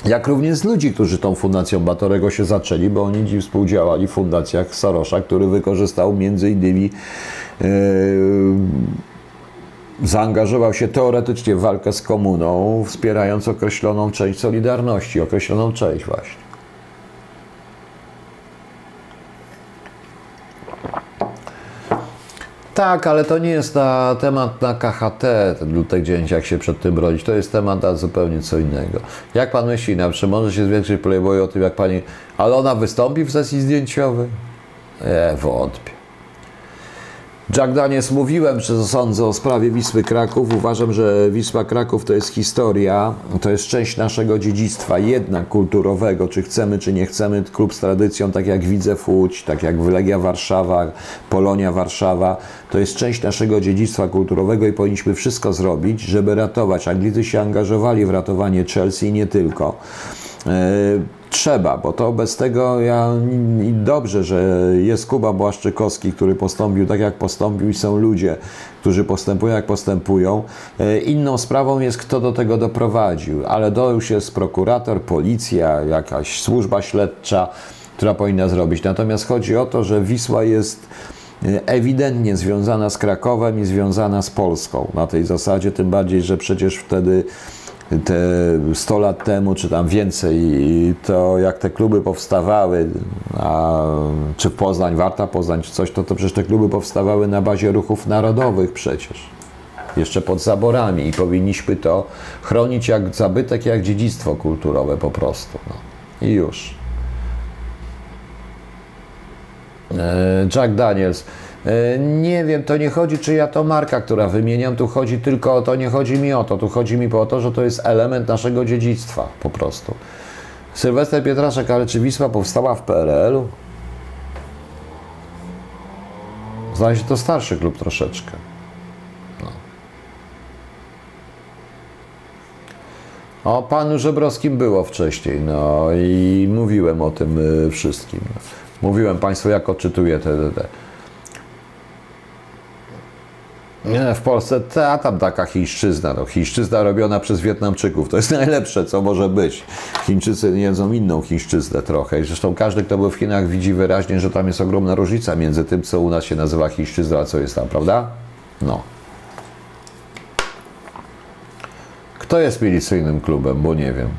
jak również z ludzi, którzy tą fundacją Batorego się zaczęli, bo oni dziś współdziałali w fundacjach Sorosza, który wykorzystał między innymi yy, zaangażował się teoretycznie w walkę z komuną, wspierając określoną część Solidarności, określoną część właśnie. Tak, ale to nie jest na temat na KHT, Lutek 9, jak się przed tym bronić. To jest temat na zupełnie co innego. Jak pan myśli, na czy może się zwiększyć Playboy o tym, jak pani... Ale ona wystąpi w sesji zdjęciowej? Nie, wątpię. Jack Daniels mówiłem, że sądzę o sprawie Wisły Kraków. Uważam, że Wisła Kraków to jest historia, to jest część naszego dziedzictwa, jednak kulturowego, czy chcemy, czy nie chcemy. Klub z tradycją, tak jak Widzew Łódź, tak jak Wylegia Warszawa, Polonia Warszawa, to jest część naszego dziedzictwa kulturowego i powinniśmy wszystko zrobić, żeby ratować. Anglicy się angażowali w ratowanie Chelsea i nie tylko. Trzeba, bo to bez tego ja i dobrze, że jest Kuba Błaszczykowski, który postąpił tak, jak postąpił i są ludzie, którzy postępują, jak postępują. E, inną sprawą jest, kto do tego doprowadził, ale to już jest prokurator, policja, jakaś służba śledcza, która powinna zrobić. Natomiast chodzi o to, że Wisła jest e, ewidentnie związana z Krakowem i związana z Polską na tej zasadzie, tym bardziej, że przecież wtedy te 100 lat temu, czy tam więcej, to jak te kluby powstawały, a, czy Poznań, Warta Poznań, czy coś, to, to przecież te kluby powstawały na bazie ruchów narodowych przecież. Jeszcze pod zaborami i powinniśmy to chronić jak zabytek, jak dziedzictwo kulturowe po prostu. No. I już. E, Jack Daniels. E, nie wiem, to nie chodzi, czy ja to marka, która wymieniam, tu chodzi tylko o to, nie chodzi mi o to, tu chodzi mi o to, że to jest element naszego dziedzictwa po prostu. Sylwester Pietraszek, ale czy Wisła powstała w PRL-u? Zdaje to starszy klub troszeczkę. No. O panu Żebrowskim było wcześniej, no i mówiłem o tym y, wszystkim. Mówiłem Państwu, jak odczytuję te, te, te. Nie, w Polsce ta, tam taka chińszczyzna, no, chińszczyzna robiona przez Wietnamczyków, to jest najlepsze, co może być. Chińczycy jedzą inną chińszczyznę trochę. Zresztą każdy, kto był w Chinach, widzi wyraźnie, że tam jest ogromna różnica między tym, co u nas się nazywa chińszczyzna, a co jest tam, prawda? No. Kto jest milicyjnym klubem, bo nie wiem.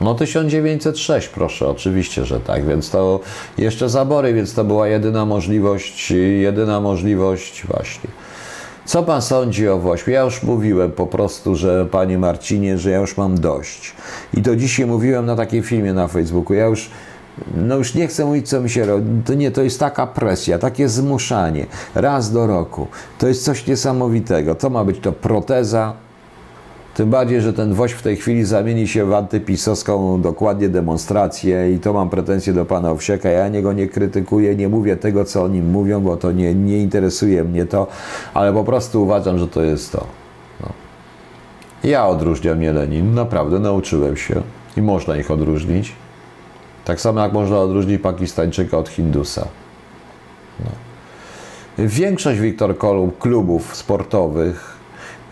No 1906, proszę, oczywiście, że tak, więc to jeszcze zabory, więc to była jedyna możliwość, jedyna możliwość właśnie. Co pan sądzi o Włośmie? Ja już mówiłem po prostu, że panie Marcinie, że ja już mam dość. I to dzisiaj mówiłem na takim filmie na Facebooku. Ja już no już nie chcę mówić, co mi się robi. To nie, to jest taka presja, takie zmuszanie. Raz do roku. To jest coś niesamowitego. To ma być to proteza, tym bardziej, że ten woź w tej chwili zamieni się w antypisowską dokładnie demonstrację i to mam pretensje do pana Owsieka. Ja niego nie krytykuję, nie mówię tego, co o nim mówią, bo to nie, nie interesuje mnie to, ale po prostu uważam, że to jest to. No. Ja odróżniam Jelenin, naprawdę nauczyłem się i można ich odróżnić. Tak samo jak można odróżnić Pakistańczyka od Hindusa. No. Większość Wiktor klubów sportowych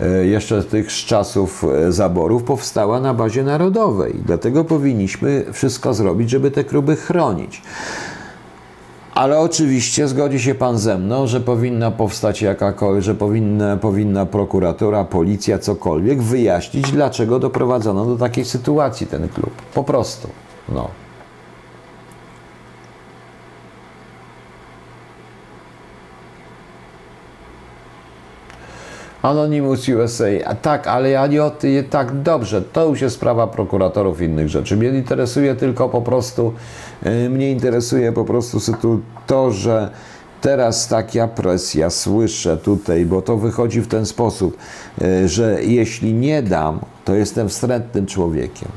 E, jeszcze z tych czasów e, zaborów powstała na bazie narodowej. Dlatego powinniśmy wszystko zrobić, żeby te kluby chronić. Ale oczywiście zgodzi się Pan ze mną, że powinna powstać jakakolwiek, że powinna, powinna prokuratura, policja, cokolwiek wyjaśnić, dlaczego doprowadzono do takiej sytuacji ten klub. Po prostu. No. Anonymous USA, tak, ale ja nie o tak dobrze, to już jest sprawa prokuratorów innych rzeczy. Mnie interesuje tylko po prostu, y, mnie interesuje po prostu to, że teraz taka presja słyszę tutaj, bo to wychodzi w ten sposób, y, że jeśli nie dam, to jestem wstrętnym człowiekiem.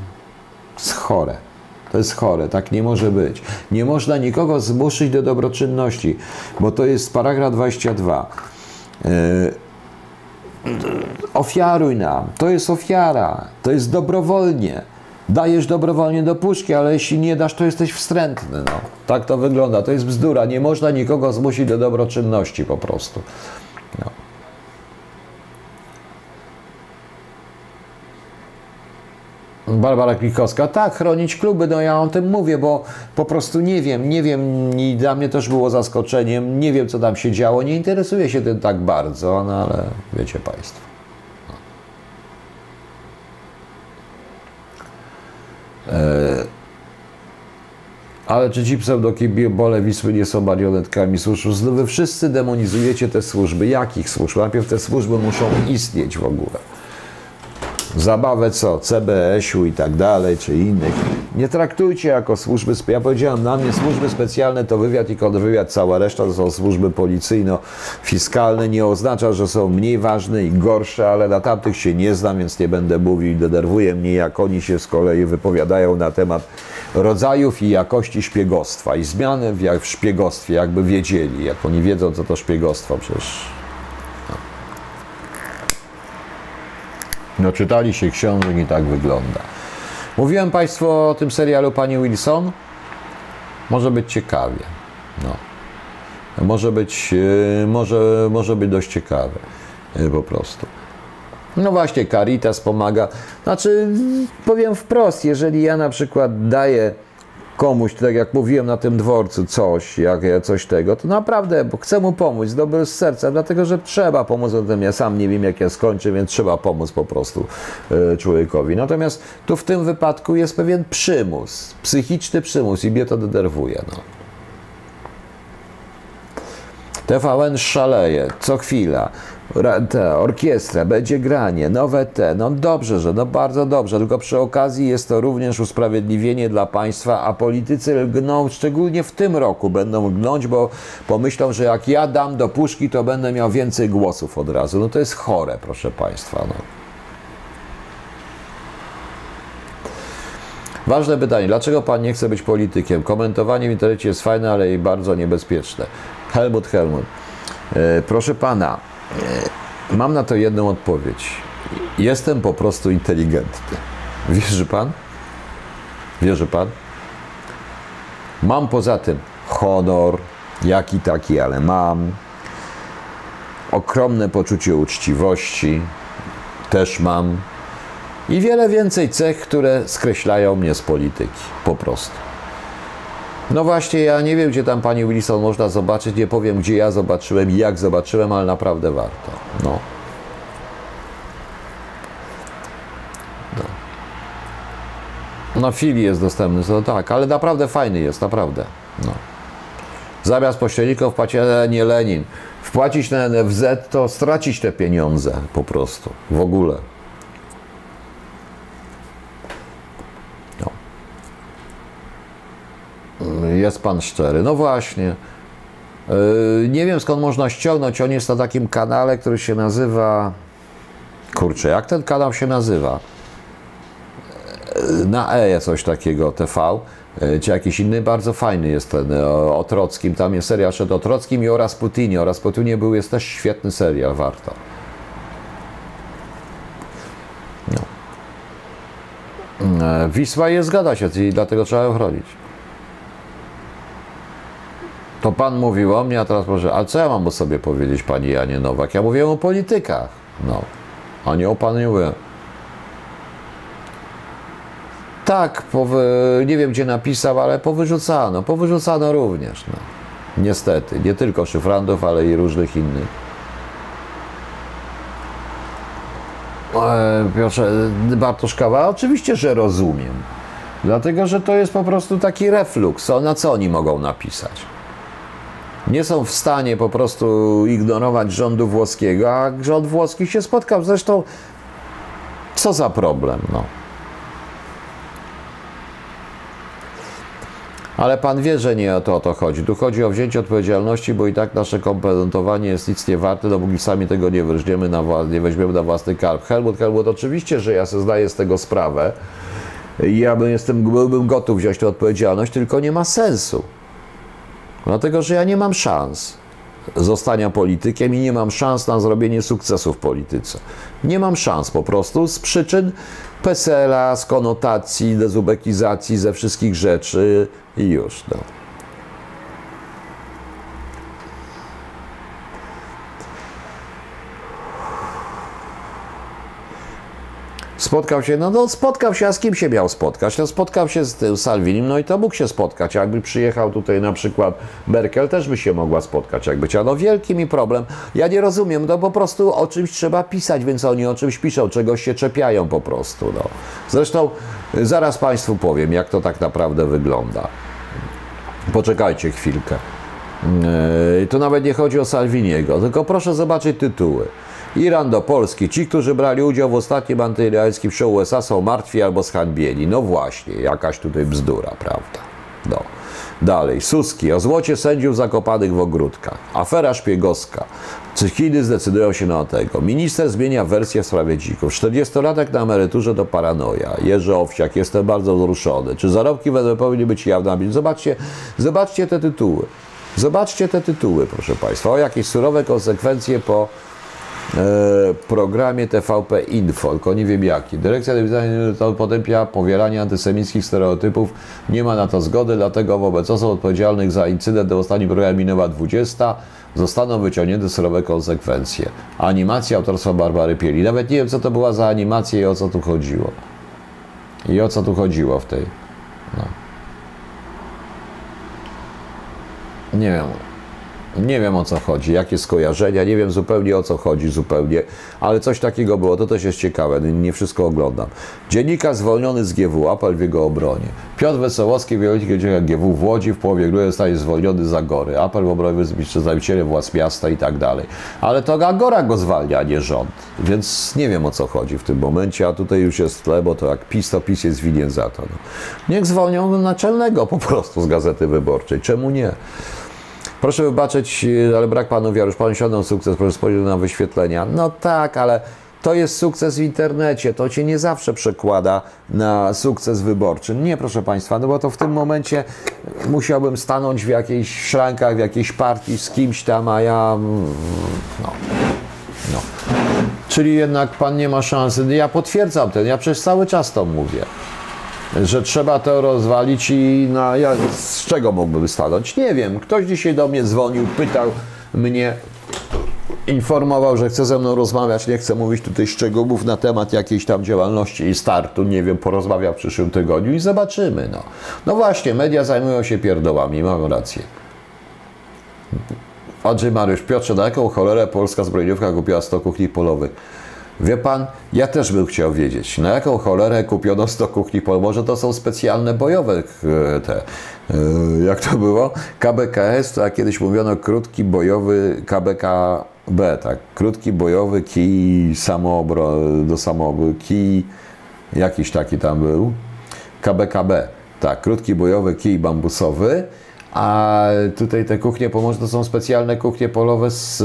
Jest chore. To jest chore, tak nie może być. Nie można nikogo zmuszyć do dobroczynności, bo to jest paragraf 22 ofiaruj nam. To jest ofiara, to jest dobrowolnie. Dajesz dobrowolnie do puszki, ale jeśli nie dasz, to jesteś wstrętny. No. Tak to wygląda. To jest bzdura. Nie można nikogo zmusić do dobroczynności po prostu. No. Barbara Klikowska, tak, chronić kluby, no ja o tym mówię, bo po prostu nie wiem, nie wiem, i dla mnie też było zaskoczeniem, nie wiem co tam się działo, nie interesuję się tym tak bardzo, no ale wiecie Państwo. E, ale czy ci pseudokibole Wisły nie są marionetkami służb? Wy wszyscy demonizujecie te służby. Jakich służb? Najpierw te służby muszą istnieć w ogóle zabawę co, CBS-u i tak dalej, czy innych. Nie traktujcie jako służby, ja powiedziałem, na mnie służby specjalne to wywiad i kontrwywiad, cała reszta to są służby policyjno-fiskalne, nie oznacza, że są mniej ważne i gorsze, ale na tamtych się nie znam, więc nie będę mówił denerwuje mnie, jak oni się z kolei wypowiadają na temat rodzajów i jakości szpiegostwa i zmiany w, w szpiegostwie, jakby wiedzieli, jak oni wiedzą, co to szpiegostwo, przecież No czytali się książek i tak wygląda. Mówiłem Państwu o tym serialu Pani Wilson? Może być ciekawie. No. Może być, e, może, może być dość ciekawe e, po prostu. No właśnie, Caritas pomaga. Znaczy, powiem wprost, jeżeli ja na przykład daję komuś, tak jak mówiłem na tym dworcu, coś, jak ja coś tego, to naprawdę chcę mu pomóc, dobry z serca, dlatego że trzeba pomóc, zatem ja sam nie wiem, jak ja skończę, więc trzeba pomóc po prostu e, człowiekowi. Natomiast tu w tym wypadku jest pewien przymus, psychiczny przymus i mnie to denerwuje. No. TVN szaleje, co chwila. Te, orkiestra, będzie granie, nowe te. No dobrze, że no bardzo dobrze, tylko przy okazji jest to również usprawiedliwienie dla państwa, a politycy lgną, szczególnie w tym roku będą lgnąć, bo pomyślą, że jak ja dam do puszki, to będę miał więcej głosów od razu. No to jest chore, proszę państwa. No. Ważne pytanie, dlaczego pan nie chce być politykiem? Komentowanie w internecie jest fajne, ale i bardzo niebezpieczne. Helmut Helmut. E, proszę pana, mam na to jedną odpowiedź. Jestem po prostu inteligentny. Wierzy pan? Wierzy pan? Mam poza tym honor, jaki taki, ale mam. Ogromne poczucie uczciwości też mam. I wiele więcej cech, które skreślają mnie z polityki. Po prostu. No właśnie, ja nie wiem, gdzie tam pani Wilson można zobaczyć, nie powiem, gdzie ja zobaczyłem i jak zobaczyłem, ale naprawdę warto. No. No. Na chwili jest dostępny, to tak, ale naprawdę fajny jest, naprawdę. No. Zamiast pośredników płacić nie Lenin. Wpłacić na NFZ to stracić te pieniądze po prostu, w ogóle. Jest pan szczery. No właśnie. Yy, nie wiem skąd można ściągnąć. On jest na takim kanale, który się nazywa. Kurczę, jak ten kanał się nazywa? Yy, na E jest coś takiego, TV, yy, czy jakiś inny, bardzo fajny jest ten o, o Trockim. Tam jest serial przed o Trockim i o Rasputinie. O Rasputinie był, jest też świetny serial, warto. No. Wisła jest, zgadza się, i dlatego trzeba ją chronić. To pan mówił o mnie, a teraz proszę, a co ja mam o sobie powiedzieć, pani Janie Nowak? Ja mówię o politykach, no, a nie o panu nie. Tak, nie wiem gdzie napisał, ale powyrzucano, powyrzucano również, no. Niestety, nie tylko szyfrandów, ale i różnych innych. E, Piotrze, Bartoszkawa, oczywiście, że rozumiem. Dlatego, że to jest po prostu taki refluks. Na co oni mogą napisać? Nie są w stanie po prostu ignorować rządu włoskiego, a rząd włoski się spotkał. Zresztą, co za problem, no. Ale pan wie, że nie o to, o to chodzi. Tu chodzi o wzięcie odpowiedzialności, bo i tak nasze kompetentowanie jest nic nie warte, dopóki sami tego nie weźmiemy na, nie weźmiemy na własny karp. Helmut, Helmut, oczywiście, że ja sobie zdaję z tego sprawę. Ja bym, jestem, byłbym gotów wziąć tę odpowiedzialność, tylko nie ma sensu. Dlatego, że ja nie mam szans zostania politykiem i nie mam szans na zrobienie sukcesu w polityce. Nie mam szans po prostu z przyczyn PESEL-a, z konotacji, dezubekizacji, ze wszystkich rzeczy i już. No. Spotkał się, no, no spotkał się, a z kim się miał spotkać? No spotkał się z tym Salvinim, no i to mógł się spotkać. Jakby przyjechał tutaj na przykład Merkel, też by się mogła spotkać, jakby chciała. No wielki mi problem. Ja nie rozumiem, no po prostu o czymś trzeba pisać, więc oni o czymś piszą, czegoś się czepiają po prostu. No. Zresztą zaraz Państwu powiem, jak to tak naprawdę wygląda. Poczekajcie chwilkę. Yy, tu nawet nie chodzi o Salviniego, tylko proszę zobaczyć tytuły. Iran do Polski. Ci, którzy brali udział w ostatnim antyirańskim show USA są martwi albo zhańbieni. No właśnie, jakaś tutaj bzdura, prawda? No. Dalej, Suski, o złocie sędziów zakopanych w ogródkach. Afera szpiegowska. Czy Chiny zdecydują się na tego? Minister zmienia wersję w sprawie dzików. 40-latek na emeryturze to paranoja. Jerzy Owsiak, jestem bardzo wzruszony. Czy zarobki w powinny być jawne? Zobaczcie, zobaczcie te tytuły. Zobaczcie te tytuły, proszę Państwa. O jakieś surowe konsekwencje po programie TVP Info, tylko nie wiem jaki. Dyrekcja telewizyjna to potępia powielanie antysemickich stereotypów. Nie ma na to zgody, dlatego wobec osób odpowiedzialnych za incydent w ostatnim programie minęła 20 zostaną wyciągnięte surowe konsekwencje. Animacja autorstwa Barbary Pieli. Nawet nie wiem, co to była za animacja i o co tu chodziło. I o co tu chodziło w tej. No. Nie wiem. Nie wiem o co chodzi, jakie skojarzenia, nie wiem zupełnie o co chodzi zupełnie, ale coś takiego było, to też jest ciekawe, nie wszystko oglądam. Dziennikarz zwolniony z GW, apel w jego obronie. Piotr Wesołowski, wielki dziennikarz GW w Łodzi w połowie grudnia zostaje zwolniony z Agory. Apel w obronie przedstawicieli władz miasta i tak dalej. Ale to Agora go zwalnia, a nie rząd, więc nie wiem o co chodzi w tym momencie, a tutaj już jest tle, bo to jak PiS, to PiS jest winien za to. No. Niech zwolnią naczelnego po prostu z Gazety Wyborczej, czemu nie? Proszę wybaczyć, ale brak panu wiary. Już pan osiągnął sukces, proszę spojrzeć na wyświetlenia. No tak, ale to jest sukces w internecie. To cię nie zawsze przekłada na sukces wyborczy. Nie, proszę państwa, no bo to w tym momencie musiałbym stanąć w jakichś szrankach, w jakiejś partii z kimś tam, a ja. No. no. Czyli jednak pan nie ma szansy. Ja potwierdzam ten, ja przecież cały czas to mówię że trzeba to rozwalić i na, ja, z czego mógłbym stanąć? Nie wiem. Ktoś dzisiaj do mnie dzwonił, pytał mnie, informował, że chce ze mną rozmawiać, nie chce mówić tutaj szczegółów na temat jakiejś tam działalności i startu, nie wiem, porozmawia w przyszłym tygodniu i zobaczymy. No, no właśnie, media zajmują się pierdołami, mam rację. Andrzej Mariusz, Piotrze, na jaką cholerę polska zbrojeniówka kupiła 100 kuchni polowych? Wie pan, ja też bym chciał wiedzieć, na jaką cholerę kupiono 100 kuchni pol. Może to są specjalne bojowe e, te, e, jak to było? KBKS, jak kiedyś mówiono krótki bojowy KBKB, tak? Krótki bojowy kij samoobro, do samoobrony, kij jakiś taki tam był. KBKB, tak, krótki bojowy kij bambusowy a tutaj te kuchnie pomocy to są specjalne kuchnie polowe z,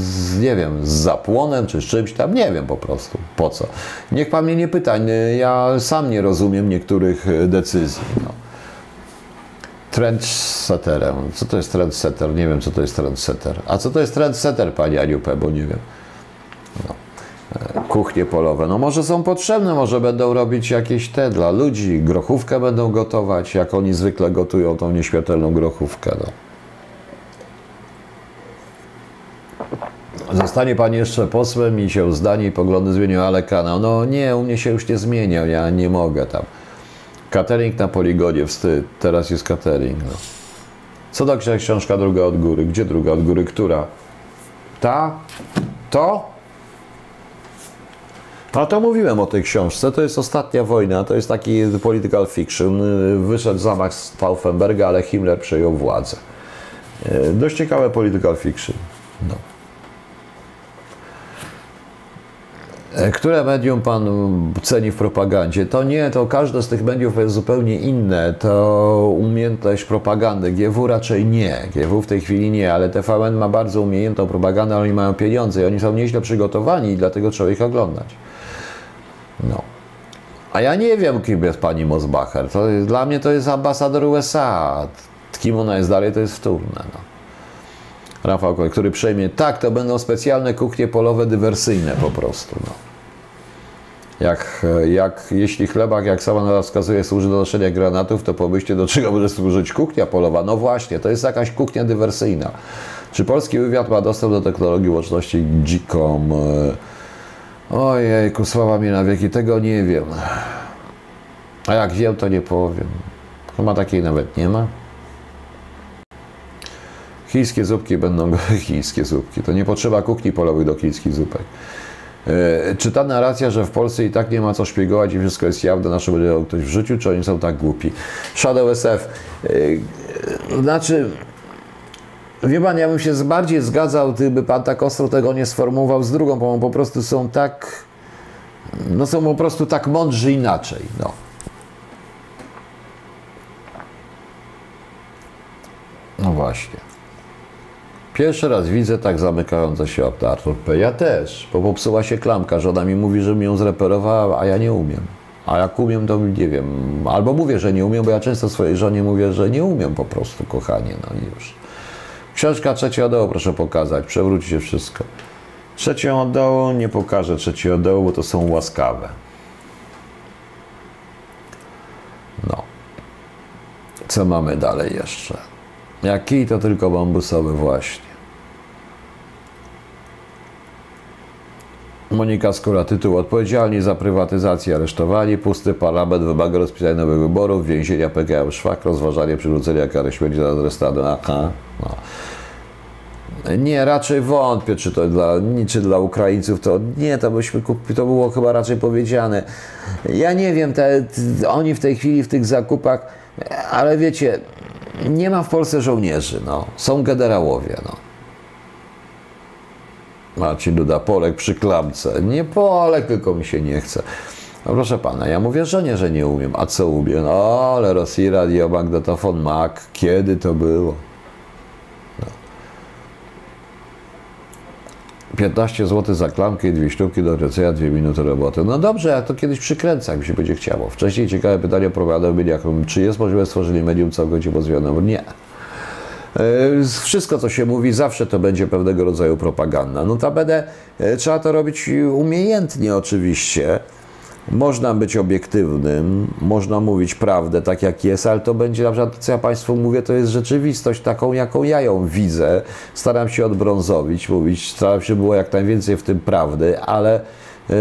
z, nie wiem, z zapłonem czy z czymś tam, nie wiem po prostu po co. Niech pan mnie nie pyta, ja sam nie rozumiem niektórych decyzji. No. Trendsetterem. Co to jest trendsetter? Nie wiem, co to jest trendsetter. A co to jest trendsetter, pani Aniupę, bo nie wiem. No kuchnie polowe. No może są potrzebne, może będą robić jakieś te dla ludzi, grochówkę będą gotować, jak oni zwykle gotują tą nieśmiertelną grochówkę. No. Zostanie Pan jeszcze posłem i się zdanie i poglądy zmienią, ale kanał. No nie, u mnie się już nie zmienia, ja nie mogę tam. Catering na poligonie, wstyd. Teraz jest catering. No. Co to książka druga od góry? Gdzie druga od góry? Która? Ta? To? A to mówiłem o tej książce. To jest Ostatnia wojna. To jest taki political fiction. Wyszedł zamach z Stauffenberga, ale Himmler przejął władzę. E, dość ciekawe political fiction. No. E, które medium pan ceni w propagandzie? To nie, to każde z tych mediów jest zupełnie inne. To umiejętność propagandy. GW raczej nie. GW w tej chwili nie, ale TVN ma bardzo umiejętną propagandę, oni mają pieniądze i oni są nieźle przygotowani i dlatego trzeba ich oglądać. No. A ja nie wiem, kim jest pani Mosbacher. To dla mnie to jest ambasador USA. Kim ona jest dalej, to jest wtórne. No. Rafał, który przejmie. Tak, to będą specjalne kuchnie polowe dywersyjne po prostu. No. Jak, jak, jeśli chlebak, jak sama nazwa wskazuje, służy do noszenia granatów, to pomyślcie, do czego może służyć kuchnia polowa. No właśnie, to jest jakaś kuchnia dywersyjna. Czy polski wywiad ma dostęp do technologii łączności dzikom? Ojej, sława mi na wieki, tego nie wiem. A jak wiem, to nie powiem. Chyba takiej nawet nie ma. Chińskie zupki będą chińskie zupki. To nie potrzeba kuchni polowych do chińskich zupek. E, czy ta narracja, że w Polsce i tak nie ma co szpiegować i wszystko jest jawne, nasze będzie ktoś w życiu, czy oni są tak głupi? Shadow SF. E, znaczy, Wie pan, ja bym się bardziej zgadzał, gdyby pan tak ostro tego nie sformułował z drugą, bo po prostu są tak, no są po prostu tak mądrzy inaczej, no. No właśnie. Pierwszy raz widzę tak zamykające się okno Artur P. Ja też, bo popsuła się klamka. Żona mi mówi, że mi ją zreperowała, a ja nie umiem. A jak umiem, to nie wiem. Albo mówię, że nie umiem, bo ja często swojej żonie mówię, że nie umiem po prostu, kochanie, no i już. Książka trzeciego dołu proszę pokazać, przewróci się wszystko. Trzecią dołu nie pokażę trzeciego dołu, bo to są łaskawe. No. Co mamy dalej jeszcze? Jak kij to tylko bambusowy właśnie. Monika Skóra, tytuł odpowiedzialni za prywatyzację aresztowani, pusty parlament wymaga rozpisania nowych wyborów, więzienia PKM Szwak, rozważanie przywrócenia kary śmierci za adresatę. Aha. No. Nie, raczej wątpię, czy to dla, czy dla Ukraińców to nie, to byśmy kupi, to było chyba raczej powiedziane. Ja nie wiem, te, oni w tej chwili w tych zakupach, ale wiecie, nie ma w Polsce żołnierzy, no. są generałowie. No. Marcin Duda, Polek przy klamce. Nie Polek, tylko mi się nie chce. No proszę pana, ja mówię żonie, że nie umiem. A co umiem? No, ale Rosji Radio, magnetofon Mac. Kiedy to było? No. 15 zł za klamkę i dwie sztuki do wracania, dwie minuty roboty. No dobrze, ja to kiedyś przykręcę, jak mi się będzie chciało. Wcześniej ciekawe pytanie opowiadał mediach, czy jest możliwe stworzenie medium całkowicie pozwionego? Nie. E, wszystko, co się mówi, zawsze to będzie pewnego rodzaju propaganda. Notabene e, trzeba to robić umiejętnie oczywiście. Można być obiektywnym, można mówić prawdę tak jak jest, ale to będzie na przykład, co ja Państwu mówię, to jest rzeczywistość taką, jaką ja ją widzę. Staram się odbrązowić, mówić, staram się było jak najwięcej w tym prawdy, ale yy,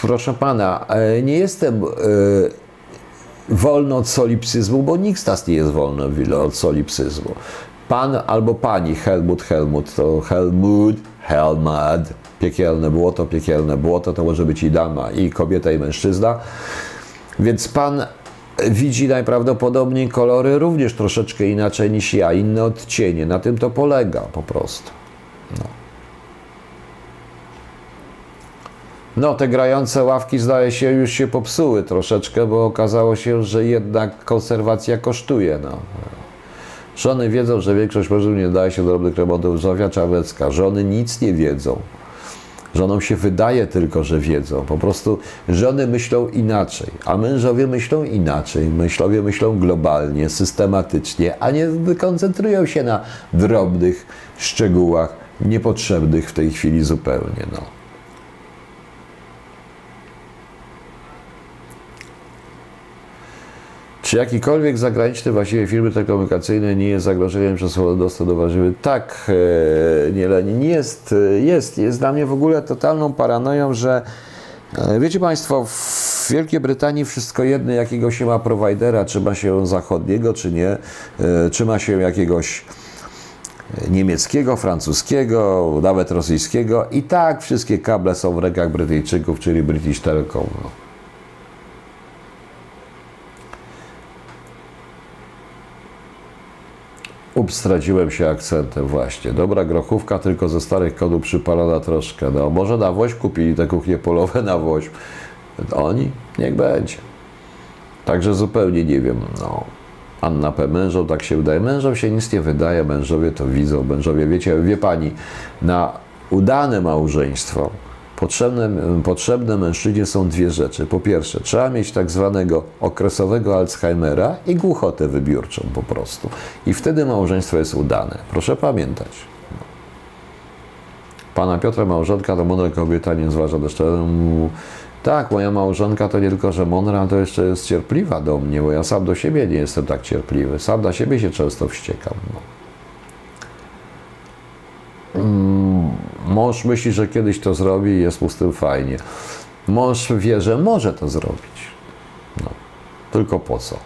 proszę Pana, yy, nie jestem yy, wolny od solipsyzmu, bo nikt z nas nie jest wolny od solipsyzmu. Pan albo pani Helmut Helmut to Helmut, Helmut, piekielne błoto, piekielne błoto, to może być i dama, i kobieta, i mężczyzna. Więc pan widzi najprawdopodobniej kolory również troszeczkę inaczej niż ja, inne odcienie. Na tym to polega po prostu. No. No, te grające ławki zdaje się już się popsuły troszeczkę, bo okazało się, że jednak konserwacja kosztuje. No. Żony wiedzą, że większość mężów nie daje się do drobnych remontów. Zofia Czarnecka. Żony nic nie wiedzą. Żonom się wydaje tylko, że wiedzą. Po prostu żony myślą inaczej, a mężowie myślą inaczej. Mężowie myślą globalnie, systematycznie, a nie koncentrują się na drobnych szczegółach niepotrzebnych w tej chwili zupełnie. No. Czy jakikolwiek zagraniczny właściwie firmy telekomunikacyjne nie jest zagrożeniem przez dostęp do warzywy? Tak, e, nie Lenin, jest, jest. Jest dla mnie w ogóle totalną paranoją, że e, wiecie Państwo, w Wielkiej Brytanii wszystko jedno, jakiego się ma prowajdera, czy ma się zachodniego, czy nie, e, czy ma się jakiegoś niemieckiego, francuskiego, nawet rosyjskiego i tak wszystkie kable są w rękach Brytyjczyków, czyli British Telecom. Ups, straciłem się akcentem właśnie. Dobra grochówka, tylko ze starych kodów przypalona troszkę. No, może na woź kupili te kuchnie polowe na woź. Oni? Niech będzie. Także zupełnie nie wiem. No. Anna P. Mężą, tak się wydaje. Mężom się nic nie wydaje, mężowie to widzą. Mężowie, wiecie, wie pani, na udane małżeństwo Potrzebne, potrzebne mężczyźnie są dwie rzeczy. Po pierwsze, trzeba mieć tak zwanego okresowego Alzheimera i głuchotę wybiórczą po prostu. I wtedy małżeństwo jest udane. Proszę pamiętać. Pana Piotra małżonka to mądra kobieta, nie zważa deszczowemu. Tak, moja małżonka to nie tylko, że mądra, to jeszcze jest cierpliwa do mnie, bo ja sam do siebie nie jestem tak cierpliwy. Sam na siebie się często wściekam. No. Mm, mąż myśli, że kiedyś to zrobi i jest mu z tym fajnie. Mąż wie, że może to zrobić. No. Tylko po co?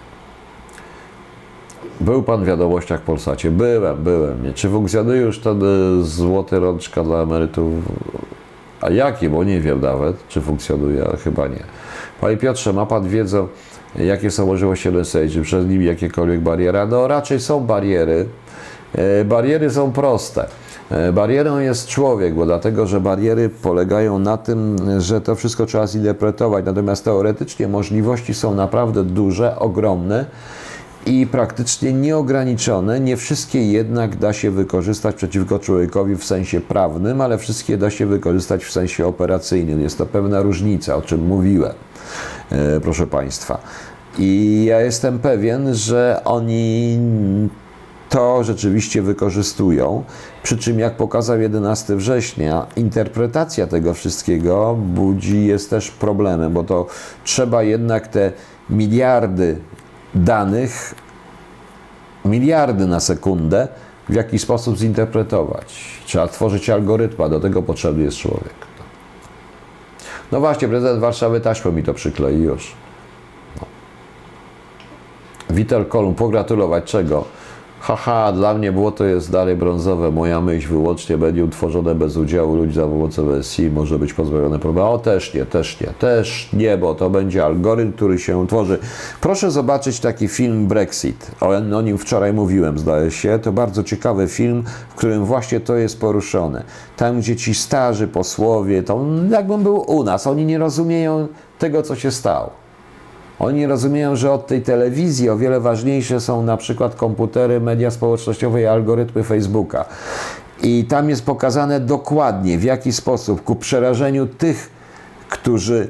Był pan w wiadomościach Polsacie? Byłem, byłem. Czy funkcjonuje już ten y, złoty rączka dla emerytów? A jaki? Bo nie wiem nawet, czy funkcjonuje, ale chyba nie. Panie Piotrze, ma pan wiedzę, jakie są możliwości NSA? Czy przed nimi jakiekolwiek bariery? No raczej są bariery. E, bariery są proste. E, barierą jest człowiek, bo dlatego, że bariery polegają na tym, że to wszystko trzeba zinterpretować. Natomiast teoretycznie możliwości są naprawdę duże, ogromne i praktycznie nieograniczone. Nie wszystkie jednak da się wykorzystać przeciwko człowiekowi w sensie prawnym, ale wszystkie da się wykorzystać w sensie operacyjnym. Jest to pewna różnica, o czym mówiłem, e, proszę Państwa. I ja jestem pewien, że oni to rzeczywiście wykorzystują. Przy czym, jak pokazał 11 września, interpretacja tego wszystkiego budzi, jest też problemem, bo to trzeba jednak te miliardy danych, miliardy na sekundę, w jakiś sposób zinterpretować. Trzeba tworzyć algorytma, do tego potrzebny jest człowiek. No właśnie, prezydent Warszawy taśmą mi to przyklei już. No. Witel Kolum, pogratulować czego? Haha, dla mnie błoto jest dalej brązowe. Moja myśl wyłącznie będzie utworzone bez udziału ludzi za pomocą BSI, może być pozbawione problemu. O, też nie, też nie, też nie, bo to będzie algorytm, który się tworzy. Proszę zobaczyć taki film Brexit. O, o nim wczoraj mówiłem, zdaje się. To bardzo ciekawy film, w którym właśnie to jest poruszone. Tam, gdzie ci starzy posłowie, to jakbym był u nas, oni nie rozumieją tego, co się stało. Oni rozumieją, że od tej telewizji o wiele ważniejsze są na przykład komputery, media społecznościowe i algorytmy Facebooka. I tam jest pokazane dokładnie, w jaki sposób ku przerażeniu tych, którzy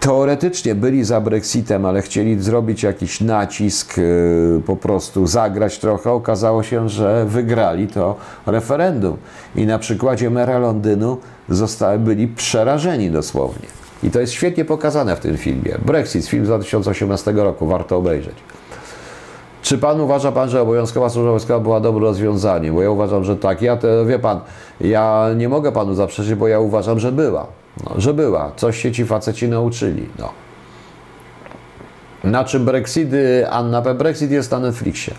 teoretycznie byli za Brexitem, ale chcieli zrobić jakiś nacisk, yy, po prostu zagrać trochę, okazało się, że wygrali to referendum. I na przykładzie mera Londynu zostali, byli przerażeni dosłownie. I to jest świetnie pokazane w tym filmie. Brexit, film z 2018 roku, warto obejrzeć. Czy pan uważa pan, że obowiązkowa służba wojskowa była dobrym rozwiązaniem? Bo ja uważam, że tak. Ja to, wie pan, ja nie mogę panu zaprzeczyć, bo ja uważam, że była. No, że była. Coś się ci faceci nauczyli. No. Na czym Brexit, Anna P. Brexit jest na Netflixie.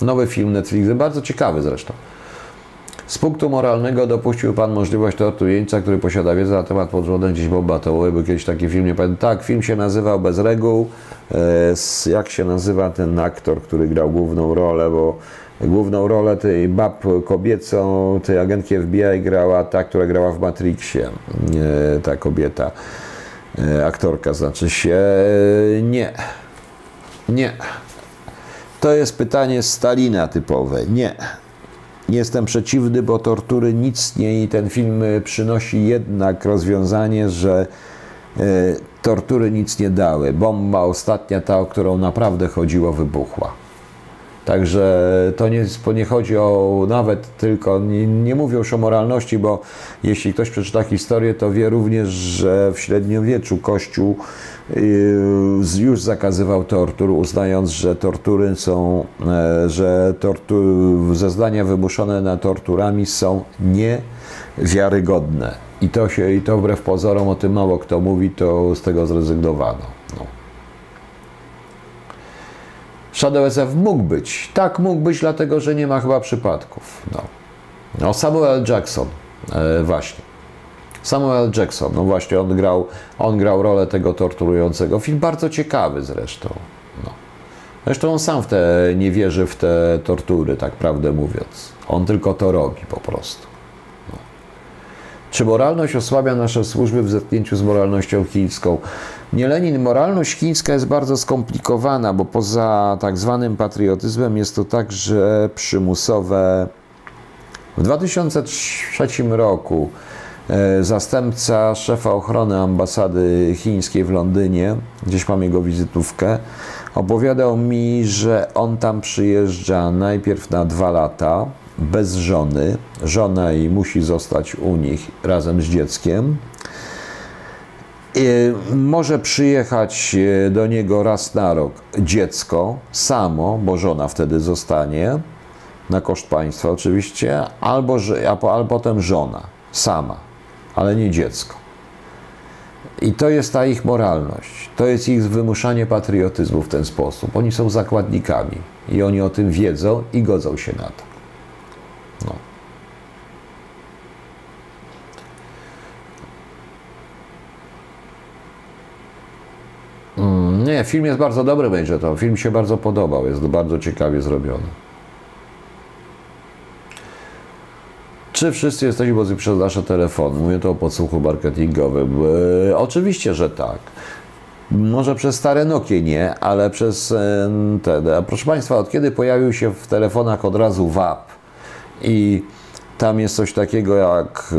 Nowy film Netflix, bardzo ciekawy zresztą. Z punktu moralnego dopuścił Pan możliwość tortu jeńca, który posiada wiedzę na temat podrządzenia gdzieś bomba atomowej. Był kiedyś taki film, nie pamiętam. Tak, film się nazywał Bez reguł. E, jak się nazywa ten aktor, który grał główną rolę, bo główną rolę tej bab kobiecą, tej agentki FBI grała ta, która grała w Matrixie. E, ta kobieta, e, aktorka znaczy się. Nie. Nie. To jest pytanie Stalina typowe. Nie. Nie jestem przeciwny, bo tortury nic nie i ten film e, przynosi jednak rozwiązanie, że e, tortury nic nie dały. Bomba ostatnia, ta, o którą naprawdę chodziło, wybuchła. Także to nie, nie chodzi o nawet tylko, nie, nie mówię już o moralności, bo jeśli ktoś przeczyta historię, to wie również, że w średniowieczu Kościół yy, już zakazywał tortur, uznając, że tortury są, e, że tortur, zeznania wymuszone na torturami są niewiarygodne. I to się, i to wbrew pozorom, o tym mało kto mówi, to z tego zrezygnowano. No. Shadow SF mógł być. Tak mógł być, dlatego że nie ma chyba przypadków. No, no Samuel Jackson, e, właśnie. Samuel Jackson, no właśnie, on grał, on grał rolę tego torturującego. Film bardzo ciekawy zresztą. No. Zresztą on sam w te, nie wierzy w te tortury, tak prawdę mówiąc. On tylko to robi po prostu. No. Czy moralność osłabia nasze służby w zetknięciu z moralnością chińską? Nie Lenin, moralność chińska jest bardzo skomplikowana, bo poza tak zwanym patriotyzmem jest to także przymusowe. W 2003 roku e, zastępca szefa ochrony ambasady chińskiej w Londynie, gdzieś mam jego wizytówkę, opowiadał mi, że on tam przyjeżdża najpierw na dwa lata bez żony. Żona i musi zostać u nich razem z dzieckiem. Może przyjechać e, do niego raz na rok dziecko samo, bo żona wtedy zostanie, na koszt państwa oczywiście, albo, albo potem żona sama, ale nie dziecko. I to jest ta ich moralność, to jest ich wymuszanie patriotyzmu w ten sposób. Oni są zakładnikami i oni o tym wiedzą i godzą się na to. Nie, film jest bardzo dobry, będzie to. Film się bardzo podobał, jest bardzo ciekawie zrobiony. Czy wszyscy jesteśmy bozy przez nasze telefony? Mówię to o podsłuchu marketingowym. E, oczywiście, że tak. Może przez stare Nokie nie, ale przez e, te. A proszę Państwa, od kiedy pojawił się w telefonach od razu WAP i tam jest coś takiego jak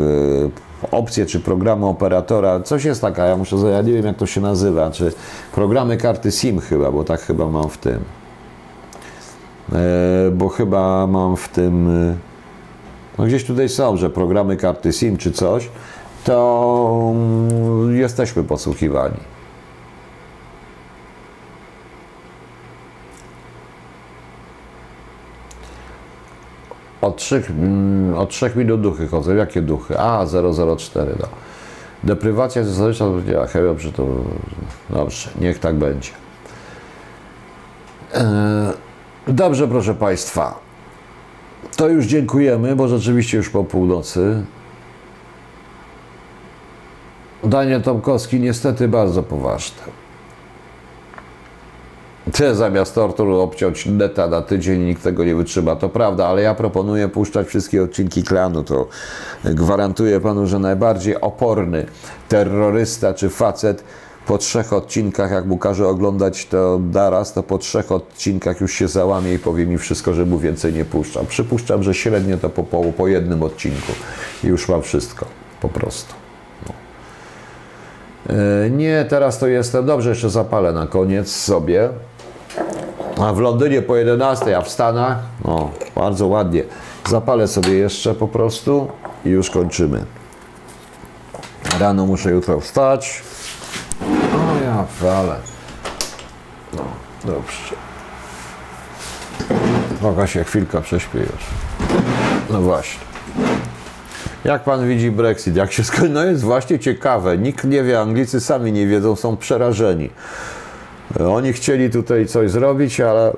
e, opcje czy programy operatora, coś jest taka, ja muszę, ja nie wiem jak to się nazywa, czy programy karty SIM chyba, bo tak chyba mam w tym. E, bo chyba mam w tym, e, no gdzieś tutaj są, że programy karty SIM czy coś, to mm, jesteśmy podsłuchiwani. Od trzech, mm, od trzech minut duchy chodzą. Jakie duchy? A, 004, no. Deprywacja historyczna to powiedziała dobrze, to dobrze, niech tak będzie. E, dobrze, proszę Państwa. To już dziękujemy, bo rzeczywiście już po północy. Daniel Tomkowski niestety bardzo poważne. Ty zamiast tortur obciąć neta na tydzień, nikt tego nie wytrzyma. To prawda, ale ja proponuję puszczać wszystkie odcinki klanu. To gwarantuję panu, że najbardziej oporny terrorysta czy facet po trzech odcinkach, jak mu każe oglądać to naraz, to po trzech odcinkach już się załamie i powie mi wszystko, że mu więcej nie puszczam. Przypuszczam, że średnio to po, po, po jednym odcinku i już mam wszystko, po prostu. No. E, nie, teraz to jestem, dobrze, jeszcze zapalę na koniec sobie. A w Londynie po 11, a w Stanach, no, bardzo ładnie. Zapalę sobie jeszcze po prostu i już kończymy. Rano muszę jutro wstać. O ja wale. No, dobrze. Mogę się chwilkę prześpię już. No właśnie. Jak pan widzi Brexit? Jak się skończy? No jest właśnie ciekawe. Nikt nie wie, Anglicy sami nie wiedzą, są przerażeni. Oni chcieli tutaj coś zrobić, ale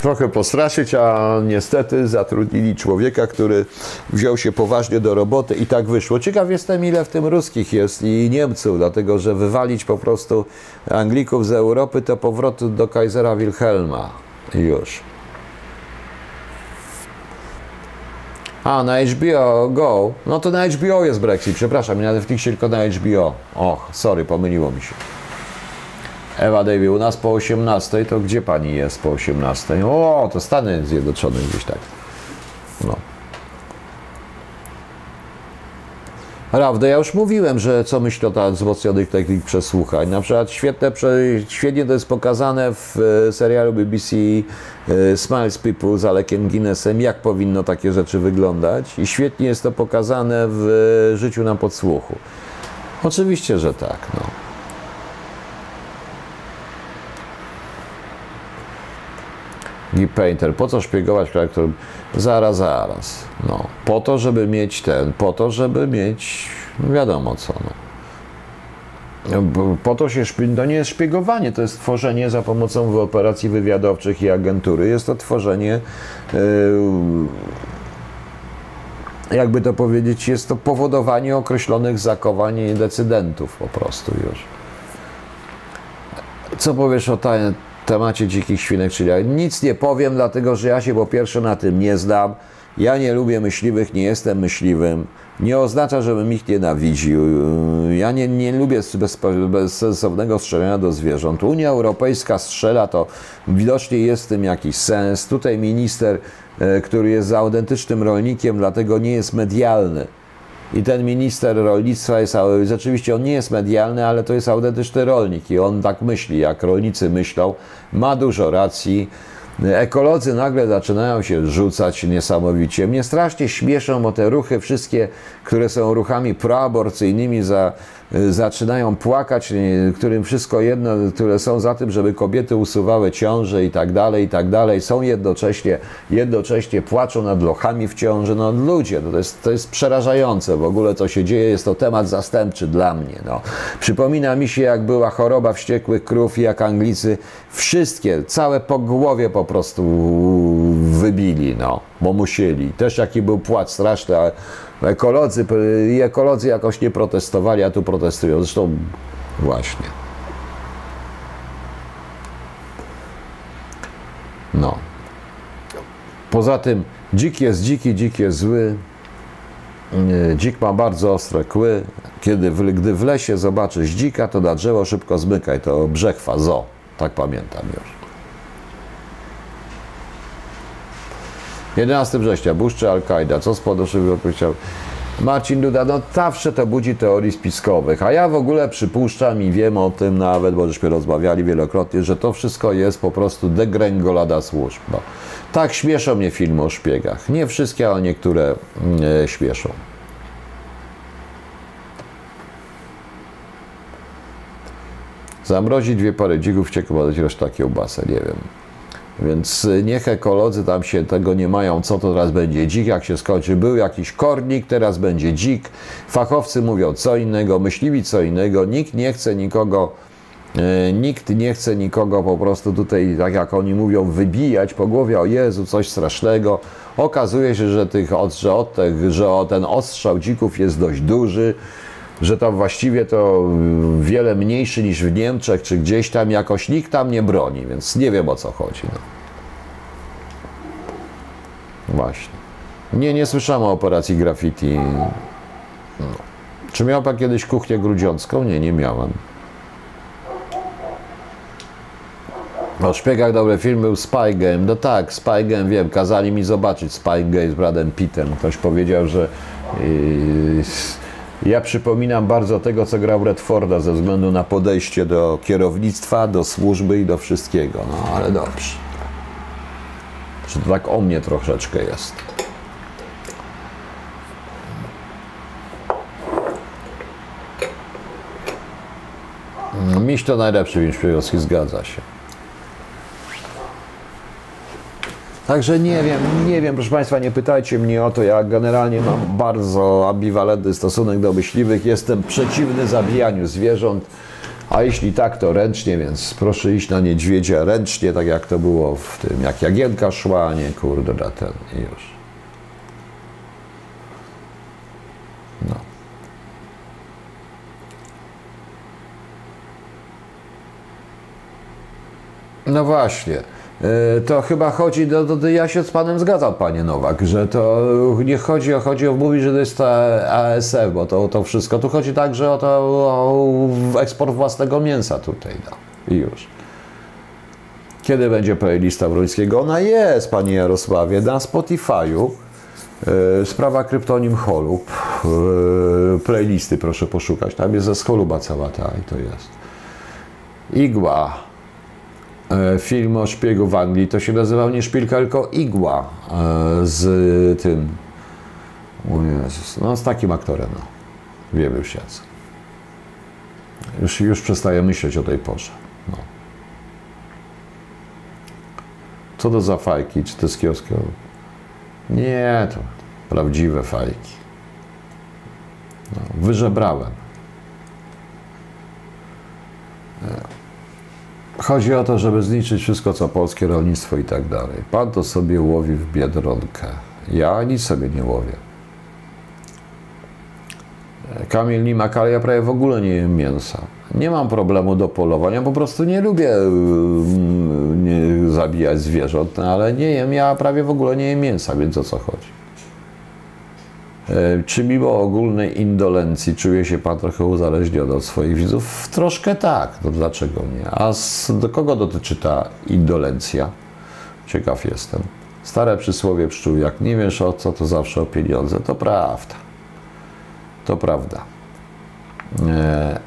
trochę postraszyć, a niestety zatrudnili człowieka, który wziął się poważnie do roboty i tak wyszło. Ciekaw jestem, ile w tym ruskich jest i Niemców, dlatego że wywalić po prostu Anglików z Europy to powrót do Kaisera Wilhelma. Już. A, na HBO Go. No to na HBO jest Brexit, przepraszam, nie na Netflixie, tylko na HBO. Och, sorry, pomyliło mi się. Ewa Davey, u nas po 18, to gdzie pani jest po 18? O, to Stany Zjednoczone gdzieś tak. No. Prawda, ja już mówiłem, że co myślę o wzmocnionych technik przesłuchań. Na przykład świetne, świetnie to jest pokazane w e, serialu BBC e, Smiles People z Alekiem Guinnessem, jak powinno takie rzeczy wyglądać. I świetnie jest to pokazane w e, życiu na podsłuchu. Oczywiście, że tak. No. I Painter. Po co szpiegować którym zaraz, zaraz. No, po to, żeby mieć ten, po to, żeby mieć, no wiadomo co. No. Po to się to nie jest szpiegowanie, to jest tworzenie za pomocą operacji wywiadowczych i agentury. Jest to tworzenie, yy, jakby to powiedzieć, jest to powodowanie określonych zakowań decydentów po prostu już. Co powiesz o tajnie? Temacie dzikich świnek, czyli ja nic nie powiem, dlatego że ja się po pierwsze na tym nie znam. Ja nie lubię myśliwych, nie jestem myśliwym. Nie oznacza, żebym ich nienawidził. Ja nie, nie lubię bez, bezsensownego strzelania do zwierząt. Unia Europejska strzela, to widocznie jest w tym jakiś sens. Tutaj minister, e, który jest za autentycznym rolnikiem, dlatego nie jest medialny. I ten minister rolnictwa jest, rzeczywiście on nie jest medialny, ale to jest autentyczny rolnik i on tak myśli, jak rolnicy myślą, ma dużo racji. Ekolodzy nagle zaczynają się rzucać niesamowicie. Mnie strasznie śmieszą, bo te ruchy wszystkie, które są ruchami proaborcyjnymi za zaczynają płakać, y, którym wszystko jedno, które są za tym, żeby kobiety usuwały ciąże i tak dalej, i tak dalej, są jednocześnie, jednocześnie płaczą nad lochami w ciąży. No ludzie, no to, jest, to jest przerażające w ogóle, co się dzieje, jest to temat zastępczy dla mnie. No. Przypomina mi się, jak była choroba wściekłych krów i jak Anglicy wszystkie, całe po głowie po prostu wybili, no, bo musieli. Też jaki był płacz straszny, ale Ekolodzy, ekolodzy jakoś nie protestowali, a tu protestują. Zresztą właśnie. No. Poza tym dzik jest dziki, dzik jest zły. Dzik ma bardzo ostre kły. Kiedy, gdy w lesie zobaczysz dzika, to na drzewo szybko zmykaj. To brzechwa, zo. Tak pamiętam już. 11 września, Buszczy Al-Kaida, co z podoszywy powiedział Marcin Duda, no zawsze to budzi teorii spiskowych, a ja w ogóle przypuszczam i wiem o tym nawet, bo żeśmy rozmawiali wielokrotnie, że to wszystko jest po prostu degrengolada służb. No. Tak śmieszą mnie filmy o szpiegach. Nie wszystkie, ale niektóre e, śmieszą. Zamrozić dwie pary dzików, wściekł podać reszta kiełbasę, nie wiem. Więc niech ekolodzy tam się tego nie mają, co to teraz będzie dzik, jak się skończy. Był jakiś kornik, teraz będzie dzik. Fachowcy mówią co innego, myśliwi co innego. Nikt nie chce nikogo, e, nikt nie chce nikogo po prostu tutaj, tak jak oni mówią, wybijać po głowie. O Jezu, coś strasznego. Okazuje się, że, tych, że, od, że ten ostrzał dzików jest dość duży że to właściwie to wiele mniejszy niż w Niemczech, czy gdzieś tam jakoś nikt tam nie broni, więc nie wiem o co chodzi. No. Właśnie. Nie, nie słyszałem o operacji graffiti. No. Czy miał pan kiedyś kuchnię grudziącką? Nie, nie miałem. O szpiegach dobry film był Spy Game. No tak, Spy Game wiem, kazali mi zobaczyć Spy Game z Bradem Pittem. Ktoś powiedział, że yy, ja przypominam bardzo tego, co grał Redforda ze względu na podejście do kierownictwa, do służby i do wszystkiego. No ale dobrze. Czy tak o mnie troszeczkę jest. Miś to najlepszy film szpiegowski, zgadza się. Także nie wiem, nie wiem, proszę Państwa, nie pytajcie mnie o to. Ja generalnie mam bardzo ambiwalentny stosunek do myśliwych. Jestem przeciwny zabijaniu zwierząt, a jeśli tak, to ręcznie, więc proszę iść na niedźwiedzia ręcznie, tak jak to było w tym, jak Jagienka szła, nie kurde, na ten i już. No. No właśnie. E, to chyba chodzi, do, do, ja się z Panem zgadzam, Panie Nowak, że to nie chodzi o, chodzi o mówić, że to jest ta ASF, bo to, to wszystko, tu chodzi także o, to, o eksport własnego mięsa tutaj, no. i już. Kiedy będzie playlista Wrońskiego? Ona jest, Panie Jarosławie, na Spotify'u. E, sprawa kryptonim Holub. E, playlisty proszę poszukać. Tam jest ze Scholuba cała ta i to jest. Igła. E, film o szpiegu w Anglii, to się nazywał nie szpilka, tylko igła e, z tym. No z takim aktorem, no. Wiemy już jacy. Już, już przestaję myśleć o tej porze. No. Co to za fajki? Czy to z kiosku? Nie, to prawdziwe fajki. No, wyżebrałem. E, Chodzi o to, żeby zniszczyć wszystko, co polskie rolnictwo i tak dalej. Pan to sobie łowi w biedronkę. Ja nic sobie nie łowię. Kamil Nimak, ale ja prawie w ogóle nie jem mięsa. Nie mam problemu do polowania, po prostu nie lubię mm, nie zabijać zwierząt, no ale nie jem, ja prawie w ogóle nie jem mięsa, więc o co chodzi? E, czy mimo ogólnej indolencji czuje się Pan trochę uzależniony od swoich widzów? Troszkę tak, to dlaczego nie? A z, do kogo dotyczy ta indolencja? Ciekaw jestem. Stare przysłowie pszczół, jak nie wiesz o co, to zawsze o pieniądze. To prawda. To prawda. E,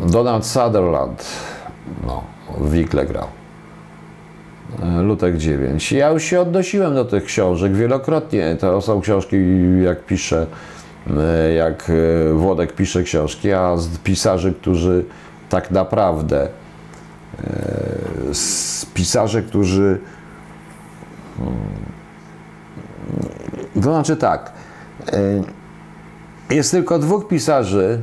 Donald Sutherland, no, w Wikle grał. E, Lutek 9. Ja już się odnosiłem do tych książek wielokrotnie. To są książki, jak pisze, e, jak e, Włodek pisze książki, a z pisarzy, którzy tak naprawdę, z pisarzy, którzy hmm, to znaczy tak, jest tylko dwóch pisarzy,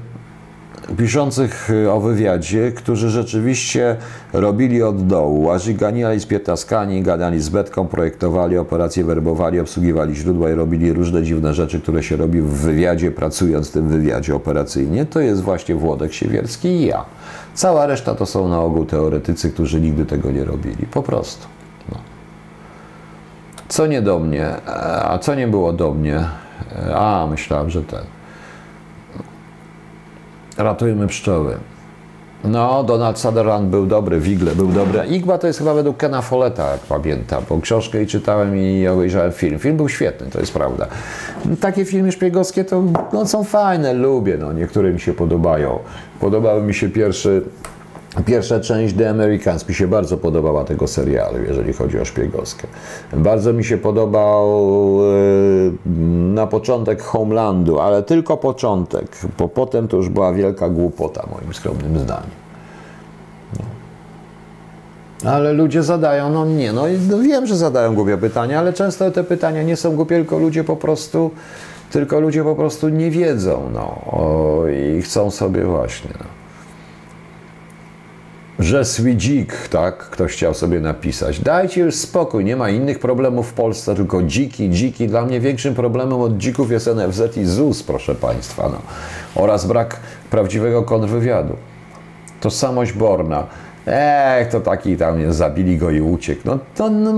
piszących y, o wywiadzie, którzy rzeczywiście robili od dołu. Łaziganiali z pietaskani, gadali z betką, projektowali operacje, werbowali, obsługiwali źródła i robili różne dziwne rzeczy, które się robi w wywiadzie, pracując w tym wywiadzie operacyjnie. To jest właśnie Włodek Siewierski i ja. Cała reszta to są na ogół teoretycy, którzy nigdy tego nie robili. Po prostu. No. Co nie do mnie, a co nie było do mnie? A, myślałem, że ten. Ratujmy pszczoły. No, Donald Sutherland był dobry, Wigle był dobry. Igba to jest chyba według Kena Folletta, jak pamiętam, bo książkę i czytałem i obejrzałem film. Film był świetny, to jest prawda. Takie filmy szpiegowskie to no, są fajne, lubię, no, mi się podobają. Podobał mi się pierwszy Pierwsza część The Americans mi się bardzo podobała tego serialu, jeżeli chodzi o szpiegowskie. Bardzo mi się podobał e, na początek Homelandu, ale tylko początek, bo potem to już była wielka głupota, moim skromnym zdaniem. No. Ale ludzie zadają, no nie, no, no wiem, że zadają głupie pytania, ale często te pytania nie są głupie, tylko ludzie po prostu, tylko ludzie po prostu nie wiedzą, no, o, i chcą sobie właśnie, no. Że Swidzik, tak, ktoś chciał sobie napisać. Dajcie już spokój, nie ma innych problemów w Polsce, tylko dziki, dziki. Dla mnie większym problemem od dzików jest NFZ i ZUS, proszę Państwa, no. oraz brak prawdziwego kontrwywiadu. Tożsamość Borna. Ech, to taki tam zabili go i uciekł. No to, no,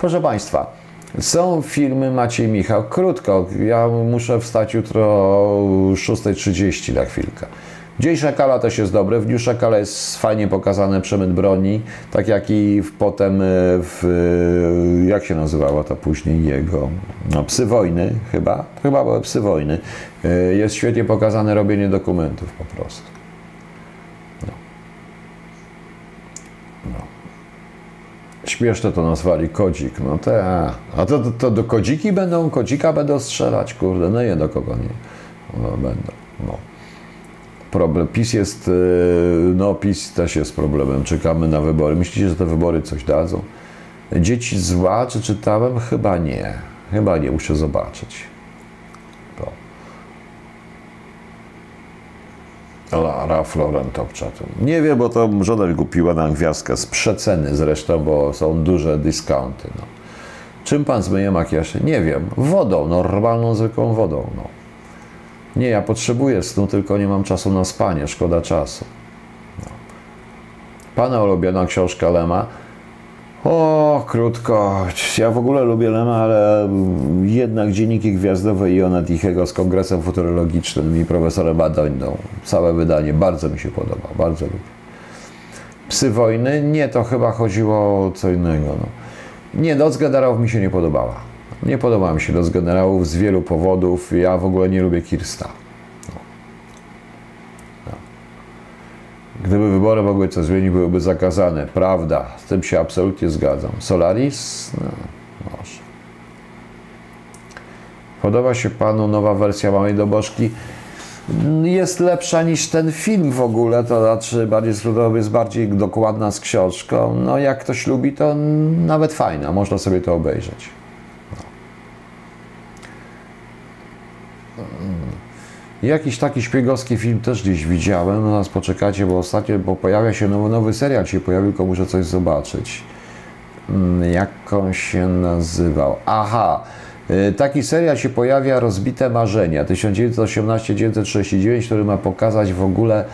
proszę Państwa, są filmy Maciej Michał. Krótko, ja muszę wstać jutro o 6.30 na chwilkę. Dzień Szakala też jest dobre. W Dniu Szakala jest fajnie pokazany przemyt broni, tak jak i potem w, jak się nazywało to później jego, no, Psy Wojny chyba, chyba były Psy Wojny. Jest świetnie pokazane robienie dokumentów po prostu. No. No. Śmieszne to nazwali kodzik, no te, a to, to, to do kodziki będą, kodzika będą strzelać, kurde, no nie do kogo nie, no, będą, no problem. PiS jest, no PiS też jest problemem. Czekamy na wybory. Myślicie, że te wybory coś dadzą? Dzieci zła, czy czytałem? Chyba nie. Chyba nie, muszę zobaczyć. To. Lara Florent Top Nie wiem, bo to żona mi kupiła na gwiazdkę z przeceny zresztą, bo są duże discounty. No. Czym pan zmyje makijaż? Nie wiem. Wodą, normalną, zwykłą wodą. No. Nie, ja potrzebuję snu, tylko nie mam czasu na spanie, szkoda czasu. No. Pana ulubiona książka Lema. O, krótko. Ja w ogóle lubię Lema, ale jednak dzienniki gwiazdowe Iona Tichego z kongresem futurologicznym i profesorem Adońdą. Całe wydanie bardzo mi się podoba, bardzo lubię. Psy wojny? Nie, to chyba chodziło o co innego. No. Nie, Noc Generałów mi się nie podobała. Nie podoba mi się Los Generałów z wielu powodów. Ja w ogóle nie lubię Kirsta. No. No. Gdyby wybory mogły coś zmienić, byłyby zakazane. Prawda, z tym się absolutnie zgadzam. Solaris? No, może. Podoba się Panu nowa wersja Małej Dobożki? Jest lepsza niż ten film w ogóle, to znaczy bardziej skrótowy, jest bardziej dokładna z książką. No jak ktoś lubi, to nawet fajna, można sobie to obejrzeć. Jakiś taki szpiegowski film też gdzieś widziałem. No nas poczekacie, bo ostatnio, bo pojawia się nowy, nowy serial się pojawił, komuś muszę coś zobaczyć. Hmm, jak on się nazywał? Aha, y, taki serial się pojawia Rozbite Marzenia 1918-1939, który ma pokazać w ogóle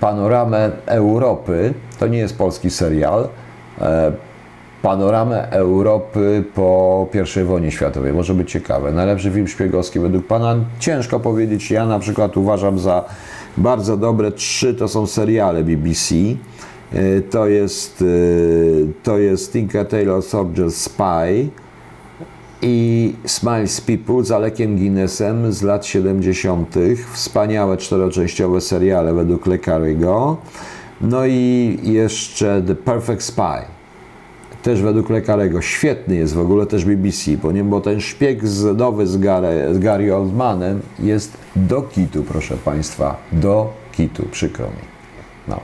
panoramę Europy. To nie jest polski serial. Panoramę Europy po I wojnie światowej. Może być ciekawe. Najlepszy film szpiegowski według Pana? Ciężko powiedzieć. Ja na przykład uważam za bardzo dobre trzy to są seriale BBC. E, to jest, e, to jest Tinker Tailor Soldier Spy i Smiles People z Alekiem Guinnessem z lat 70. Wspaniałe czteroczęściowe seriale według Le No i jeszcze The Perfect Spy też według lekarego. Świetny jest w ogóle też BBC, bo, nie, bo ten szpieg z, nowy z Gary, z Gary Oldmanem jest do kitu, proszę Państwa, do kitu, przykro mi. No.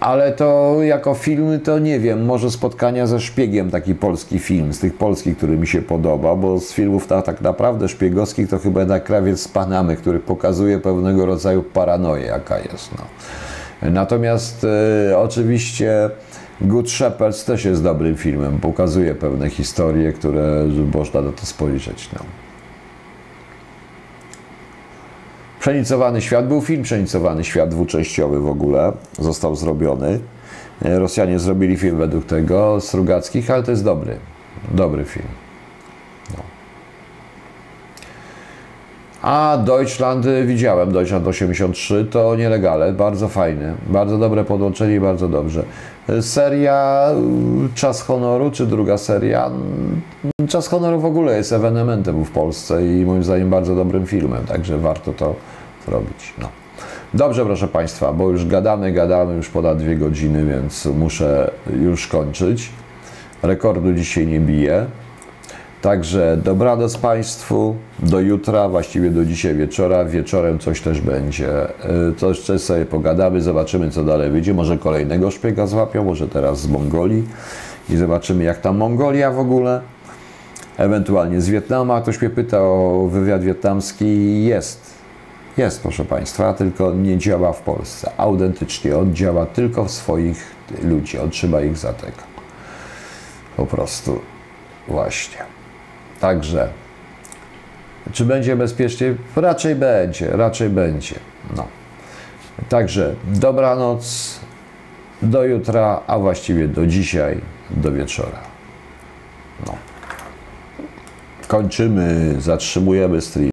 Ale to jako film to nie wiem, może spotkania ze szpiegiem, taki polski film, z tych polskich, który mi się podoba, bo z filmów ta, tak naprawdę szpiegowskich to chyba jednak krawiec z Panamy, który pokazuje pewnego rodzaju paranoję, jaka jest. No. Natomiast e, oczywiście Good Shepherds też jest dobrym filmem. Pokazuje pewne historie, które można na to spojrzeć. No. Przenicowany świat był film Przenicowany świat dwuczęściowy w ogóle. Został zrobiony. Rosjanie zrobili film według tego, Strugackich, ale to jest dobry, dobry film. A Deutschland y, widziałem, Deutschland 83 to nielegale, bardzo fajne, bardzo dobre podłączenie i bardzo dobrze. Y, seria y, Czas Honoru, czy druga seria? Mm, Czas Honoru w ogóle jest ewenementem w Polsce i moim zdaniem bardzo dobrym filmem, także warto to zrobić. No. Dobrze, proszę Państwa, bo już gadamy, gadamy już ponad dwie godziny, więc muszę już kończyć. Rekordu dzisiaj nie biję. Także dobranoc Państwu, do jutra, właściwie do dzisiaj wieczora. Wieczorem coś też będzie. Y, To jeszcze sobie pogadamy, zobaczymy co dalej wyjdzie. Może kolejnego szpiega złapią, może teraz z Mongolii i zobaczymy jak tam Mongolia w ogóle. Ewentualnie z Wietnama. Ktoś mnie pyta o wywiad wietnamski. Jest. Jest, proszę Państwa, tylko nie działa w Polsce. Autentycznie on działa tylko w swoich ludzi. On trzyma ich za tego. Po prostu. Właśnie. Także. Czy będzie bezpiecznie? Raczej będzie, raczej będzie. No. Także dobranoc, do jutra, a właściwie do dzisiaj, do wieczora. No. Kończymy, zatrzymujemy stream.